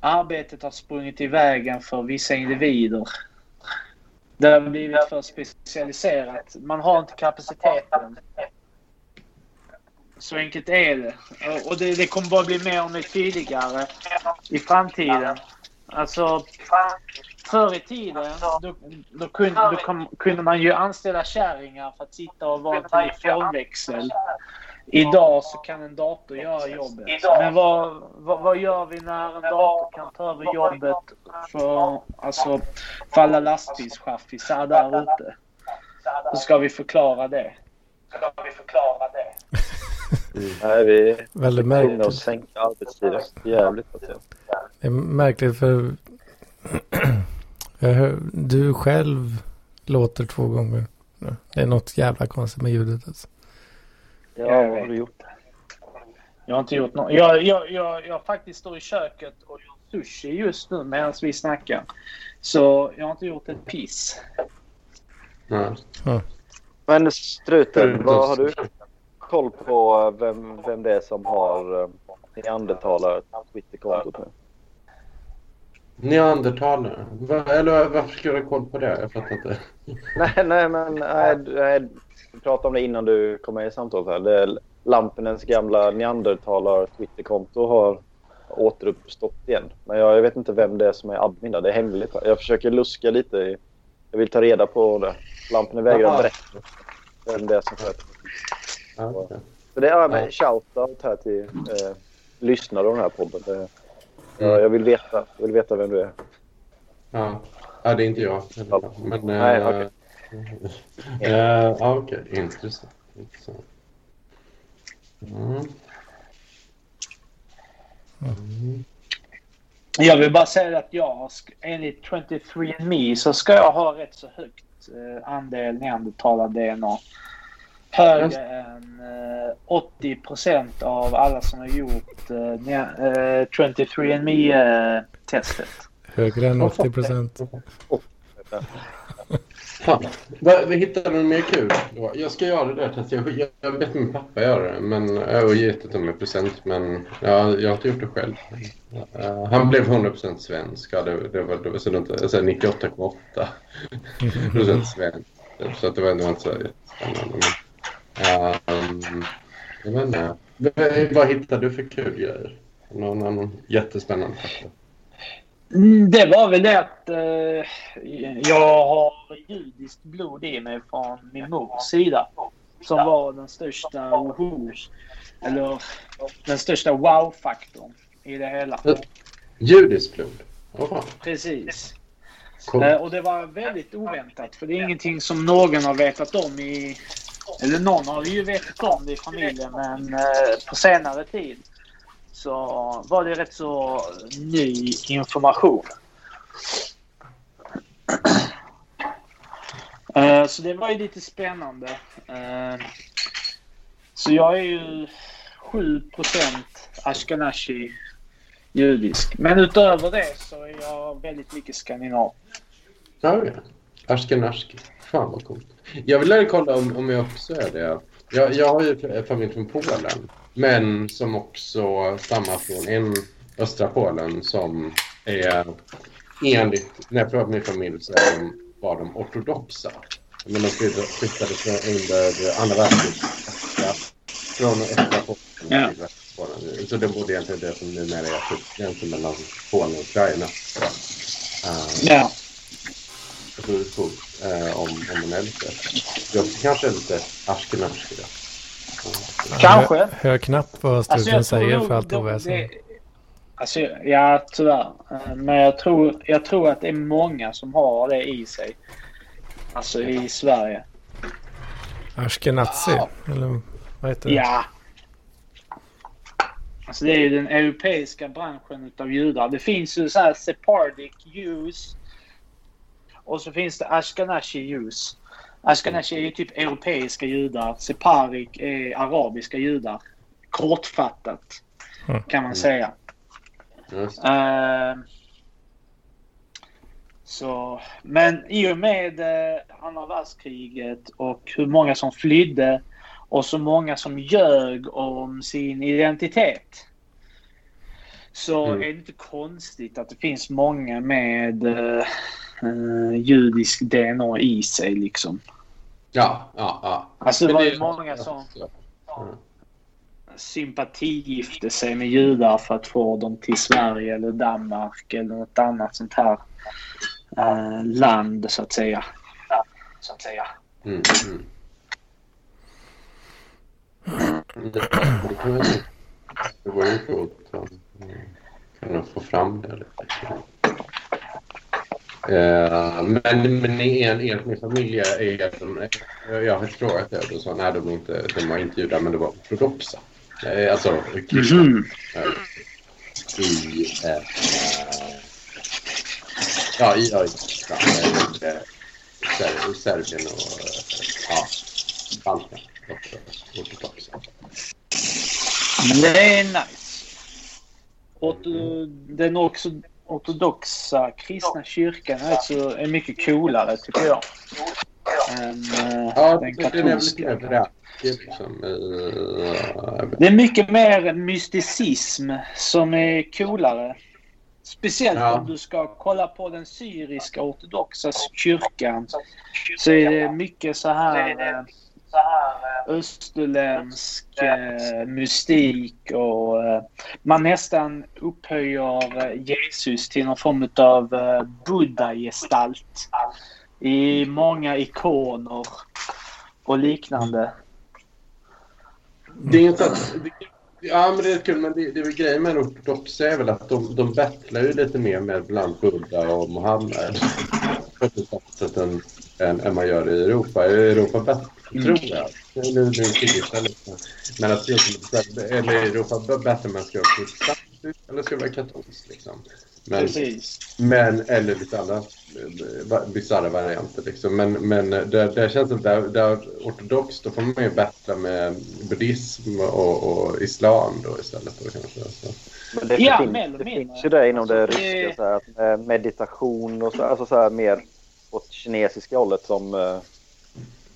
Arbetet har sprungit i vägen för vissa individer. Det har blivit för specialiserat. Man har inte kapaciteten. Så enkelt är det. Och- det, det kommer bara bli mer och mer tydligare i framtiden. Alltså, förr i tiden då, då, kunde, då kom, kunde man ju anställa kärringar för att sitta och vara en telefonväxel. Idag så kan en dator göra jobbet. Men vad, vad, vad gör vi när en dator kan ta över jobbet för, alltså, för alla lastbilschaffisar där ute? Hur ska vi förklara det? Ska vi förklara det? Nej, vi är Väldigt tvungna att märkligt. sänka arbetstiden. Jävligt. Det är märkligt för jag hör, du själv låter två gånger. Det är något jävla konstigt med ljudet. Alltså. Ja, vad har du gjort? Jag har inte gjort något. Jag, jag, jag, jag faktiskt står i köket och gör sushi just nu medan vi snackar. Så jag har inte gjort ett piss. Ja. Men struten, Mm. vad har du koll på vem, vem det är som har eh, neandertalare Twitterkontot nu. Neandertalare? Va, eller varför ska du ha koll på det? Jag fattar inte. Nej, nej, men nej, nej, vi pratade om det innan du kom med i samtalet här. Det, Lampinens gamla neandertalar Twitterkonto har återuppstått igen. Men jag, jag vet inte vem det är som är admin där. Det är hemligt. Jag försöker luska lite. I, jag vill ta reda på det. Lampinen vägrar berätta vem det är som sköter Okej. Så det är Ja. med shoutout här till eh, lyssnare av den här podden. Det, Mm. ja, jag, vill veta, jag vill veta vem du är. Ja. ja, det är inte jag. Men, Nej, eh, okej. eh, ja, okej. Intressant. Intressant. Mm. Mm. Jag vill bara säga att jag, enligt 23andMe så ska jag ha rätt så högt eh, andel neandertalar-DNA. Högre än eh, 80 procent av alla som har gjort eh, ne- eh, 23andMe-testet. Högre än 80 procent. Vad hittade du mer kul? Jag ska göra det där testet. Jag, jag bett min pappa göra det. Men, jag har gett det med present. Men ja, jag har inte gjort det själv. Eh, han blev 100% svensk. Ja, det, det var, det var så runt, alltså 98,8 procent svensk. Så det var ändå inte så jättespännande. Um, jag vet inte. Vad- hittade du för kul grejer? Någon, någon jättespännande faktor? Mm, Det var väl det att eh, jag har judiskt blod i mig från min mors sida. Som var den största woho, eller den största wow-faktorn i det hela. Judiskt blod? Fan. Precis. Cool. Eh, och det var väldigt oväntat för det är ingenting som någon har vetat om i... Eller någon har ju vetat om det i familjen men eh, på senare tid så var det rätt så ny information. Eh, så det var ju lite spännande. Eh, så jag är ju 7 ashkenazi judisk. Men utöver det så är jag väldigt mycket skandinav. Ja, Ashkenaski. Fan vad coolt. Jag vill kolla om, om jag också är det. Jag, jag har ju familj från Polen. Men som också stammar från en östra Polen som är enligt, när jag pratar med min familj så de, var de ortodoxa. Men de flyttade, under andra världskriget. Ja, från östra Polen Ja. till västra Polen. Så det borde egentligen det som numera är typ gränsen mellan Polen och Ukraina. Uh, Ja. Är coolt eh, om, om man är lite... Jag kanske är lite ashkenazi då. Kanske. Hör, hör knappt vad Alltså, jag tror säger för allt oväsen. Alltså, ja, tyvärr. Eh, Men jag tror, jag tror att det är många som har det i sig. Alltså i Sverige. Ashkenazi? Eller vad heter det? Ja. Alltså det är ju den europeiska branschen utav judar. Det finns ju så här Sephardic Jews. Och så finns det Ashkenazi Jews. Ashkenazi är ju typ europeiska judar. Sephardic är arabiska judar. Kortfattat Mm. kan man säga. Eh, så, men i och med eh, andra världskriget och hur många som flydde och så många som ljög om sin identitet. Så Mm. är det inte konstigt att det finns många med eh, eh, judisk DNA i sig liksom. Ja, ja, ja. Alltså det var ju många som Ja. sympatigifte sig med judar för att få dem till Sverige eller Danmark eller något annat sånt här eh, land så att säga. Så att säga. Mm, mm. Det, man ju- Det vore ju coolt om mm, kunna få fram det lite. Eh, men men i en, en min familj är de, jag har frågat det och då sa nej de, inte, de var inte judar men de var ortodoxa. Eh, alltså kristna. Mhm. eh, I eh, ja, i ja, i- ja, eh, Ser- Serbien och ja, Balkan. och- Ortodoxa. Det är nice. Orto, den också ortodoxa kristna kyrkan är, alltså, är mycket coolare tycker jag. än eh, Ja, den det, det är katolska. bräcklig liksom. Uh, Det är mycket mer mysticism som är coolare. Speciellt Ja. om du ska kolla på den syriska ortodoxa kyrkan. Så är det mycket så här eh, österländsk eh, mystik och eh, man nästan upphöjer Jesus till någon form av buddha-gestalt i många ikoner och liknande. Det är inte att... det- Ja, men det är kul. Men det, det är väl grejen med en ortodox är väl att de, de battlar ju lite mer med bland Buddha och Mohammed. På ett annat sätt än, än, än man gör i Europa. I Europa battlar, tror jag. Nu, nu, det lite. Men att just, eller i Europa battlar man ska vara protestant eller ska vara katolsk. Liksom. Men, Precis. men, eller lite andra eh, bisarra varianter. Liksom. Men, men där, där känns det där, där ortodox, då får man ju battla med buddhism och, och islam då istället. Då, kanske. Så. Men det, Ja, finns, eller det mindre. finns ju det inom det Alltså, det- ryska, så här, att, eh, meditation och så, alltså så här, mer åt kinesiska hållet som eh,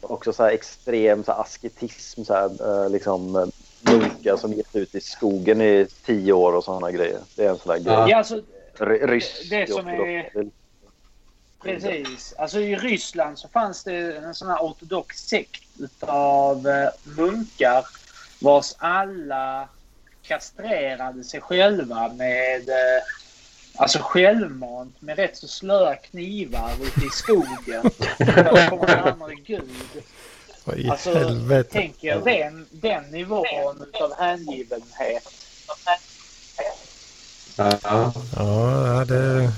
också så här extrem så här, asketism, så här, eh, liksom eh, munkar som sig ut i skogen i tio år och sådana grejer. Det är en sån där grej. Ja. Ja, alltså, Ry- Rysk Det som är-. Precis. Alltså i Ryssland så fanns det en sån här ortodox sekt utav eh, munkar vars alla kastrerade sig själva med eh, alltså självmant med rätt så slöa knivar ute i skogen för att komma närmare Gud. Vad i Alltså, helvete. tänk er den, den nivån utav hängivenhet. Ja. Ja, det,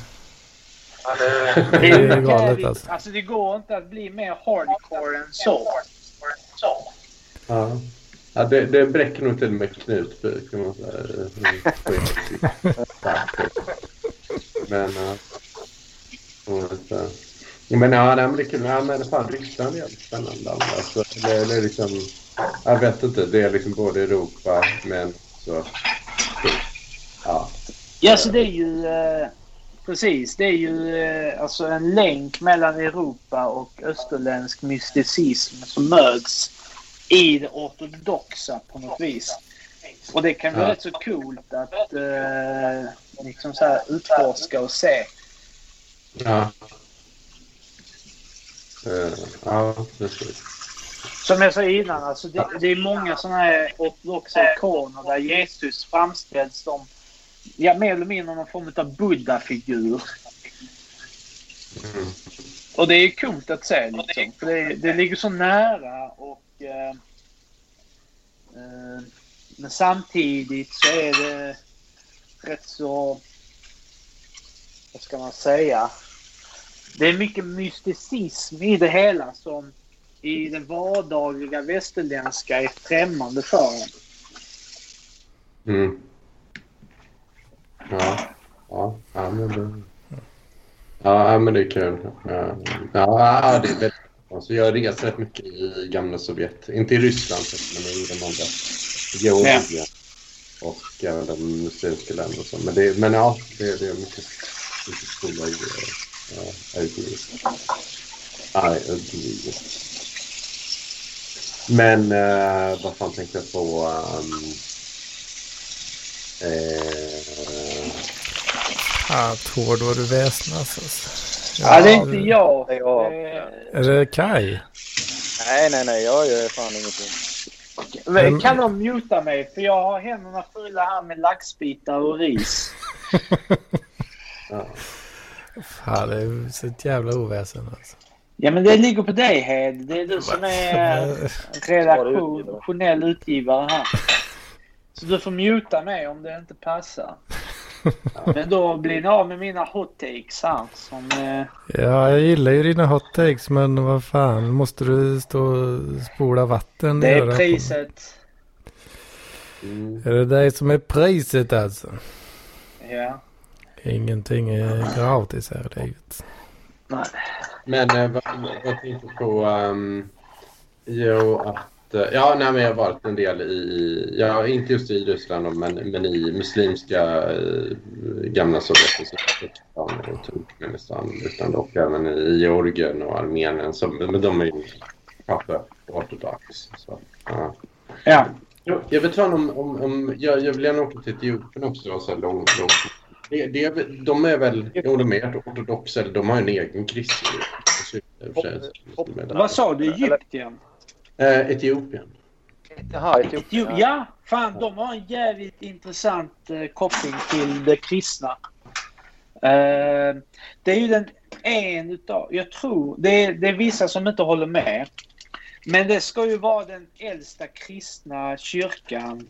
Det det är galet alltså. Alltså det går inte att bli mer hardcore än så. Ja. Ja, det, det bräcker nog till med knutbuk kan man säga. Men... Ja, Men ja, nej, men det är kul. Ja, men fan, Ryssland är jävligt spännande. Alltså, det, det är liksom... Jag vet inte. Det är liksom både Europa men så... Ja. Ja, så det är ju... Eh, precis. Det är ju eh, alltså en länk mellan Europa och österländsk mysticism som möts i det ortodoxa på något vis. Och det kan bli Ja. rätt så coolt att eh, liksom så här utforska och se. Ja. Eh, ja, precis. Som jag sa innan, alltså det, det är många sådana här ortodoxa ikoner där Jesus framställs som ja, mer eller mindre någon form av buddha-figur. Mm. Och det är coolt att se liksom. För det, det ligger så nära och... Eh, eh, men samtidigt så är det rätt så... Vad ska man säga? Det är mycket mysticism i det hela som i det vardagliga västerländska är främmande för en. Mm. Ja. Ja, ja, men det... Ja, ja, men det är kul. Ja, ja, ja, det är väldigt alltså, Jag reser rätt mycket i gamla Sovjet. Inte i Ryssland, men i de andra. Georgien och även de muslimska länderna. så. Men, det, men ja, det, det är mycket, mycket coola grejer. Ja. Ja, idéer. Men eh, vad fan tänkte jag på? Um, eh, Ja, Tord vad du väsnas alltså. Ja, det är inte jag. det är jag. Det- Är det Kai? Nej, nej, nej. Jag gör fan ingenting. Men Kan de muta mig? För jag har händerna fulla här med laxbitar och ris. ja. Fan, det är så ett jävla oväsen alltså. Ja, men det ligger på dig, Hed. Det är du som är redaktionell utgivare här. Så du får muta mig om det inte passar. Men då blir ni av med mina hot takes här. Som, eh, Ja, jag gillar ju dina hot takes men vad fan, måste du stå och spola vatten? det är priset. Mm. Är det det som är priset alltså? Ja. Ingenting är gratis här i livet. Nej. Men eh, vad, vad tänkte du på? Um, jo, att... eh, Ja, nej, men jag har varit en del i... Ja, inte just i Ryssland, men, men i muslimska eh, gamla Sovjet. i Turkmen och Turkmen Afghanistan utan dock även i Georgien och Armenien. Som, men de är ju kanske ortodox. Så, ja. Ja. Jag, vet fan om... om, om jag, jag vill gärna åka till Etiopien också. Det var så här lång, lång. Det, det, de är väl... Jo, de är ortodoxa. Eller de har en egen kristen. Vad sa du? Egypten? Eh, Etiopien. Jaha, Etiopien. Ja, fan de har en jävligt intressant eh, koppling till det kristna. Eh, det är ju den en utav, jag tror, det är, det är vissa som inte håller med. Men det ska ju vara den äldsta kristna kyrkan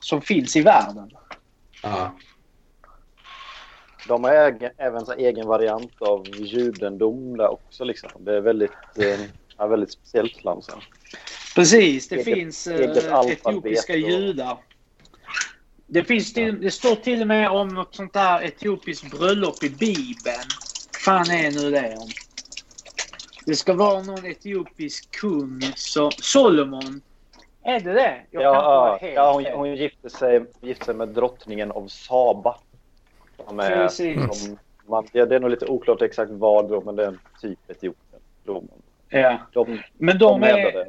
som finns i världen. Ja. De har även egen variant av judendom där också. Liksom. Det är väldigt, eh, ja, väldigt speciellt land. Sen. Precis, det Eget- finns eget eh, alfabet etiopiska judar. Det, finns till, det står till och med om något sånt där etiopiskt bröllop i Bibeln. fan är nu det om? Det ska vara någon etiopisk kung, så, Solomon. Är det det? Jag Ja, ja, hon, hon gifte, sig, gifte sig med drottningen av Saba. Som är, Precis. som, man, ja, det är nog lite oklart exakt vad då, men det är en typ Etiopien. De, Ja. de, Men de de är,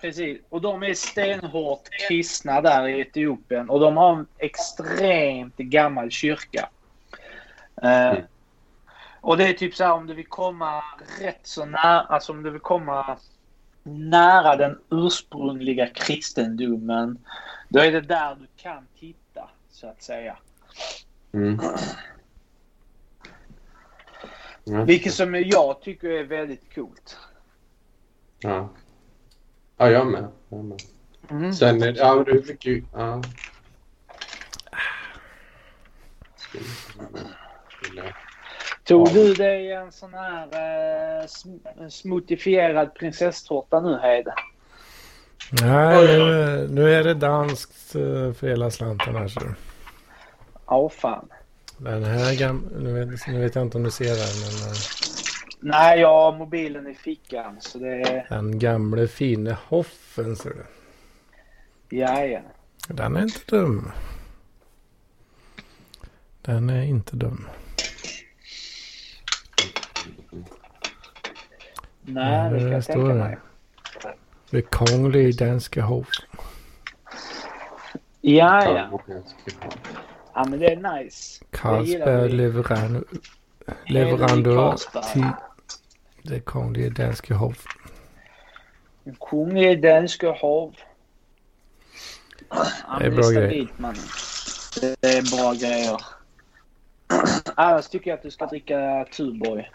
precis, och de är stenhårt kristna där i Etiopien. Och de har en extremt gammal kyrka. Eh, Mm. Och det är typ så här om du vill komma rätt så nära, alltså om du vill komma nära den ursprungliga kristendomen. Då är det där du kan titta, så att säga. Mm. Ja. Vilket som jag tycker är väldigt coolt. Ja. Ja, jag med. Jag med. Mm. Sen är det, ja, det är mycket... Ja. Tog du dig en sån här eh, sm- smutifierad prinsesstårta nu Hed? Nej, nu, nu är det danskt eh, för hela slanten här. Så. Ja, fan. Den här gam- nu, vet, nu vet jag inte om du ser den, men eh, Nej, jag har mobilen i fickan så det är... den gamle fine Hoffen ser du. Ja, ja. Den är inte dum. Den är inte dum. Nej, det kan där jag står tänka mig. Det kongelige danske hof. Ja, Ja, ja. men det är nice. Det Carlsberg leveran, leverandör till det kongelige danske hof. En kunglig dansk hav. Ja, Det är bra är grejer. stabilt, mannen. Det är bra grejer. Annars tycker jag att du ska dricka Tuborg.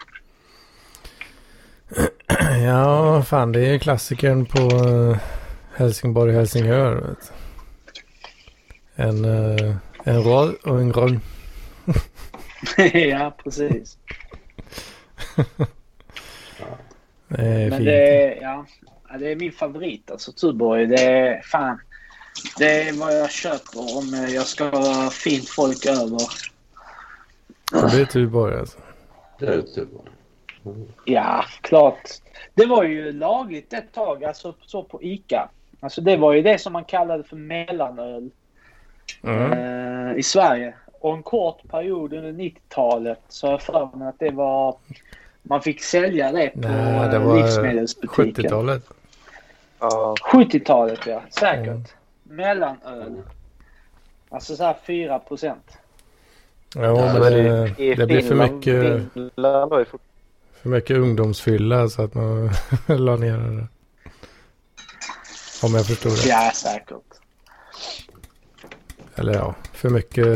Ja, fan det är klassikern på eh, Helsingborg-Helsingör. En, eh, en röd och en grön. ja, precis. Det är Men fint. det är, ja, det är min favorit alltså Tuborg. Det är fan. Det är vad jag köper om jag ska ha fint folk över. Så det är Tuborg alltså. Det är typ. Ja, klart. Det var ju lagligt ett tag, alltså så på ICA. Alltså det var ju det som man kallade för mellanöl Mm. eh, i Sverige. Och en kort period under 90-talet så har jag för mig att det var... Man fick sälja det på Nej, det eh, var livsmedelsbutiken. 70-talet. ja, 70-talet ja, säkert. Mm. Mellanöl. Alltså så här 4 procent. Ja, men det, i det blir för mycket, för mycket ungdomsfylla så att man la ner det. Om jag förstod det. Ja, säkert. Eller ja, för mycket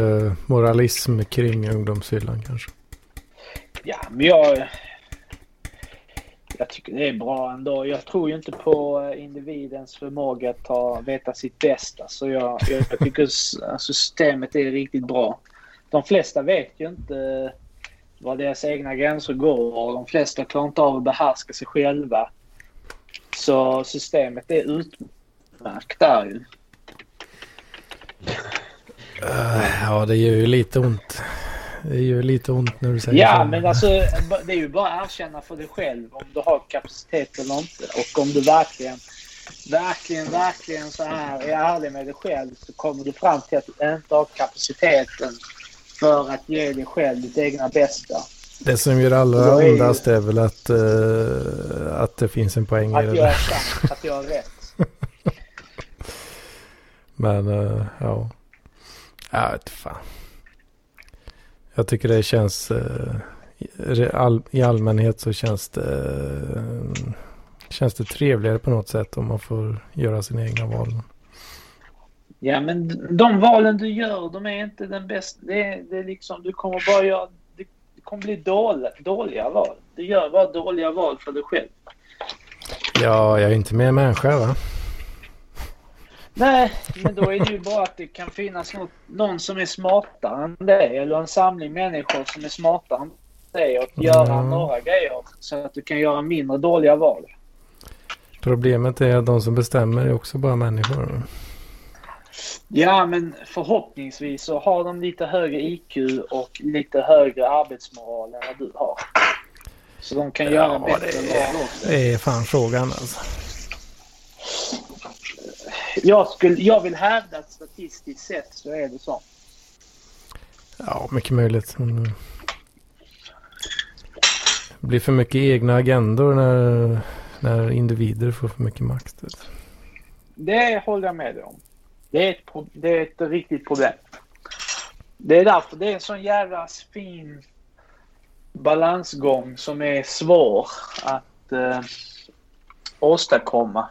moralism kring ungdomshyllan kanske. Ja, men jag... Jag tycker det är bra ändå. Jag tror ju inte på eh, individens förmåga att ta, veta sitt bästa. Så jag, jag, tycker alltså systemet är riktigt bra. De flesta vet ju inte eh, var deras egna gränser går och de flesta klarar inte av att behärska sig själva. Så systemet är utmärkt där ju. Eh, Ja, det gör ju lite ont. Det gör lite ont när du säger Ja, så. men alltså det är ju bara att erkänna för dig själv om du har kapacitet eller inte. Och om du verkligen, verkligen, verkligen så här är ärlig med dig själv så kommer du fram till att du inte har kapaciteten för att ge dig själv ditt egna bästa. Det som gör allra ondast är väl att, eh, att det finns en poäng i Att jag det. är sant, att jag har rätt. Men eh, ja. Jag vet fan. Jag tycker det känns eh, i- re- all, i allmänhet så känns det eh, känns det trevligare på något sätt om man får göra sina egna val. Ja, men de valen du gör, de är inte den bästa. Det är, det är liksom, du kommer bara göra... Det, det kommer bli dåliga, dåliga val. Du gör bara dåliga val för dig själv. Ja, jag är inte mer människa va? Nej, men då är det ju bara att det kan finnas något, någon som är smartare än dig. Eller en samling människor som är smartare än dig. Och göra Mm. några grejer så att du kan göra mindre dåliga val. Problemet är att de som bestämmer är också bara människor. Ja, men förhoppningsvis så har de lite högre IQ och lite högre arbetsmoral än vad du har. Så de kan göra Ja, bättre det är- val också. Det är fan frågan alltså. Jag, skulle, jag vill hävda att statistiskt sett så är det så. Ja, mycket möjligt. Eh, Det blir för mycket egna agendor när, när individer får för mycket makt. Det håller jag med dig om. Det är ett, det är ett riktigt problem. Det är därför det är en sån jävla fin balansgång som är svår att eh, åstadkomma.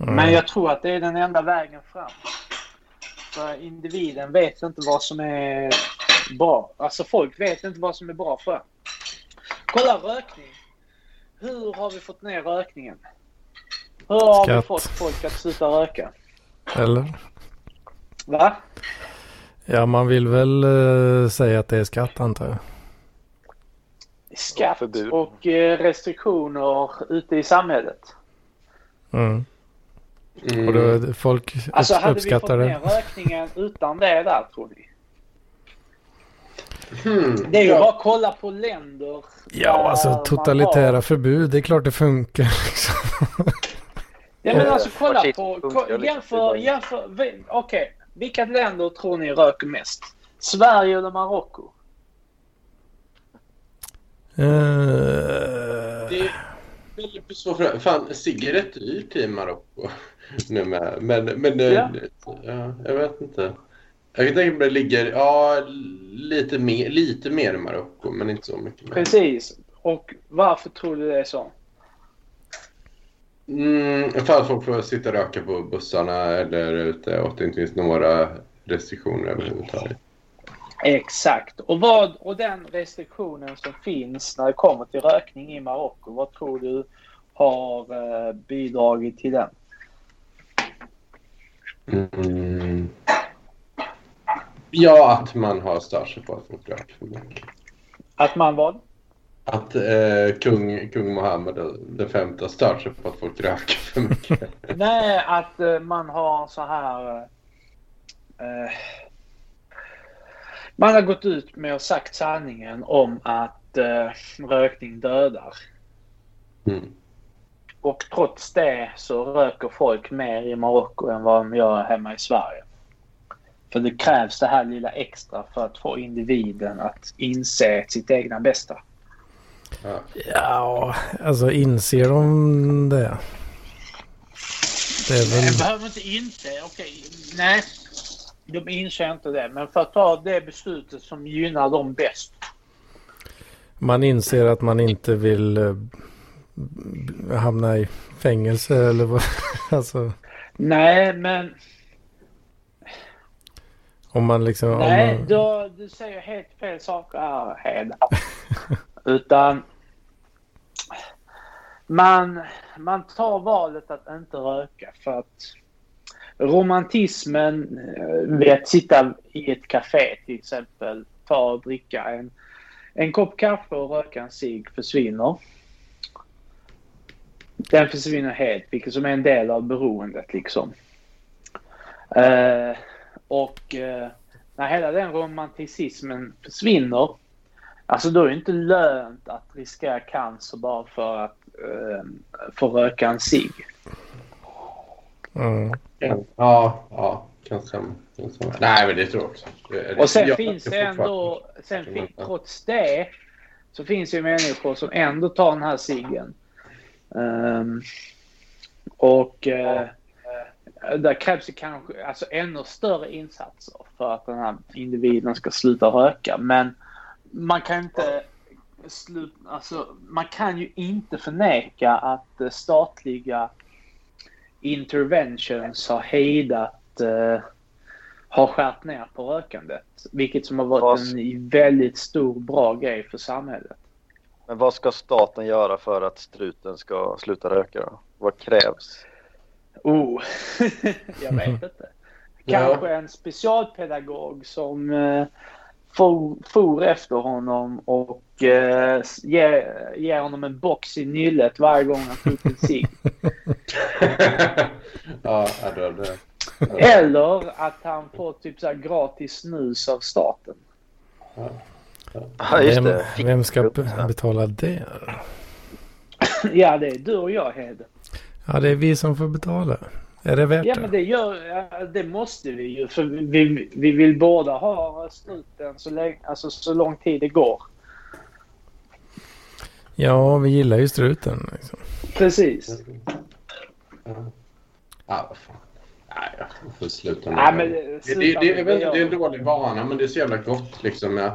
Mm. Men jag tror att det är den enda vägen fram. För individen vet inte vad som är bra. Alltså folk vet inte vad som är bra för. Kolla rökning. Hur har vi fått ner rökningen? Hur har vi Skatt. fått folk att sluta röka? Eller? Va? Ja, man vill väl eh, säga att det är skatt antar jag. Skatt förbud. och eh, restriktioner ute i samhället. Mm. Mm. Och då, folk Alltså upp, hade vi fått uppskattar ner det. rökningen utan det där tror ni? Hmm. Det är ju Ja. bara att kolla på länder. Ja, alltså totalitära har- förbud, det är klart det funkar. Liksom. Ja men Eh, alltså kolla på... Ko, liksom. jämför... jämför Okej. Vilka länder tror ni röker mest? Sverige eller Marocko? Eh, Det är väldigt svårt Fan, cigg är dyrt i Marocko nu med. Men, men eh, Ja. ja, jag vet inte. Jag kan tänka mig att det ligger ja, lite, mer, lite mer i Marocko, men inte så mycket mer. Precis. Och varför tror du det är så? Mm, för att folk får sitta och röka på bussarna eller ute och att det inte finns några restriktioner överhuvudtaget. Exakt. Och, vad, och den restriktionen som finns när det kommer till rökning i Marocko, vad tror du har eh, bidragit till den? Mm. Ja, att man har stört sig på att folk röker för mycket. Att man vad? Att eh, kung, kung Mohammed den femte har stört sig på att folk röker för mycket. Nej, att eh, man har så här... Eh, man har gått ut med och sagt sanningen om att eh, rökning dödar. Mm. Och trots det så röker folk mer i Marocko än vad de gör hemma i Sverige. För det krävs det här lilla extra för att få individen att inse sitt egna bästa. Ja. ja, alltså inser de det? Det är Jag väl... behöver inte inte, okej, nej. De inser inte det. Men för att ta det beslutet som gynnar dem bäst. Man inser att man inte vill eh, hamna i fängelse eller vad. Alltså Nej, men om man liksom. om nej, man, då, du säger helt fel saker här, Hed. Utan man, man tar valet att inte röka för att romantismen eh, vid att sitta i ett café till exempel, ta och dricka en, en kopp kaffe och röka en cigg försvinner. Den försvinner helt, vilket som är en del av beroendet liksom. Eh, och eh, när hela den romanticismen försvinner, alltså då är det inte lönt att riskera cancer bara för att eh, få röka en cigg. mm. Ja, ja, kan stämma. Kan stämma. Nej, men det tror jag också. Det- Och sen jag finns det ändå, sen fin, trots det så finns det ju människor som ändå tar den här ciggen. Um, och uh, där krävs det kanske alltså ännu större insatser för att den här individen ska sluta röka. Men man kan inte slut, alltså, man kan ju inte förneka att uh, statliga interventions har hejdat, uh, har skärt ner på rökandet. Vilket som har varit en väldigt stor bra grej för samhället. Men vad ska staten göra för att struten ska sluta röka då? Vad krävs? Oh, jag vet inte. Kanske en specialpedagog som eh, for, for efter honom och eh, ger, ger honom en box i nyllet varje gång han tog en cigg. ja, det, det. Eller att han får typ så här gratis snus av staten. Ja. Ja, just det. Vem, vem ska betala det? ja, det är du och jag, Hed. Ja, det är vi som får betala. Är det värt ja, det? men det, gör, ja, det måste vi ju. För vi, vi vill båda ha struten så, länge, alltså, så lång tid det går. Ja, vi gillar ju struten. Liksom. Precis. Ja, vad fan. Nej, jag får sluta med Nej, det. Det, det, det, är det är en dålig vana, men det är så jävla gott. Liksom.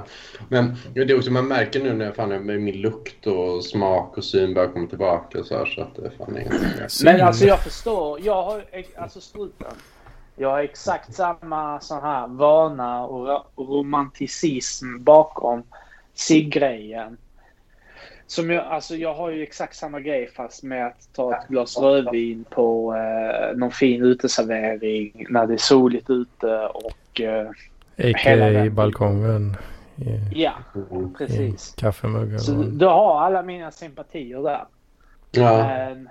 Men det är också, man märker nu när fan, min lukt och smak och syn börjar komma tillbaka. Så, här, så att det fan är Men alltså jag förstår. Jag har alltså struten. Jag har exakt samma sån här vana och romanticism bakom ciggrejen. Som jag, alltså jag har ju exakt samma grej fast med att ta ett glas rödvin på eh, någon fin uteservering när det är soligt ute och... Eh, A.k.a. i balkongen. I, ja, precis. Kaffemuggar. Så du har alla mina sympatier där. Ja. Men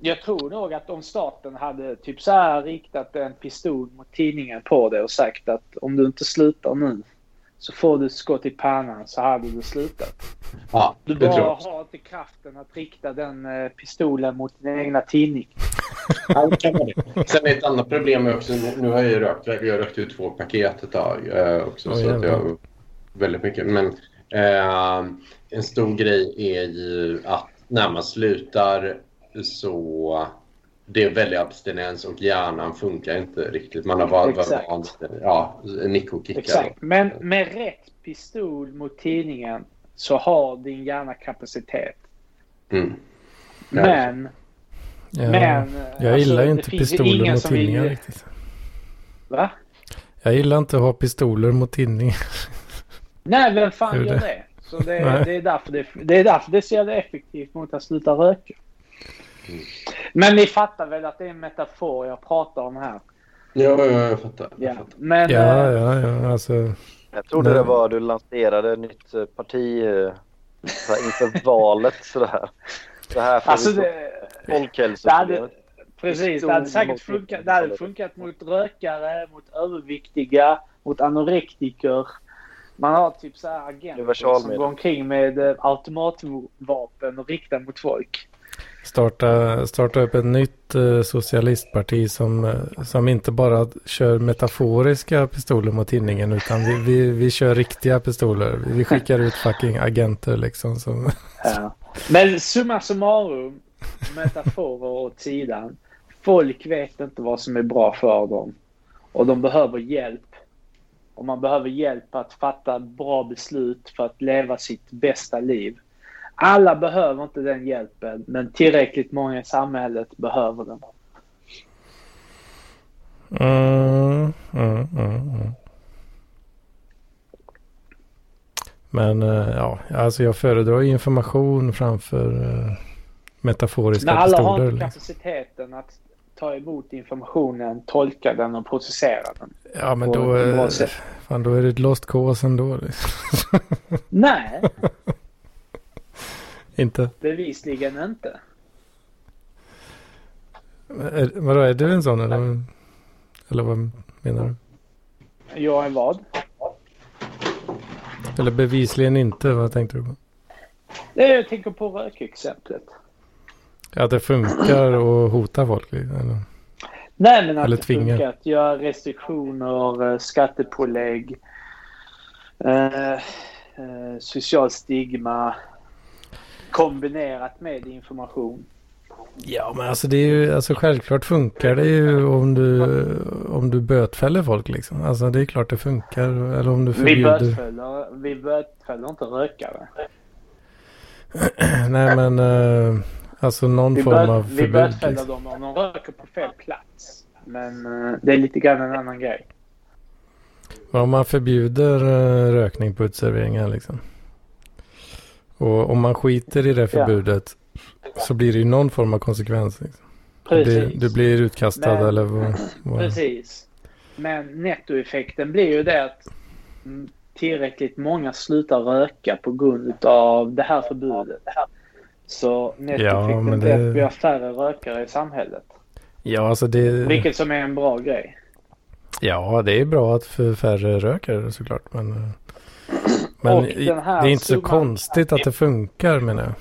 jag tror nog att om staten hade typ så här riktat en pistol mot tidningen på det och sagt att om du inte slutar nu så får du ett skott i pannan så hade du slutat. Ja, du bara har inte kraften att rikta den eh, pistolen mot din egna tidning. Sen är ett annat problem också, nu har jag ju rökt, jag har rökt ut två paket ett tag eh, också. Oh, så att jag, väldigt mycket. Men eh, en stor grej är ju att när man slutar så det är väldigt abstinens och hjärnan funkar inte riktigt. Man har varit vant ja, nikokickar. Exakt, men med rätt pistol mot tidningen så har din hjärna kapacitet. Mm. Men... Ja, men jag alltså, gillar inte pistoler mot tidningar vill... riktigt. Va? Jag gillar inte att ha pistoler mot tidningar. Nej, vem fan gör det? det? Så det, det, är därför det, det är därför det är så jävla effektivt mot att sluta röka. Mm. Men ni fattar väl att det är en metafor jag pratar om här? Ja, ja jag fattar. Jag ja. fattar. Men, ja, äh, ja, ja, alltså. Jag trodde men... det var du lanserade nytt eh, parti eh, inför valet sådär. Det här för alltså det... folkhälsoproblemet. Precis, det hade säkert funkat, det hade funkat mot rökare, mot överviktiga, mot anorektiker. Man har typ så här agenter som går omkring med eh, automatvapen och riktar mot folk. Starta, starta upp ett nytt eh, socialistparti som, eh, som inte bara kör metaforiska pistoler mot tinningen utan vi, vi, vi kör riktiga pistoler. Vi skickar ut fucking agenter liksom. Som... Ja. Men summa summarum, metaforer åt sidan. Folk vet inte vad som är bra för dem. Och de behöver hjälp. Och man behöver hjälp att fatta bra beslut för att leva sitt bästa liv. Alla behöver inte den hjälpen, men tillräckligt många i samhället behöver den. Mm, mm, mm, men uh, ja, alltså jag föredrar information framför uh, metaforiska pistoler. Men alla har inte kapaciteten att ta emot informationen, tolka den och processera den. Ja, men då, är, fan, då är det ett lost cause ändå. Nej. Inte? Bevisligen inte. Är, vadå, är du en sån eller? Eller vad menar du? Jag är vad? Eller bevisligen inte, vad tänkte du på? Är, jag tänker på rökexemplet. Att det funkar och hota folk? Eller? Nej, men att eller det tvingar. funkar att göra restriktioner, eh, skattepålägg. Eh, eh, social stigma kombinerat med information. Ja men alltså det är ju, alltså självklart funkar det ju om du, om du bötfäller folk liksom. Alltså det är klart det funkar. Eller om du Vi förbjuder. bötfäller, vi bötfäller inte rökare. Nej men eh, alltså någon Vi, form av vi förbud. bötfäller Liksom. dem om de röker på fel plats. Men eh, det är lite grann en annan grej. Men om man förbjuder eh, rökning på uteserveringar liksom. Och om man skiter i det förbudet så blir det ju någon form av konsekvens. Liksom. Du, Precis. blir, du blir utkastad Men- eller vad, vad. Precis. Men nettoeffekten blir ju det att tillräckligt många slutar röka på grund av det här förbudet. Så nettoeffekten blir det- att vi har färre rökare i samhället. Ja alltså det, Vilket som är en bra grej. ja det är bra att för färre röker såklart. Men, eh, men i- det är inte så konstigt att det funkar menar jag.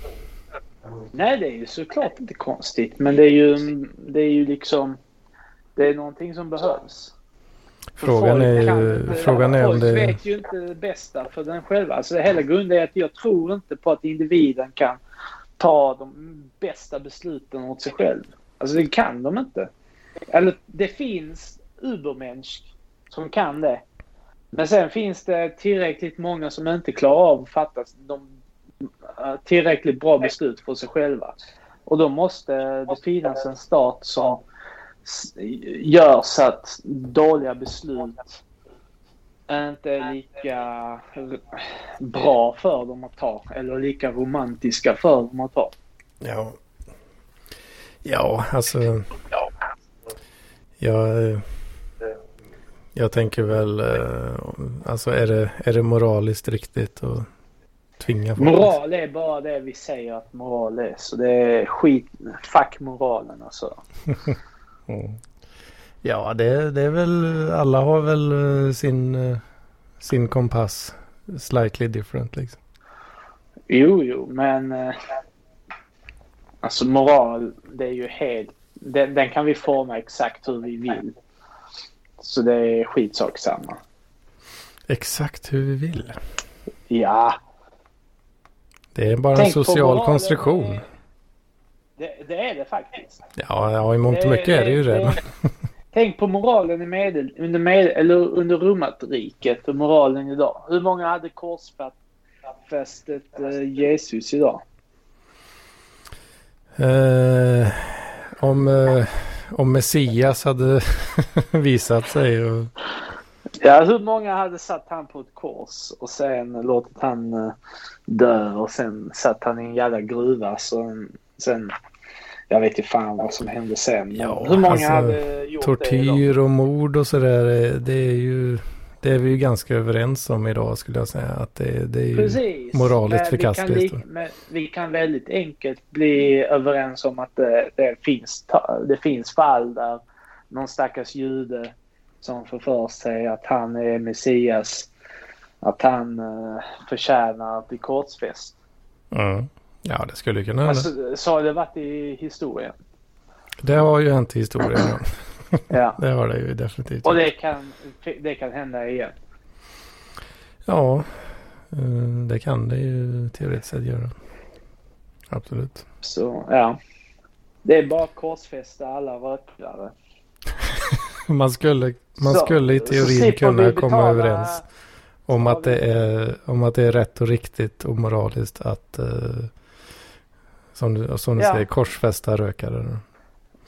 Nej, det är ju såklart inte konstigt. Men det är ju, det är ju liksom... Det är någonting som behövs. Frågan folk är kan frågan är om folk det... vet ju inte det bästa för den själva. Alltså det hela grunden är att jag tror inte på att individen kan ta de bästa besluten åt sig själv. Alltså det kan de inte. Eller det finns Ubermensch som kan det. Men sen finns det tillräckligt många som inte klarar av att fatta de eh, tillräckligt bra beslut för sig själva. Och då måste det finnas en stat som gör så att dåliga beslut inte är lika bra för dem att ta eller lika romantiska för dem att ta. Ja. Ja, alltså. Jag, eh, jag tänker väl, eh, alltså är det, är det moraliskt riktigt att tvinga folk? Moral är bara det vi säger att moral är. Så det är skit. Fuck moralen alltså. Mm. Ja, det, det är väl, alla har väl eh, sin, eh, sin kompass slightly different liksom. Jo, jo, men... Alltså moral, det är ju helt... Den, den kan vi forma exakt hur vi vill. Så det är skitsak samma. Exakt hur vi vill. Ja. Det är bara en Tänk på social konstruktion. Det, det är det faktiskt. Ja, ja, i mångt och mycket är det ju det. Tänk på moralen i medel, under, med, eller under romarriket och moralen idag. Hur många hade korsfästet eh, Jesus idag? Eh, om, eh, om Messias hade visat sig och Ja, hur många hade satt han på ett kors och sen låtit han eh, dö och sen satt han i en jävla gruva. Så, sen, jag vet inte fan vad som hände sen. Ja, hur många alltså, hade gjort det idag? tortyr och mord och sådär. Det är ju det är vi ju ganska överens om idag skulle jag säga. Att det, det är ju Precis. moraliskt Men vi kan förkastligt. li- Men vi kan väldigt enkelt bli överens om att det, det, finns, det finns fall där någon stackars jude som får för sig att han är Messias. Att han uh, förtjänar att bli korsfäst. Mm. Ja, det skulle kunna hända. Alltså, så har det varit i historien. Det har ju hänt i historien. ja. Det har det ju definitivt. Och det kan, det kan hända igen. Ja, eh, det kan det ju teoretiskt sett göra. Absolut. Så ja. Det är bara korsfästa alla rökare. Man skulle, man Så- skulle i teorin kunna komma överens om att, det är, om att det är rätt och riktigt och moraliskt att eh, som du, som du Ja. säger korsfästa rökare.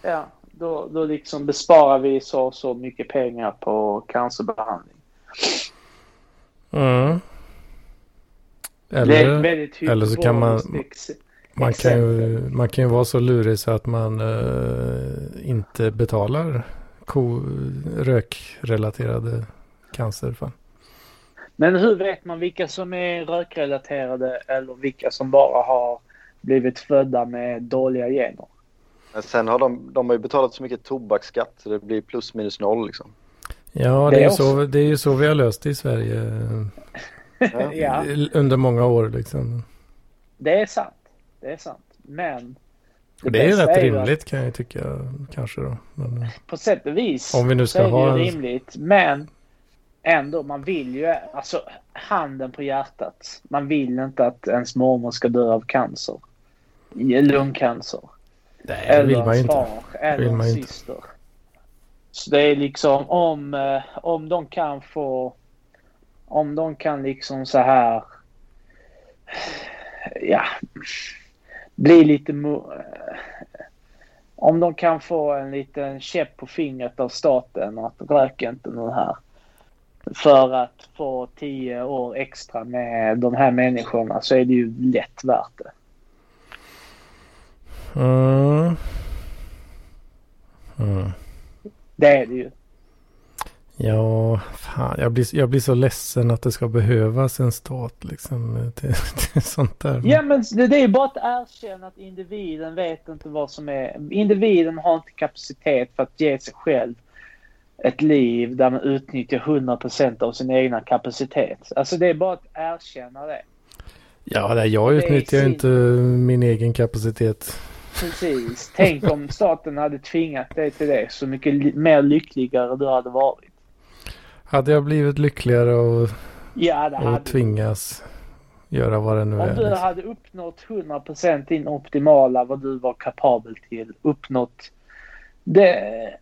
Ja, då, då liksom besparar vi så och så mycket pengar på cancerbehandling. Mm. det är ett Eller eller så kan man- man kan, ju, man kan ju vara så lurig så att man eh, inte betalar ko, rökrelaterade cancerfall. Men hur vet man vilka som är rökrelaterade eller vilka som bara har blivit födda med dåliga gener? Men sen har de, de har ju betalat så mycket tobaksskatt så det blir plus minus noll liksom. Ja, Det det är, så, det är ju så vi har löst det i Sverige Ja. Ja, under många år. Liksom. det är sant. Det är sant. Men Och det är rätt rimligt kan jag tycka kanske då. Men, eh, att På sätt och vis Om vi nu ska är det ha ju en- rimligt. Men ändå, man vill ju, alltså handen på hjärtat. Man vill inte att ens mormor ska dö av cancer. Lungcancer. Nej, det vill Eller man ju inte. far, eller man en ju inte. syster. Så det är liksom om, eh, om de kan få, om de kan liksom så här, ja, bli lite, eh, om de kan få en liten käpp på fingret av staten att rök inte nu här. För att få tio år extra med de här människorna så är det ju lätt värt det. Mm. Mm. Det är det ju. Ja, fan, jag blir, jag blir så ledsen att det ska behövas en stat liksom till, till sånt där. Ja men det, det är ju bara att erkänna att individen vet inte vad som är... Individen har inte kapacitet för att ge sig själv ett liv där man utnyttjar 100% av sin egna kapacitet. Alltså det är bara att erkänna det. Ja, nej, jag Det utnyttjar sin- inte min egen kapacitet. Precis. Tänk om staten hade tvingat dig till det. Så mycket mer lyckligare du hade varit. Hade jag blivit lyckligare och, Ja och hade tvingas göra vad det nu är. Om du Liksom. hade uppnått 100% din optimala vad du var kapabel till. Uppnått det,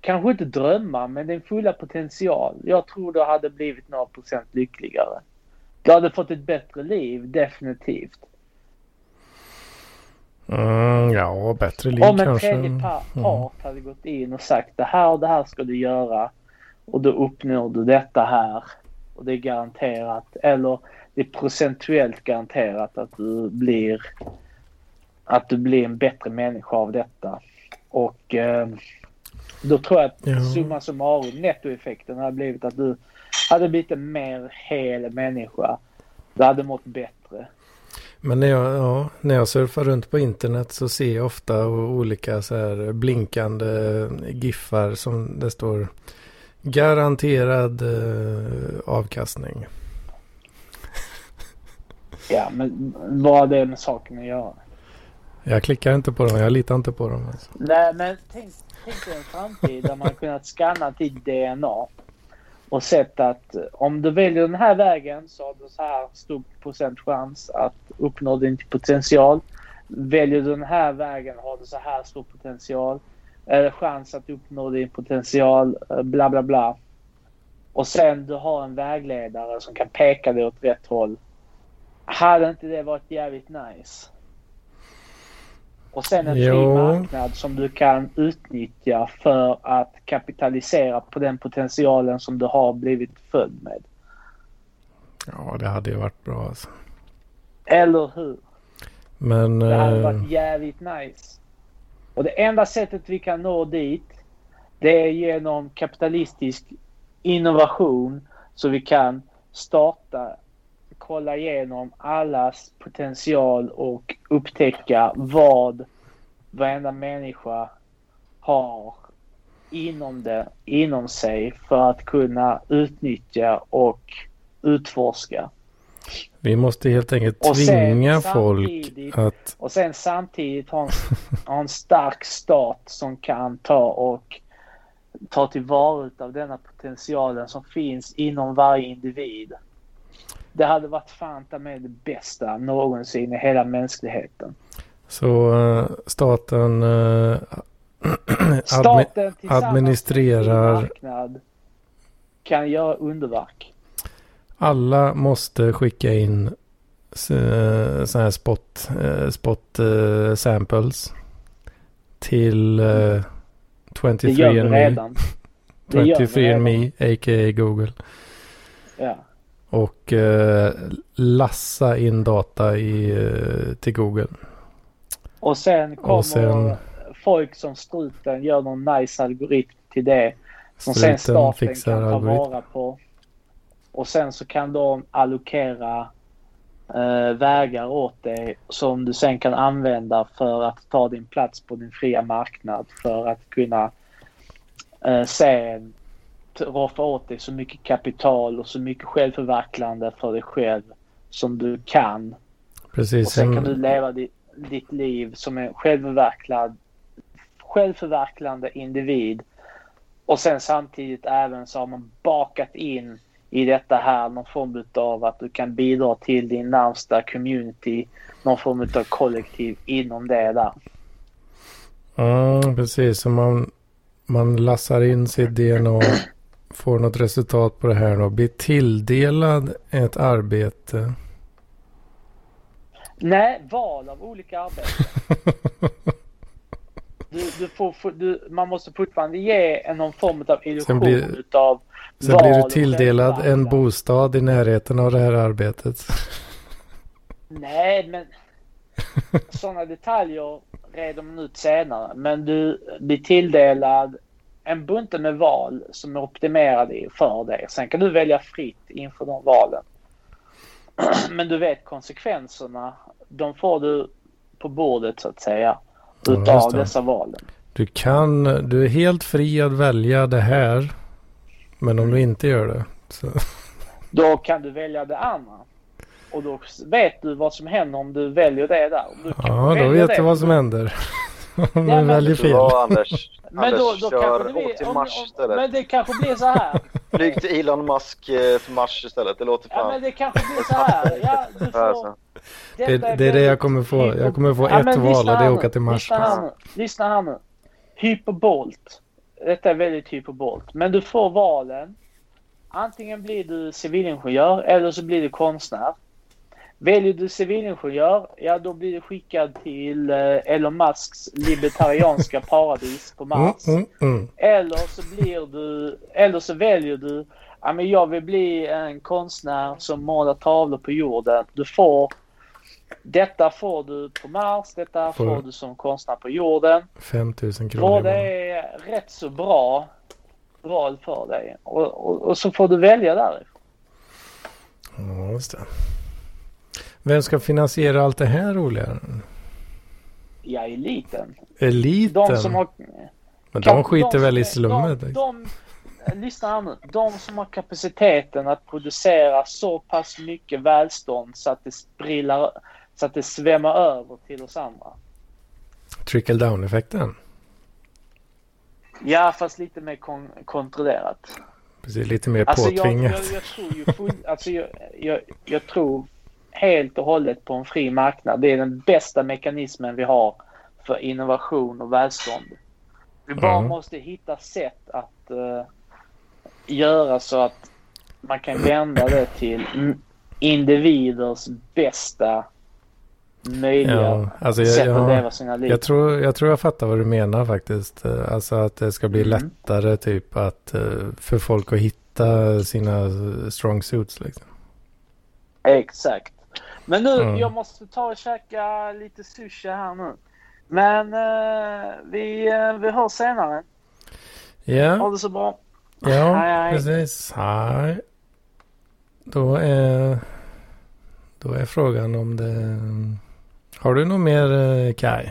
kanske inte drömmar men din fulla potential. Jag tror du hade blivit några procent lyckligare. Du hade fått ett bättre liv, definitivt. Mm, ja, bättre liv Om en kanske. tredje pa- Mm. part hade gått in och sagt det här och det här ska du göra och då uppnår du detta här och det är garanterat eller det är procentuellt garanterat att du blir att du blir en bättre människa av detta. Och eh, då tror jag att Ja. summa summarum nettoeffekten hade blivit att du hade blivit en mer hel människa. Du hade mått bättre. Men när jag, ja, när jag surfar runt på internet så ser jag ofta olika så här blinkande giffar som det står garanterad eh, avkastning. Ja, men vad har det med saken att göra? Jag klickar inte på dem, jag litar inte på dem. Alltså. Nej, men tänk, tänk dig en framtid där man kunnat scanna ditt DNA och sett att om du väljer den här vägen så har du så här stor procent chans att uppnå din potential. Väljer du den här vägen har du så här stor potential. Eller chans att uppnå din potential, eh, bla bla bla. Och sen du har en vägledare som kan peka dig åt rätt håll. Hade inte det varit jävligt nice? Och sen en fri marknad som du kan utnyttja för att kapitalisera på den potentialen som du har blivit född med. Ja, det hade ju varit bra alltså. Eller hur? Men Det hade eh, varit jävligt nice. Och det enda sättet vi kan nå dit det är genom kapitalistisk innovation så vi kan starta, kolla igenom allas potential och upptäcka vad varenda människa har inom, det, inom sig för att kunna utnyttja och utforska. vi måste helt enkelt tvinga folk att... Och sen samtidigt ha en, ha en stark stat som kan ta och ta tillvara av denna potentialen som finns inom varje individ. Det hade varit fan ta med det bästa någonsin i hela mänskligheten. Så eh, staten eh, admi- Staten administrerar- marknad kan göra underverk. alla måste skicka in sådana här spot, eh, spot eh, samples till eh, Det gör vi 23andMe, redan. Det gör vi 23andMe, a.k.a. Google. Ja. Och eh, lassa in data i, eh, till Google. Och sen kommer sen- folk som struten gör någon nice algoritm till det. Som sen staten kan ta algoritm. vara på. Och sen så kan de allokera eh, vägar åt dig som du sen kan använda för att ta din plats på din fria marknad för att kunna eh, sen roffa åt dig så mycket kapital och så mycket självförverkligande för dig själv som du kan och Precis. sen kan du leva ditt, ditt liv som en självförverkligad, självförverkligande individ Och sen samtidigt även så har man bakat in i detta här någon form av att du kan bidra till din närmsta community. Någon form av kollektiv inom det där. Ja, precis. Så man, man lassar in sitt DNA och får något resultat på det här då. Blir tilldelad ett arbete. Nej, val av olika arbeten. Du, du får, du, man måste fortfarande ge någon form av illusion blir, utav Sen blir du tilldelad en bostad i närheten av det här arbetet. Nej, men sådana detaljer reder man ut senare. Men du blir tilldelad en bunte med val som är optimerade för dig. Sen kan du välja fritt inför de valen. Men du vet konsekvenserna. De får du på bordet så att säga. Utav ja, dessa valen. Du kan, du är helt fri att välja det här. Men om du inte gör det. Så. Då kan du välja det andra. Och då vet du vad som händer om du väljer det där. Ja, då vet du vad som händer. Ja, du väljer fel. Bra, Anders. Men Anders, då, då kör det blir, till Mars istället. Men det kanske blir så här. Flyg till Elon Musk eh, för Mars istället. Det låter fan. Ja, men det kanske blir så här. Ja, du får... det, det är det jag kommer få. Jag kommer få ja, ett val och det är att åka till Mars. Lyssna här nu. Lyssna här nu. Hyperbolt. Detta är väldigt hyperbolt. Men du får valen. Antingen blir du civilingenjör eller så blir du konstnär. Väljer du civilingenjör, ja då blir du skickad till eh, Elon Musks libertarianska paradis på Mars. Mm, mm, mm. Eller så blir du, eller så väljer du, ja men jag vill bli en konstnär som målar tavlor på jorden. Du får, detta får du på Mars, detta får, får du som konstnär på jorden. 5000 kronor. Båda är rätt så bra val för dig. Och, och, och så får du välja därifrån. Ja, just det. Vem ska finansiera allt det här roliga? Ja, eliten. Eliten? De som har... Men de skiter de väl i slummet? De, de, lyssna här nu. De som har kapaciteten att producera så pass mycket välstånd så att det sprillar, så att det svämmar över till oss andra. Trickle down effekten? Ja, fast lite mer kon kontrollerat. Precis, lite mer alltså påtvingat. Jag, jag, jag, tror ju full, alltså jag, jag, jag tror helt och hållet på en fri marknad. Det är den bästa mekanismen vi har för innovation och välstånd. Vi bara mm. måste hitta sätt att uh, göra så att man kan vända det till individers bästa möjliga ja, alltså jag, sätt att leva sina liv. Jag tror, jag tror jag fattar vad du menar faktiskt. Eh, alltså att det ska bli mm. lättare typ att eh, för folk att hitta sina strong suits liksom. Exakt. Men nu, mm. jag måste ta och käka lite sushi här nu. Men uh, vi, uh, vi hörs senare. Ja. Ha det så bra. Ja, hej, hej. precis. Hej. Då är, då är frågan om det... Har du något mer uh, Kai?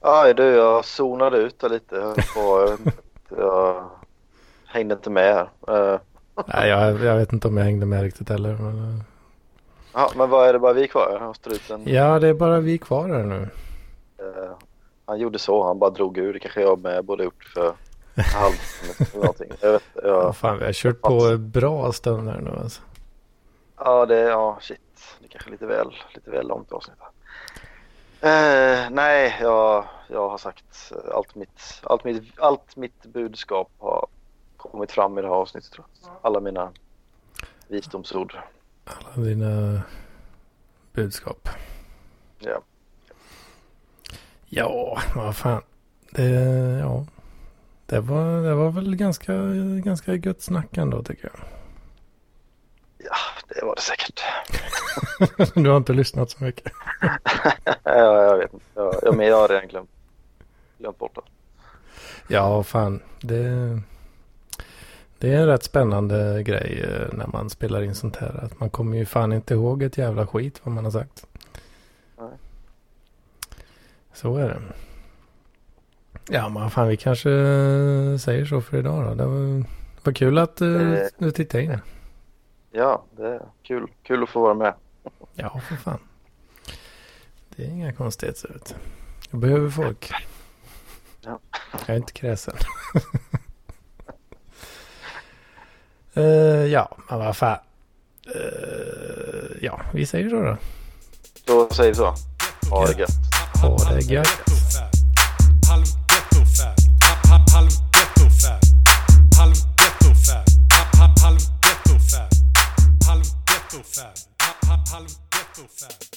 Ja, du, jag zonade ut lite. Jag, jag hängde inte med här. Nej, jag, jag vet inte om jag hängde med riktigt heller. Men... Ja, men vad är det bara vi kvar? Har struten... Ja, det är bara vi kvar här nu. Uh, han gjorde så, han bara drog ur. Det kanske jag med borde gjort för halv någonting. Jag vet, jag... Ja, fan, vi har kört på bra stund här nu alltså. Ja, det, ja, shit. Det är kanske lite väl, lite väl långt avsnitt. Uh, nej, jag, jag har sagt allt mitt, allt, mitt, allt mitt budskap har kommit fram i det här avsnittet. Tror jag. Alla mina visdomsord alla dina budskap. Ja. Ja, vad fan. Det, ja. det, var, det var väl ganska, ganska gött snack ändå tycker jag. Ja, det var det säkert. du har inte lyssnat så mycket. ja, jag vet inte. Jag, men jag har redan glömt, glömt bort det. Ja, fan. Det... Det är en rätt spännande grej eh, när man spelar in sånt här. Att man kommer ju fan inte ihåg ett jävla skit vad man har sagt. Nej. Så är det. Ja men fan vi kanske eh, säger så för idag då. Det var, var kul att uh, du tittade in. Ja det är kul. Kul att få vara med. Ja för fan. Det är inga konstigheter. Jag behöver folk. Ja. Jag är inte kräsen. Uh, ja, men vad fan. Uh, ja, vi säger så då. Då säger vi så. Ha det gött. Ha det gött. Halv ghetto fab.